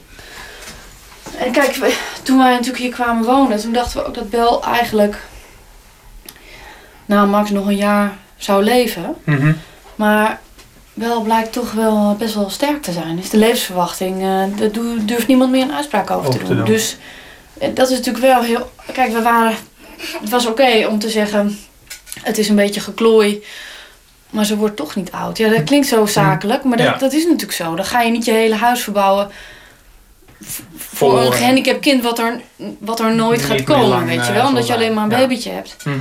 En kijk, toen wij natuurlijk hier kwamen wonen, toen dachten we ook dat Bel eigenlijk, nou, max nog een jaar zou leven. Mhm. Maar Bel blijkt toch wel best wel sterk te zijn. Dus de levensverwachting, eh daar durft niemand meer een uitspraak over, Over te te doen. doen. Dus eh, dat is natuurlijk wel heel. Kijk, we waren. Het was oké om te zeggen. Het is een beetje geklooi. Maar ze wordt toch niet oud. Ja, dat klinkt zo zakelijk. Maar dat, Ja. dat is natuurlijk zo. Dan ga je niet je hele huis verbouwen. Voor Voor, een eh, gehandicapt kind wat er, wat er nooit Niet gaat komen. lang, weet je eh, wel? Omdat je alleen maar een Ja. babytje hebt. Mhm.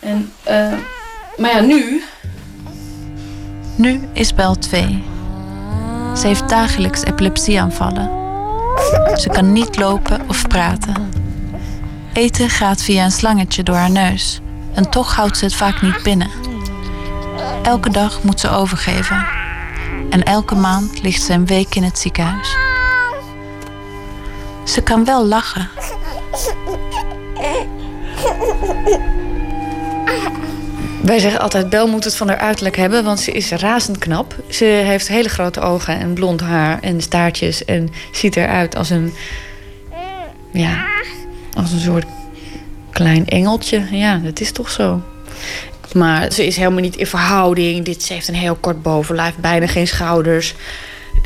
En, eh, maar ja, nu. Nu is Bel 2. Ze heeft dagelijks epilepsieaanvallen. Ze kan niet lopen of praten. Eten gaat via een slangetje door haar neus. En toch houdt ze het vaak niet binnen. Elke dag moet ze overgeven. En elke maand ligt ze een week in het ziekenhuis. Ze kan wel lachen. Wij zeggen altijd, Bel moet het van haar uiterlijk hebben, want ze is razend knap. Ze heeft hele grote ogen en blond haar en staartjes en ziet eruit als een, ja, als een soort klein engeltje. Ja, dat is toch zo. Maar ze is helemaal niet in verhouding. Dit, ze heeft een heel kort bovenlijf, bijna geen schouders.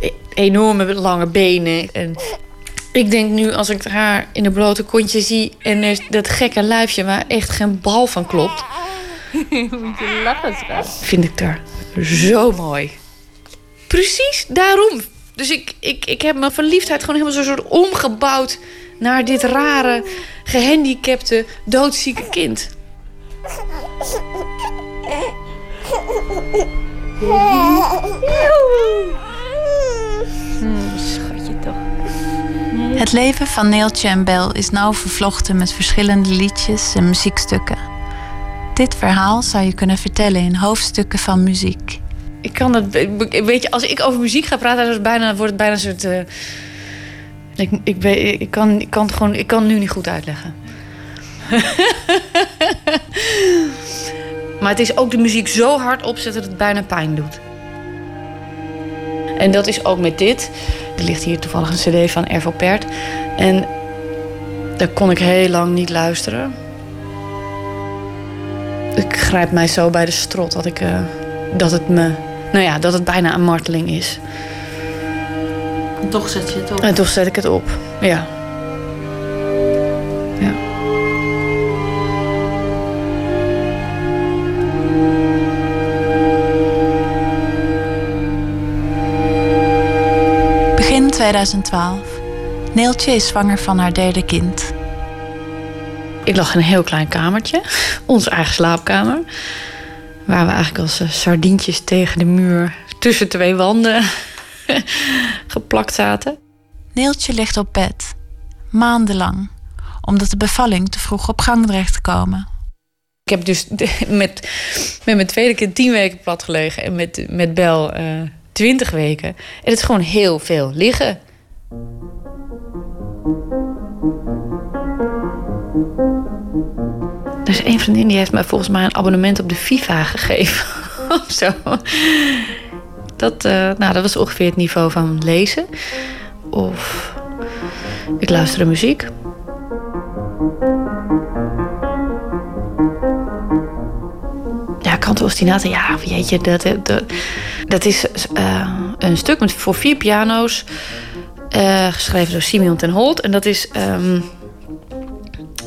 E- Enorme lange benen. En ik denk nu, als ik haar in een blote kontje zie... en dat gekke lijfje waar echt geen bal van klopt... Moet je lachen, vind ik daar zo mooi. Precies, daarom. Dus ik, ik, ik heb mijn verliefdheid gewoon helemaal zo'n soort omgebouwd... naar dit rare, gehandicapte, doodzieke kind. Schatje toch. Het leven van Neeltje en Bel is nauw vervlochten met verschillende liedjes en muziekstukken. Dit verhaal zou je kunnen vertellen in hoofdstukken van muziek. Ik kan het, weet je, als ik over muziek ga praten, is het bijna, wordt het bijna een soort. eh, ik, ik, ik, kan, kan het gewoon, ik kan het nu niet goed uitleggen. maar het is ook de muziek zo hard opzetten dat het bijna pijn doet. En dat is ook met dit. Er ligt hier toevallig een CD van Ervo Pert. En daar kon ik heel lang niet luisteren. Ik grijp mij zo bij de strot dat, ik, eh, dat het me. Nou ja, dat het bijna een marteling is. En toch zet je het op. En toch zet ik het op. Ja. 2012. Neeltje is zwanger van haar derde kind. Ik lag in een heel klein kamertje, onze eigen slaapkamer. Waar we eigenlijk als eh, sardientjes tegen de muur tussen twee wanden geplakt zaten. Neeltje ligt op bed, maandenlang, omdat de bevalling te vroeg op gang dreigt te komen. Ik heb dus met, met mijn tweede kind tien weken plat gelegen en met, met Bel eh, 20 weken. En het is gewoon heel veel liggen. Er is één vriendin die heeft mij volgens mij een abonnement op de FIFA gegeven. of zo. Dat, eh, nou, dat was ongeveer het niveau van lezen. Of ik luisterde muziek. Ja, kantelostinaten. Ja, jeetje, dat, eh, dat, dat is eh, een stuk met, voor vier piano's. eh, geschreven door Simeon ten Holt. En dat is... ehm,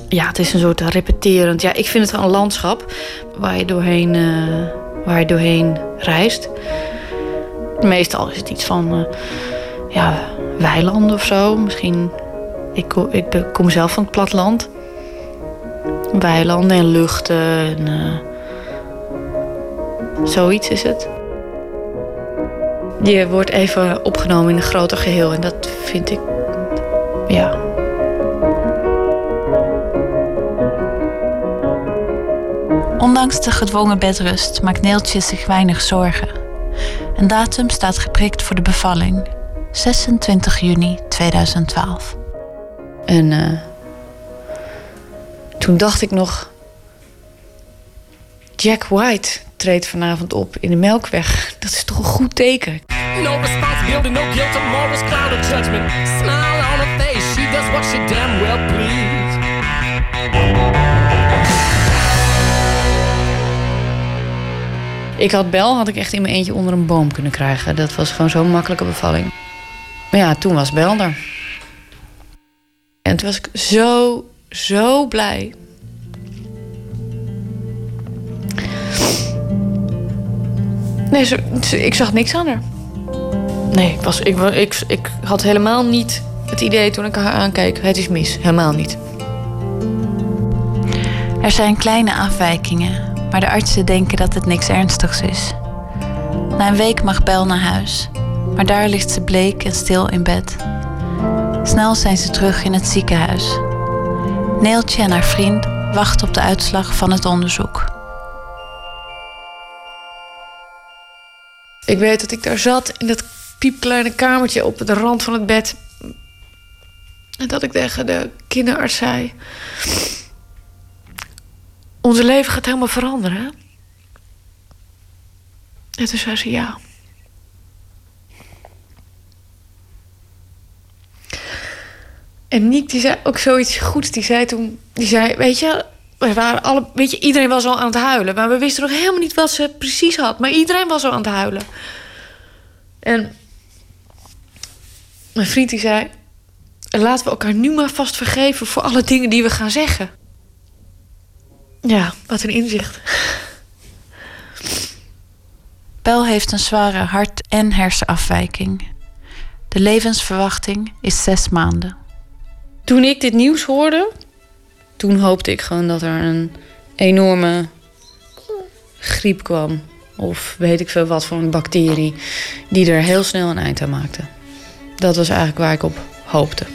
ja, het is een soort repeterend. Ja, ik vind het wel een landschap waar je doorheen, eh, waar je doorheen reist. Meestal is het iets van ja, weilanden of zo. Misschien, ik, kom zelf van het platteland. Weilanden en luchten en zoiets is het. Je wordt even opgenomen in een groter geheel en dat vind ik, ja, Ondanks de gedwongen bedrust maakt Neeltje zich weinig zorgen. Een datum staat geprikt voor de bevalling. 26 juni 2012. En eh, toen dacht ik nog... Jack White treedt vanavond op in de Melkweg. Dat is toch een goed teken? No responsibility, no guilt, tomorrow's cloud of judgment. Smile on her face, she does what she damn well please. Ik had Bel had ik echt in mijn eentje onder een boom kunnen krijgen. Dat was gewoon zo'n makkelijke bevalling. Maar ja, toen was Bel er. En toen was ik zo, zo blij. Nee, ze- ze- ik zag niks aan haar. Nee, ik, was, ik, ik, ik had helemaal niet het idee toen ik haar aankeek. Het is mis. Helemaal niet. Er zijn kleine afwijkingen, maar de artsen denken dat het niks ernstigs is. Na een week mag Bel naar huis, maar daar ligt ze bleek en stil in bed. Snel zijn ze terug in het ziekenhuis. Neeltje en haar vriend wachten op de uitslag van het onderzoek. Ik weet dat ik daar zat in dat piepkleine kamertje op de rand van het bed. En dat ik tegen de kinderarts zei... Onze leven gaat helemaal veranderen. hè?" En toen zei ze ja. En Niek die zei ook zoiets goeds. Die zei toen, die zei, weet je, we waren alle, weet je, iedereen was al aan het huilen. Maar we wisten nog helemaal niet wat ze precies had. Maar iedereen was al aan het huilen. En mijn vriend die zei, laten we elkaar nu maar vast vergeven voor alle dingen die we gaan zeggen. Ja, wat een inzicht. Bel heeft een zware hart- en hersenafwijking. De levensverwachting is zes maanden. Toen ik dit nieuws hoorde, toen hoopte ik gewoon dat er een enorme griep kwam. Of weet ik veel wat voor een bacterie. Die er heel snel een eind aan maakte. Dat was eigenlijk waar ik op hoopte.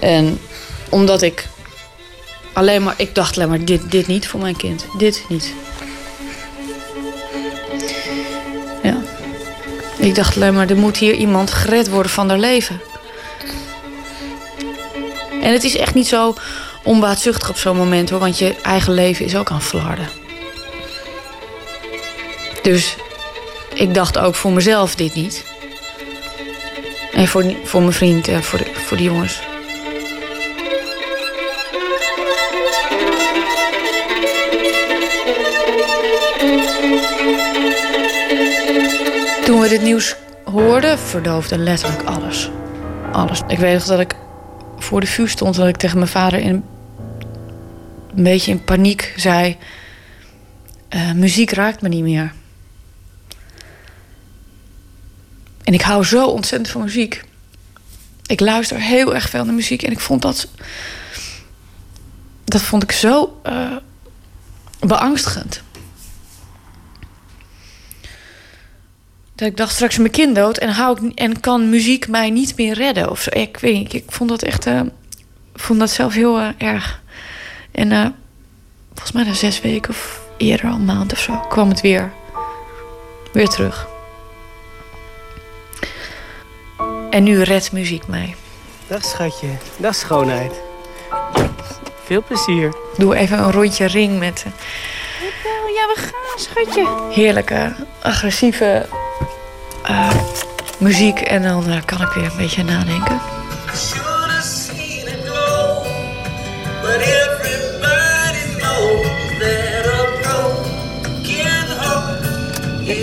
En omdat ik alleen maar, ik dacht alleen maar dit, dit niet voor mijn kind. Dit niet. Ja. Ik dacht alleen maar, er moet hier iemand gered worden van haar leven. En het is echt niet zo onbaatzuchtig op zo'n moment hoor, want je eigen leven is ook aan flarden. Dus ik dacht ook voor mezelf dit niet. En voor, voor mijn vriend en voor de, voor de jongens. Toen we dit nieuws hoorden, verdoofde letterlijk alles. Alles. Ik weet nog dat ik voor de vuur stond dat ik tegen mijn vader in een beetje in paniek zei: "Eh, muziek raakt me niet meer. En ik hou zo ontzettend van muziek. Ik luister heel erg veel naar muziek en ik vond dat. Dat vond ik zo eh, beangstigend. Dat ik dacht straks mijn kind dood en, hou ik, en kan muziek mij niet meer redden. Of zo. Ik weet niet, ik vond dat echt. eh, vond dat zelf heel eh, erg. En eh, volgens mij na zes weken of eerder al een maand of zo kwam het weer. Weer terug. En nu redt muziek mij. Dag schatje, dag schoonheid. Veel plezier. Doe even een rondje ring met... Ja, we gaan, schatje. Heerlijke, agressieve eh, muziek. En dan eh, kan ik weer een beetje nadenken.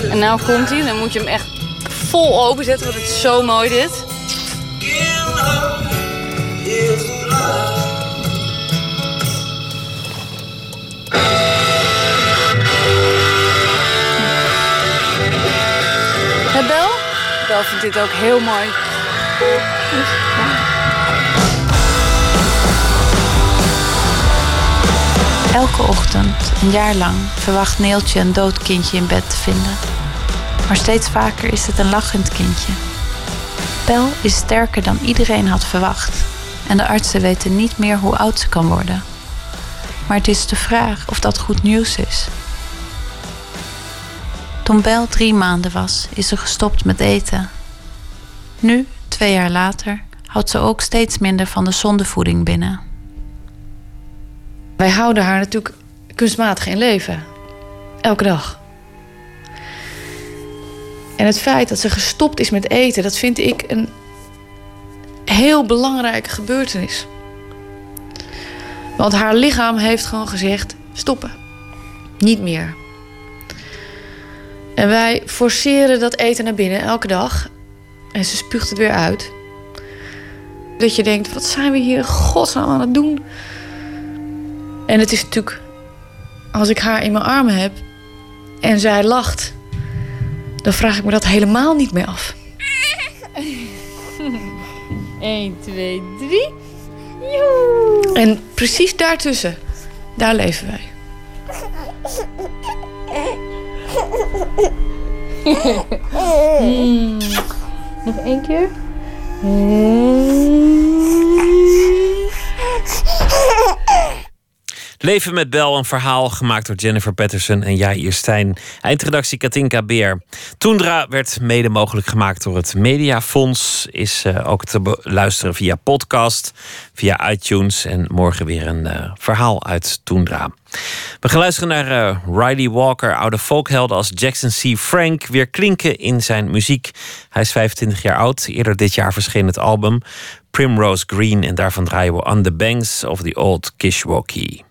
En nou komt hij, dan moet je hem echt vol openzetten, want het is zo mooi dit. Hè, Bel? Bel vindt dit ook heel mooi. Elke ochtend, een jaar lang, verwacht Neeltje een dood kindje in bed te vinden. Maar steeds vaker is het een lachend kindje. Bel is sterker dan iedereen had verwacht. En de artsen weten niet meer hoe oud ze kan worden. Maar het is de vraag of dat goed nieuws is. Toen Bel drie maanden was, is ze gestopt met eten. Nu, twee jaar later, houdt ze ook steeds minder van de zondevoeding binnen. Wij houden haar natuurlijk kunstmatig in leven. Elke dag. En het feit dat ze gestopt is met eten, dat vind ik een heel belangrijke gebeurtenis. Want haar lichaam heeft gewoon gezegd: stoppen. Niet meer. En wij forceren dat eten naar binnen elke dag. En ze spuugt het weer uit. Dat je denkt: wat zijn we hier in godsnaam aan het doen? En het is natuurlijk, als ik haar in mijn armen heb en zij lacht, dan vraag ik me dat helemaal niet meer af. 1, 2, 3. En precies daartussen, daar leven wij. Nog één keer. Leven met Bel, een verhaal gemaakt door Jennifer Patterson en Jair Stijn. Eindredactie Katinka Beer. Toendra werd mede mogelijk gemaakt door het Mediafonds. Is eh, ook te beluisteren via podcast, via iTunes. En morgen weer een eh, verhaal uit Toendra. We gaan luisteren naar eh, Riley Walker, oude folkhelden als Jackson C. Frank weer klinken in zijn muziek. Hij is 25 jaar oud. Eerder dit jaar verscheen het album Primrose Green. En daarvan draaien we On the Banks of the Old Kishwaukee.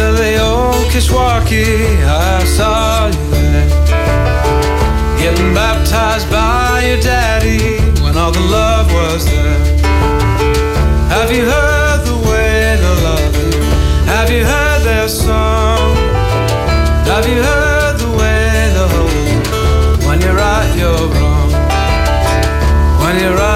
On the banks of the old Kishwaukee, I saw you. Getting baptized by your daddy when all the love was there. Have you heard the way they love you? Have you heard their song? Have you heard the way they hold you? When you're right, you're wrong. When you're right,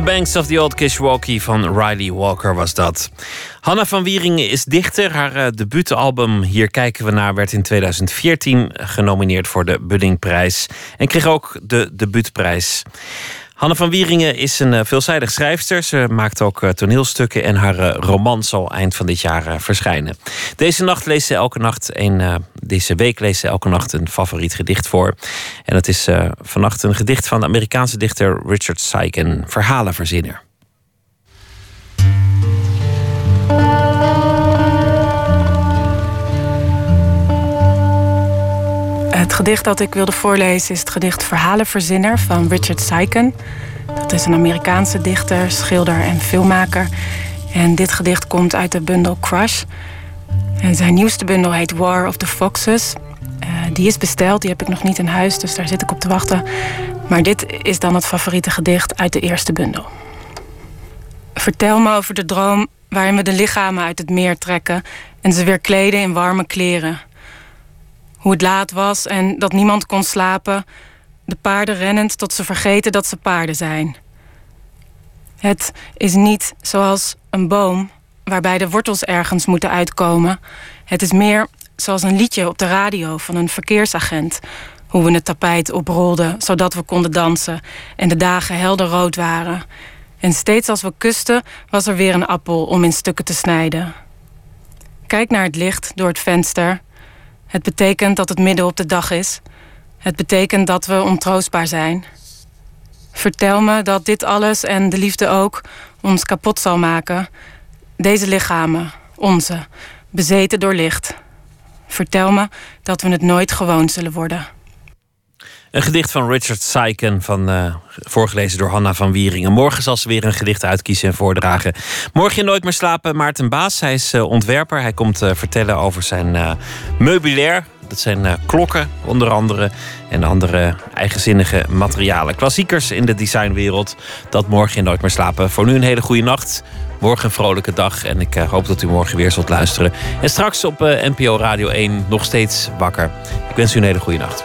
the Banks of the Old Kishwaukee van Riley Walker was dat. Hanna van Wieringen is dichter. Haar uh, debuutalbum Hier kijken we naar werd in 2014 genomineerd voor de Buddingprijs. En kreeg ook de debuutprijs. Hanne van Wieringen is een uh, veelzijdig schrijfster. Ze maakt ook uh, toneelstukken en haar uh, roman zal eind van dit jaar verschijnen. Deze nacht leest ze elke nacht een, deze week leest ze elke nacht een favoriet gedicht voor. En dat is vannacht een gedicht van de Amerikaanse dichter Richard Syken, verhalenverzinner. Het gedicht dat ik wilde voorlezen is het gedicht Verhalenverzinner van Richard Syken. Dat is een Amerikaanse dichter, schilder en filmmaker. En dit gedicht komt uit de bundel Crush. En zijn nieuwste bundel heet War of the Foxes. Uh, die is besteld, die heb ik nog niet in huis, dus daar zit ik op te wachten. Maar dit is dan het favoriete gedicht uit de eerste bundel. Vertel me over de droom waarin we de lichamen uit het meer trekken en ze weer kleden in warme kleren. Hoe het laat was en dat niemand kon slapen. De paarden rennend tot ze vergeten dat ze paarden zijn. Het is niet zoals een boom waarbij de wortels ergens moeten uitkomen. Het is meer zoals een liedje op de radio van een verkeersagent. Hoe we het tapijt oprolden zodat we konden dansen en de dagen helder rood waren. En steeds als we kusten was er weer een appel om in stukken te snijden. Kijk naar het licht door het venster het betekent dat het midden op de dag is. Het betekent dat we ontroostbaar zijn. Vertel me dat dit alles en de liefde ook ons kapot zal maken. Deze lichamen, onze, bezeten door licht. Vertel me dat we het nooit gewoon zullen worden. Een gedicht van Richard Syken, van, uh, voorgelezen door Hanna van Wieringen. Morgen zal ze weer een gedicht uitkiezen en voordragen. Morgen je Nooit meer slapen, Maarten Baas. Hij is uh, ontwerper. Hij komt uh, vertellen over zijn meubilair. Dat zijn klokken, onder andere. En andere eigenzinnige materialen. Klassiekers in de designwereld. Dat morgen je Nooit meer slapen. Voor nu een hele goede nacht. Morgen een vrolijke dag. En ik hoop dat u morgen weer zult luisteren. En straks op NPO Radio 1 nog steeds wakker. Ik wens u een hele goede nacht.